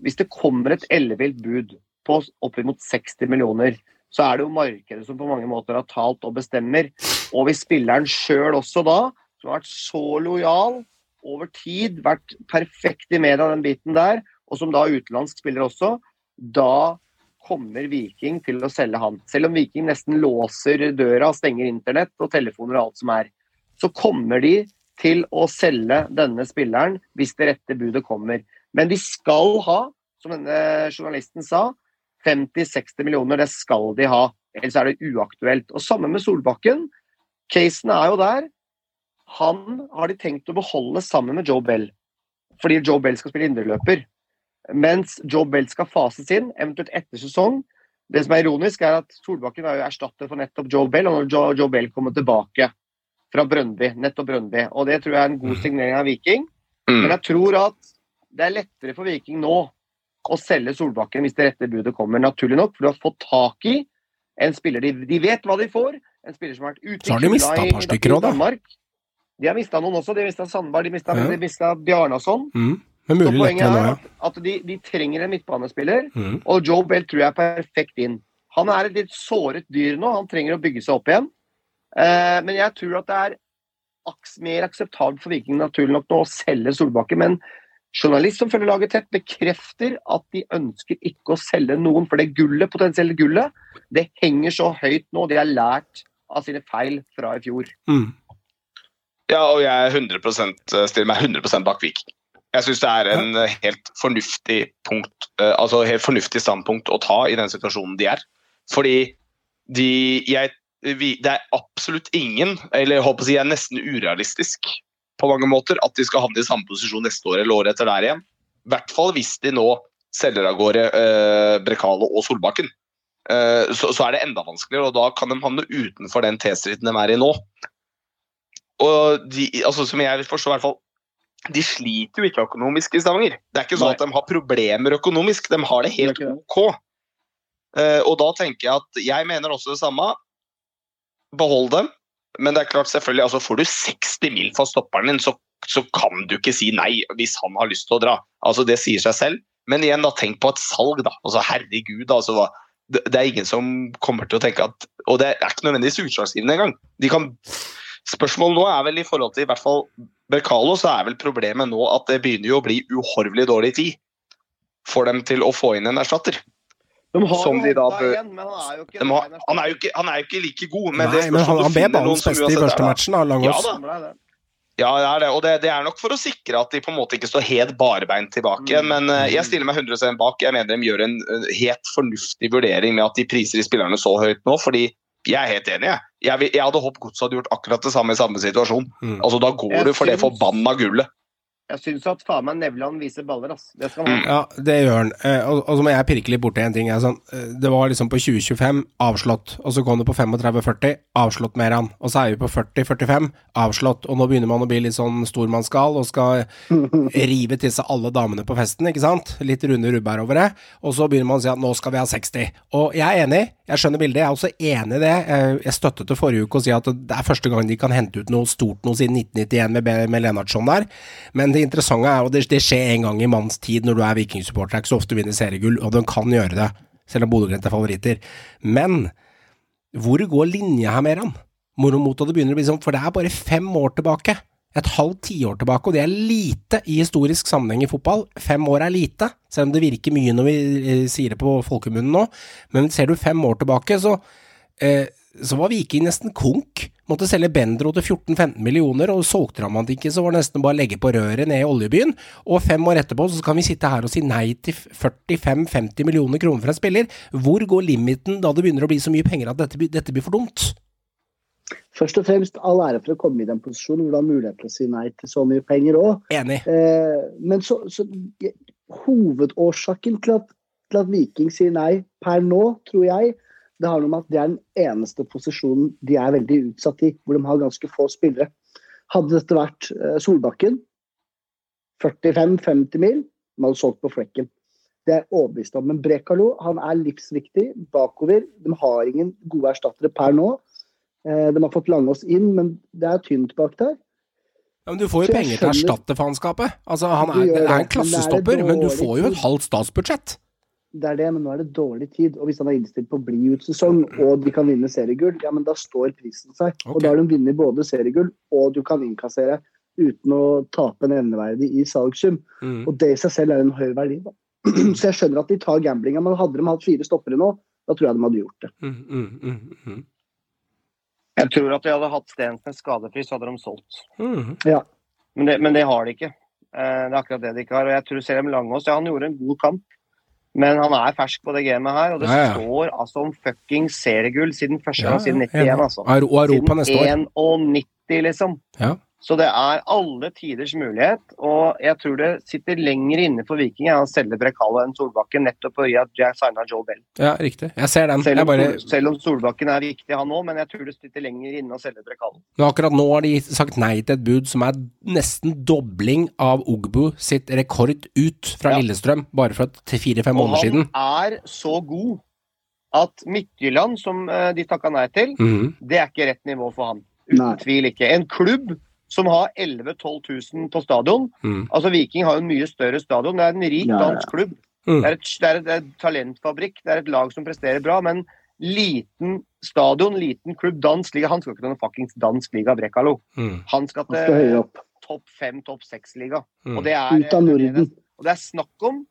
hvis det kommer et ellevilt bud på oppimot 60 millioner, så er det jo markedet som på mange måter har talt og bestemmer. Og hvis spilleren sjøl også da, som har vært så lojal over tid, vært perfekt i media den biten der, og som da utenlandsk spiller også, da kommer Viking til å selge han. Selv om Viking nesten låser døra, stenger internett og telefoner og alt som er, så kommer de til å selge denne spilleren hvis det rette budet kommer. Men de skal ha, som denne journalisten sa, 50-60 millioner, det skal de ha. Ellers er det uaktuelt. Og samme med Solbakken. Casen er jo der. Han har de tenkt å beholde sammen med Joe Bell, fordi Joe Bell skal spille indreløper. Mens Joe Bell skal fases inn, eventuelt etter sesong. Det som er ironisk, er at Solbakken er jo erstatter for nettopp Joe Bell, og når Joe, Joe Bell kommer tilbake fra Brøndby, nettopp Brøndby, og det tror jeg er en god signering av Viking. Mm. Men jeg tror at det er lettere for Viking nå å selge Solbakken hvis det rette budet kommer, naturlig nok, for du har fått tak i en spiller de, de vet hva de får, en spiller som har vært ute Så har de mista et par stykker òg, da. Danmark. De har mista noen også. De har mista Sandberg, de mista ja. Bjarnason. Mm. Men Så mulig poenget lettere nå, er ja. at, at de, de trenger en midtbanespiller, Mm. og Joe Bell tror jeg er perfekt inn. Han er et litt såret dyr nå, han trenger å bygge seg opp igjen. Eh, men jeg tror at det er aks mer akseptabelt for Viking naturlig nok nå å selge Solbakken. Men journalist som følger laget tett, bekrefter at de ønsker ikke å selge noen. For det gullet, potensielle gullet, det henger så høyt nå. De har lært av sine feil fra i fjor. Mm. Ja, og jeg er 100 stiller meg 100 bak Viking. Jeg syns det er en eh, helt fornuftig punkt, eh, altså helt fornuftig standpunkt å ta i den situasjonen de er. Fordi de jeg, vi, Det er absolutt ingen, eller jeg håper å si er nesten urealistisk på mange måter, at de skal havne i samme posisjon neste år eller året etter der igjen. I hvert fall hvis de nå selger av gårde eh, Brekalo og Solbakken. Eh, så, så er det enda vanskeligere, og da kan de havne utenfor den T-striden de er i nå. Og de, altså som jeg forstår i hvert fall de sliter jo ikke økonomisk i Stavanger. Det er ikke sånn Nei. at de har problemer økonomisk, de har det helt Det OK. Uh, og da tenker jeg at jeg mener også det samme. Behold dem. Men det er klart, selvfølgelig, altså får du 60 mil fra stopperen din, så, så kan du ikke si nei hvis han har lyst til å dra. Altså Det sier seg selv. Men igjen, da, tenk på et salg, da. Altså Herregud, altså. hva- Det, det er ingen som kommer til å tenke at Og det er ikke nødvendigvis utslagsgivende engang. De kan Spørsmålet nå er vel i forhold til i hvert fall Bercalo, så er vel problemet nå at det begynner jo å bli uhorvelig dårlig tid for dem til å få inn en erstatter. De har Som de da bør- igjen, men han er De har, han, er ikke, han er jo ikke like god, men Nei, det men han, han ble som beste i første matchen, da, Ja Langås. da. Ja, det er det. Og det, det er nok for å sikre at de på en måte ikke står helt barbeint tilbake Mm. Men eh, jeg stiller meg 100 bak. Jeg mener de gjør en eh, helt fornuftig vurdering med at de priser de spillerne så høyt nå. fordi jeg er helt enig. Jeg, jeg, jeg hadde håpet Godset hadde gjort akkurat det samme i samme situasjon. Mm. Altså Da går Jeg du for det syns- forbanna gullet. Jeg syns at faen meg Nevland viser baller, ass. Det skal han ha. Ja, det gjør han. Eh, og, og så må jeg pirke litt borti en ting. Jeg, er sånn, eh, det var liksom på 2025 avslått, og så kom det på 35-40, avslått mer han. Og så er vi på 40-45, avslått. Og nå begynner man å bli litt sånn stormannsgal og skal rive til seg alle damene på festen, ikke sant? Litt runde rubber over det. Og så begynner man å si at nå skal vi ha 60. Og jeg er enig, jeg skjønner bildet. Jeg er også enig i det. Jeg, støttet det forrige uke å si at det er første gang de kan hente ut noe stort noe siden 1991 med, med Lennartson der. Men det interessante er, og det, det skjer en gang i manns tid når du er vikingsupporter, det er ikke så ofte du vinner seriegull, og den kan gjøre det, selv om Bodø-Glimt er favoritter. Men hvor går linja her, Meran? Moromoto det begynner å bli sånn, for det er bare fem år tilbake. Et halvt tiår tilbake, og det er lite i historisk sammenheng i fotball. Fem år er lite, selv om det virker mye når vi eh, sier det på folkemunnen nå. Men ser du fem år tilbake, så, eh, så var Viking nesten konk. Måtte selge Bendro til 14-15 millioner, og solgte han han ikke, så var det nesten bare å legge på røret ned i oljebyen. Og fem år etterpå så kan vi sitte her og si nei til 45-50 millioner kroner for en spiller. Hvor går limiten da det begynner å bli så mye penger at dette, dette blir for dumt? Først og fremst all ære for å komme i den posisjonen hvor du har mulighet til å si nei til så mye penger òg. Enig. Eh, men så, så Hovedårsaken til at, til at Viking sier nei per nå, tror jeg, det har noe med at det er den eneste posisjonen de er veldig utsatt i, hvor de har ganske få spillere. Hadde dette vært eh, Solbakken, 45-50 mil, de hadde solgt på flekken. Det er overbevist om. Men Brekalo han er livsviktig bakover. De har ingen gode erstattere per nå. Eh, de har fått Langås inn, men det er tynt bak der. Ja, men du får jo penger til å erstatte faenskapet. Altså, han er, det er en er klassestopper, men du får jo et halvt statsbudsjett. Det er det, men nå er det dårlig tid. Og hvis han er innstilt på å bli ut sesong, og de kan vinne seriegull, ja, men da står prisen seg. Okay. Og da har de vunnet både seriegull, og du kan innkassere uten å tape en endeverdig i salgssum. Mm. Og det i seg selv er en høy verdi. Da. Så jeg skjønner at de tar gamblinga, men hadde de hatt fire stoppere nå, da tror jeg de hadde gjort det. Mm, mm, mm, mm. Jeg tror at de hadde hatt Stensnes skadefri, så hadde de solgt. Mm. Men det, men det har de ikke. Eh, Det er akkurat det de ikke har. Og jeg tror selv om Langås ja, han gjorde en god kamp, men han er fersk på det gamet her. Og det Ja, ja. står altså om fucking seriegull siden første gang siden 91, altså. Og Europa neste år. Siden 91, liksom. Ja. Så det er alle tiders mulighet, og jeg tror det sitter lenger inne for Viking å selge Brekalo enn Solbakken, nettopp fordi at jeg signa Joe Bell. Ja, riktig. Jeg ser den. Selv om, bare, selv om Solbakken er viktig, han òg, men jeg tror det sitter lenger inne å selge Brekalo. men akkurat nå har de sagt nei til et bud som er nesten dobling av Ogbu sitt rekord ut fra Ja. Lillestrøm, bare for til fire-fem Og han er så god at Midtjylland, som eh, de takka nei til, Mhm. det er ikke rett nivå for han. Uten Nei. tvil ikke. En klubb som har 11 000-12 000 på stadion. Mm. Altså Viking har jo en mye større stadion. Det er en rik Ja, ja. dansk klubb. Mm. Det, er et, det, er et, det er et talentfabrikk. Det er et lag som presterer bra, men liten stadion, liten klubb, dansk liga. Han skal ikke til noen fuckings dansk liga, Brekalo. Mm. Han skal Han skal til topp fem, topp seks-liga. Mm. Og det er Ut av Norden. Og det er snakk om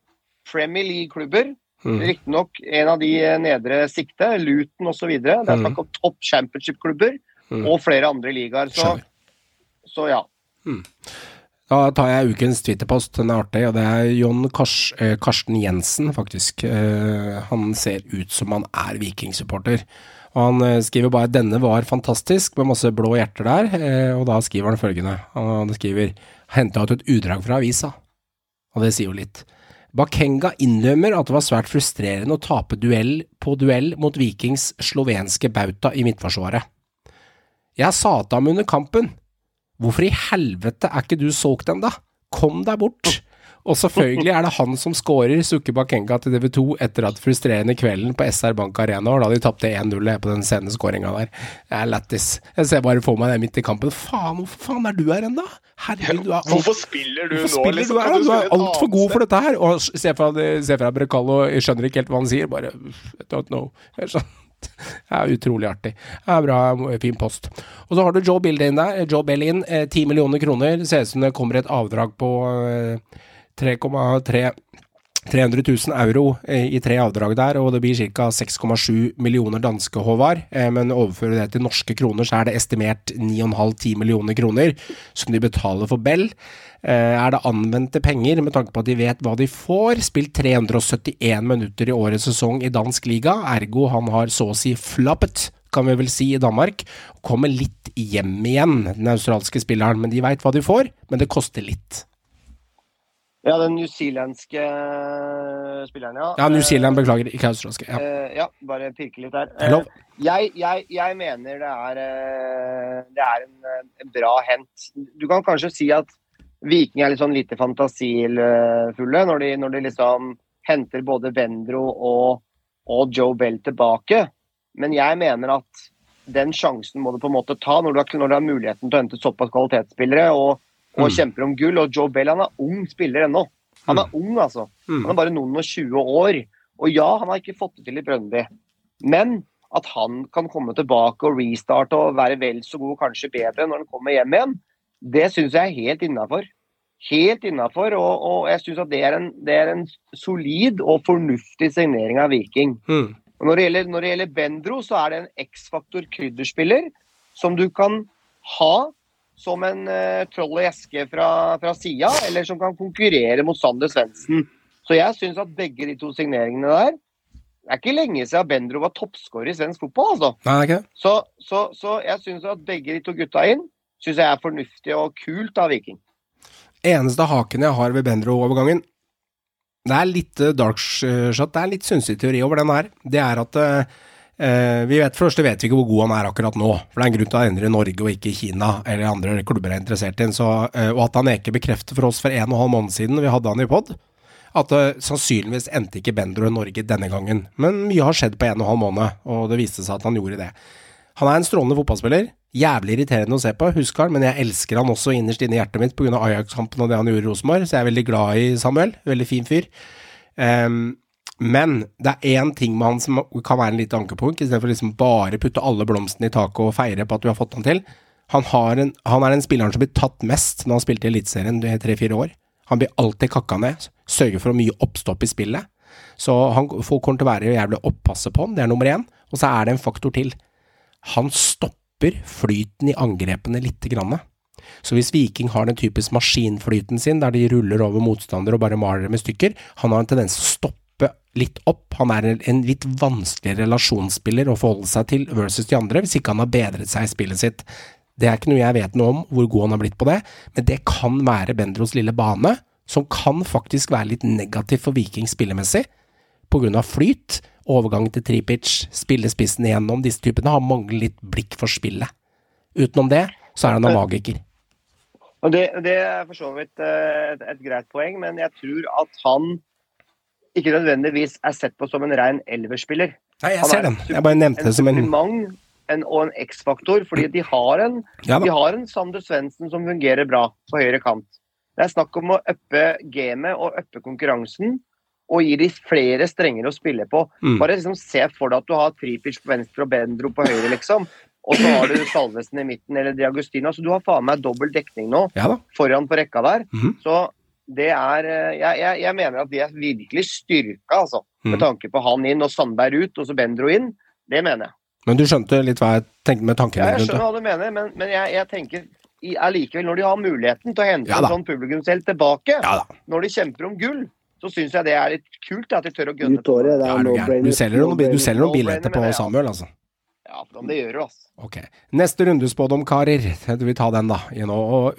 Premier League-klubber. Mm. Riktignok en av de eh, nedre sikte, Luton osv. Det er Mm. snakk om topp championship-klubber Mm. og flere andre ligaer. Så, Skjønner. Så ja. Da tar jeg ukens twitterpost, den er artig, og det er John Kars, eh, Karsten Jensen, faktisk. Eh, han ser ut som han er vikingsupporter. Og han eh, skriver bare 'denne var fantastisk', med masse blå hjerter der, eh, og da skriver han følgende. Han skriver 'henta ut et utdrag fra avisa', og det sier jo litt. Bakenga innrømmer at det var svært frustrerende å tape duell på duell mot Vikings slovenske bauta i midtforsvaret. Jeg sa til ham under kampen Hvorfor i helvete er ikke du solgt ennå? Kom deg bort! Og selvfølgelig er det han som scorer, sukker Bakenga til DV2 etter at frustrerende kvelden på SR Bank Arena, og da de tapte 1-0 på den sene skåringa der. Det er lættis. Jeg ser bare for meg det midt i kampen. Faen, hvorfor faen er du her ennå? Herregud, du er alt Hvorfor spiller du Hvorfor nå, spiller liksom? du her? Du er altfor god for dette her. Og se fra, se fra Brecallo, skjønner ikke helt hva han sier. Bare I don't know. Jeg skjønner. Det er utrolig artig. Det er bra, fin post. Og så har du Joe Billin der. Joe Bellin, eh, 10 millioner kroner. Ser ut som det kommer et avdrag på eh, 3,3 300 000 euro eh, i tre avdrag der, og det blir ca. 6,7 millioner danske, Håvard. Eh, Men overfører det til norske kroner, så er det estimert 9,5-10 millioner kroner som de betaler for Bell. Eh, Er det anvendte penger, med tanke på at de vet hva de får? Spilt 371 minutter i årets sesong i dansk liga, ergo han har så å si flappet kan vi vel si i Danmark. Kommer litt hjem igjen, den australske spilleren. Men de veit hva de får, men det koster litt. Ja, den newzealandske eh, spilleren, ja. Ja, New Zealand, beklager, ikke australske. Ja. Eh, ja, bare pirke litt der. Er. Eh, jeg, jeg, jeg mener det er, eh, det er en, eh, en bra hent. Du kan kanskje si at Viking er litt sånn lite fantasifulle når de, når de liksom henter både Vendro og, og Joe Bell tilbake. Men jeg mener at den sjansen må du på en måte ta når du har, når du har muligheten til å hente såpass kvalitetsspillere og, og Mm. kjemper om gull. Og Joe Bell han er ung spiller ennå. Han er ung, altså. Mm. Han er bare noen og 20 år. Og ja, han har ikke fått det til i Brøndby. Men at han kan komme tilbake og restarte og være vel så god, kanskje bedre når han kommer hjem igjen, det syns jeg er helt innafor. Helt innafor. Og, og jeg syns at det er, en, det er en solid og fornuftig signering av Viking. Mm. Når det gjelder, når det gjelder Bendro, så er det en X-faktor krydderspiller som du kan ha som en uh, troll i eske fra, fra sida, eller som kan konkurrere mot Sander Svendsen. Så jeg syns at begge de to signeringene der Det er ikke lenge siden Bendro var toppskårer i svensk fotball, altså. Nei, det. Så, så, så jeg syns at begge de to gutta inn syns jeg er fornuftig og kult av Viking. Eneste haken jeg har ved Bendro-overgangen, det er litt eh, dark shot, det er litt synsig teori over den her. Det er at eh, vi vet for det vet vi ikke hvor god han er akkurat nå. For det er en grunn til at han endrer i Norge og ikke i Kina eller andre klubber er interessert i. Så, eh, og at han ikke bekrefter for oss for en og en halv måned siden vi hadde han i pod, at eh, sannsynligvis endte ikke Bendro i Norge denne gangen. Men mye har skjedd på en og en halv måned, og det viste seg at han gjorde det. Han er en strålende fotballspiller. Jævlig irriterende å se på, husker han, men jeg elsker han også innerst inne i hjertet mitt pga. Ajax-kampen og det han gjorde i Rosenborg, så jeg er veldig glad i Samuel. Veldig fin fyr. Ehm, men det er én ting med han som kan være en liten ankepunkt, istedenfor liksom bare putte alle blomstene i taket og feire på at du har fått han til. Han, en, han er den spilleren som blir tatt mest når han spilte i Eliteserien i tre-fire år. Han blir alltid kakka ned, sørger for mye oppstopp i spillet. Så han, folk kommer til å være jævlig oppasse på han, det er nummer én. Og så er det en faktor til. Han stopper flyten i angrepene lite grann. Så hvis Viking har den typisk maskinflyten sin, der de ruller over motstandere og bare maler dem i stykker, han har en tendens til å stoppe litt opp. Han er en, litt vanskelig relasjonsspiller å forholde seg til versus de andre, hvis ikke han har bedret seg i spillet sitt. Det er ikke noe jeg vet noe om hvor god han har blitt på det, men det kan være Bendros lille bane, som kan faktisk være litt negativ for Viking spillemessig, på grunn av flyt, overgang til tripitch, spille spissen igjennom, disse typene har mangler litt blikk for spillet. Utenom det, så er han en magiker. Og det, det er for så vidt eh, et, et greit poeng, men jeg tror at han ikke nødvendigvis er sett på som en rein elverspiller. Nei, jeg ser er den. Jeg bare nevnte det som en en, og en X-faktor, fordi de har en, Ja de har en Sander Svendsen som fungerer bra på høyre kant. Det er snakk om å uppe gamet og uppe konkurransen og gi de flere strenger å spille på. Mm. Bare liksom se for deg at du har Tripic på venstre og Bendro på høyre, liksom. Og så har du Salvesen i midten eller Diagustina. Så du har faen meg dobbel dekning nå Ja foran på rekka der. Mm. Så det er eh, jeg, jeg, jeg mener at de er virkelig styrka, altså. Med Mhm. tanke på han inn og Sandberg ut, og så Bendro inn. Det mener jeg. Men du skjønte litt hva jeg tenkte med tanken Ja, jeg rundt skjønner det? hva du mener, men, men jeg, jeg tenker allikevel, når de har muligheten til å hente Ja en sånn publikumshelt tilbake, Ja når de kjemper om gull, så syns jeg det er litt kult at de tør å gønne du selger noen, du selger noen billetter på Samuel, altså. Ja, det gjør du, altså. Ok. Neste rundespådom, karer. Du vil Vi tar den, da. i.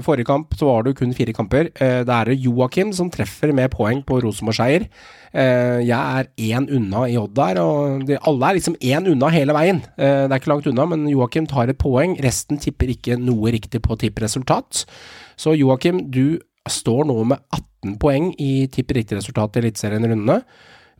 Forrige kamp så var det kun fire kamper. Eh, Det er Joakim som treffer med poeng på Rosenborg-seier. Eh, Jeg er én unna i Odd der, og de, alle er liksom én unna hele veien. Eh, Det er ikke langt unna, men Joakim tar et poeng. Resten tipper ikke noe riktig på tippresultat. Så Joakim, du står nå med 18 poeng i tipp riktig resultat i Eliteserien-rundene.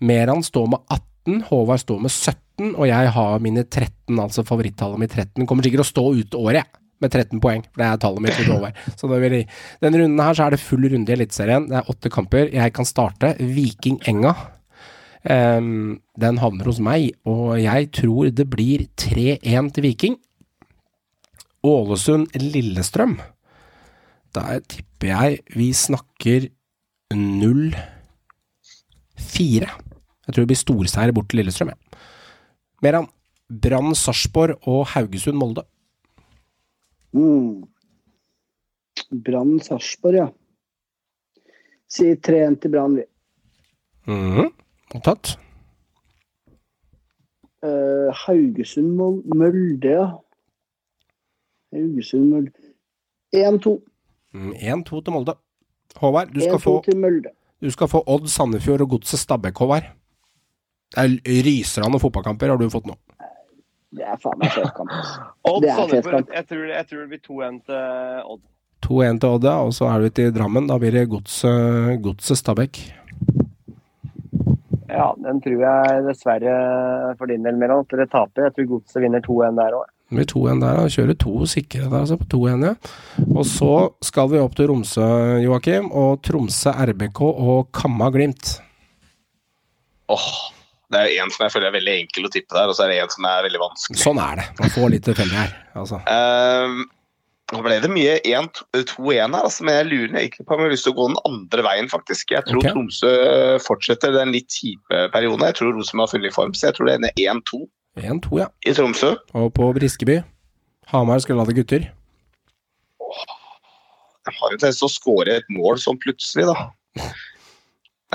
Meran står med 18, Håvard står med 17, og jeg har mine 13, altså favorittallet mitt 13. Kommer sikkert å stå ut året, jeg, med 13 poeng, for det er tallet mitt til Håvard. Så vil, denne runden her så er det full runde i Eliteserien. Det er åtte kamper. Jeg kan starte. Viking Enga. Ehm, den havner hos meg, og jeg tror det blir 3-1 til Viking. Ålesund Lillestrøm. Der tipper jeg vi snakker 0-4. Jeg tror det blir storseier bort til Lillestrøm, jeg. Meran. Brann Sarpsborg og Haugesund Molde. Mm. Brann Sarpsborg, ja. Si 3-1 til Brann, vi. Mottatt. Uh, Haugesund Molde, Mølde, ja. Haugesund Mølde 1-2. Mm, 1-2 til Molde. Håvard, du skal, få, du skal få Odd Sandefjord og Godset Stabæk, Håvard. Det er noen fotballkamper har du fått nå. Det er faen meg fet. Odd Det Sandefjord, jeg, tror- jeg tror det blir 2-1 til Odd. 2-1 til Odd, ja, og så er vi til Drammen. Da blir det Godset gods Stabæk. Ja, den tror jeg dessverre for din del, Meran, at dere taper. Jeg tror Godset vinner 2-1 der òg. Det blir 2-1 der, Da. kjører to sikre der, altså, på 2-1, ja. Og så skal vi opp til Romsø, Joakim, og Tromsø RBK og Kamma Glimt. Åh, det er en som jeg føler er veldig enkel å tippe der, og så er det en som er veldig vanskelig. Sånn er det. Man får litt tilfeldig her, altså. Nå nå ble det mye 1-2-1 her, altså, men jeg lurer egentlig på om jeg har lyst til å gå den andre veien, faktisk. Jeg tror okay. Tromsø fortsetter den litt kjipe perioden. Jeg tror Rosenborg har funnet form, så jeg tror det ender 1-2 1-2, ja. i Tromsø. Og på Briskeby. Hamar skulle ha det gutter. Jeg har jo tendens til å skåre et mål sånn plutselig, da.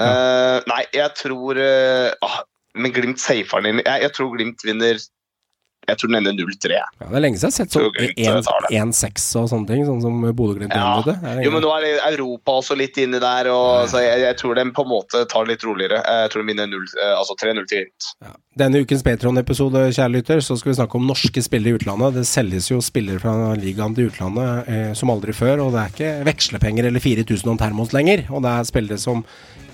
Eh, nei, jeg tror ah, Men Glimt safer den inn. Jeg, jeg tror Glimt vinner Jeg tror den ender 0-3. Ja, det er lenge siden jeg har sett sånn Tror Glimt tar det. 1-6 og sånne ting, sånn som Bodø-Glimt Ja. Jo, men nå er Europa også litt inni der, og, så jeg, jeg tror den på en måte tar det litt roligere. Jeg tror den vinner 0, eh, altså 3-0 til Glimt. Ja. Denne ukens Patron-episode, kjære lytter, så skal vi snakke om norske spillere i utlandet. Det selges jo spillere fra ligaen til utlandet eh, som aldri før, og det er ikke vekslepenger eller 4000 om termos lenger. Og det er spillere som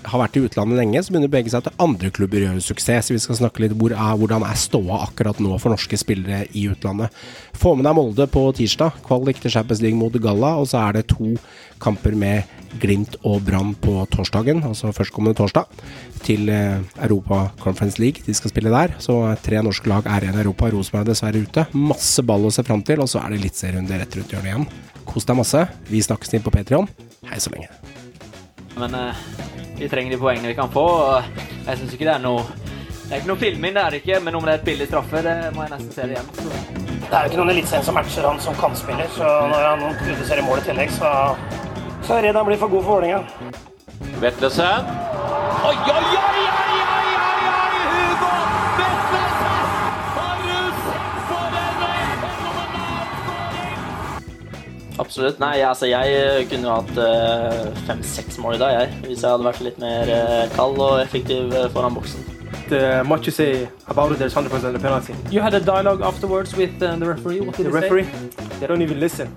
har vært i utlandet lenge, så begynner å bevege seg til andre klubber gjør suksess. Vi skal snakke litt hvor er, hvordan er ståa akkurat nå for norske spillere i utlandet. Få med deg Molde på tirsdag, kvalik til Champions League mot Galla, og så er det to kamper med Glimt og Brann på torsdagen, altså førstkommende torsdag, til eh, Europa Conference League. De skal spille der. Så tre norske lag er igjen i Europa. Rosenborg er dessverre ute. Masse ball å se fram til, og så er det eliteserierunde rett rundt hjørnet igjen. Kos deg masse. Vi snakkes inn på Patrion. Hei så lenge. Men eh, vi trenger de poengene vi kan få. og Jeg syns ikke det er noe Det er ikke noe filming, det er det ikke, men om det er et billig straffe, det må jeg nesten se det igjen. Så. Det er jo ikke noen eliteserien som matcher han som kantspiller, så når han produserer mål i tillegg, så, så er jeg redd han blir for god for Vålerenga. Vetlesen. Oi, oi, oi, oi, oi, oi, Absolutt. Nei, altså jeg eh, kunne hatt eh, fem-seks mål i dag, jeg. Hvis jeg hadde vært litt mer eh, kald og effektiv foran boksen. Uh, much you say about it, there's 100% the penalty. You had a dialogue afterwards with uh, the referee. What did the referee? Say? They don't even listen.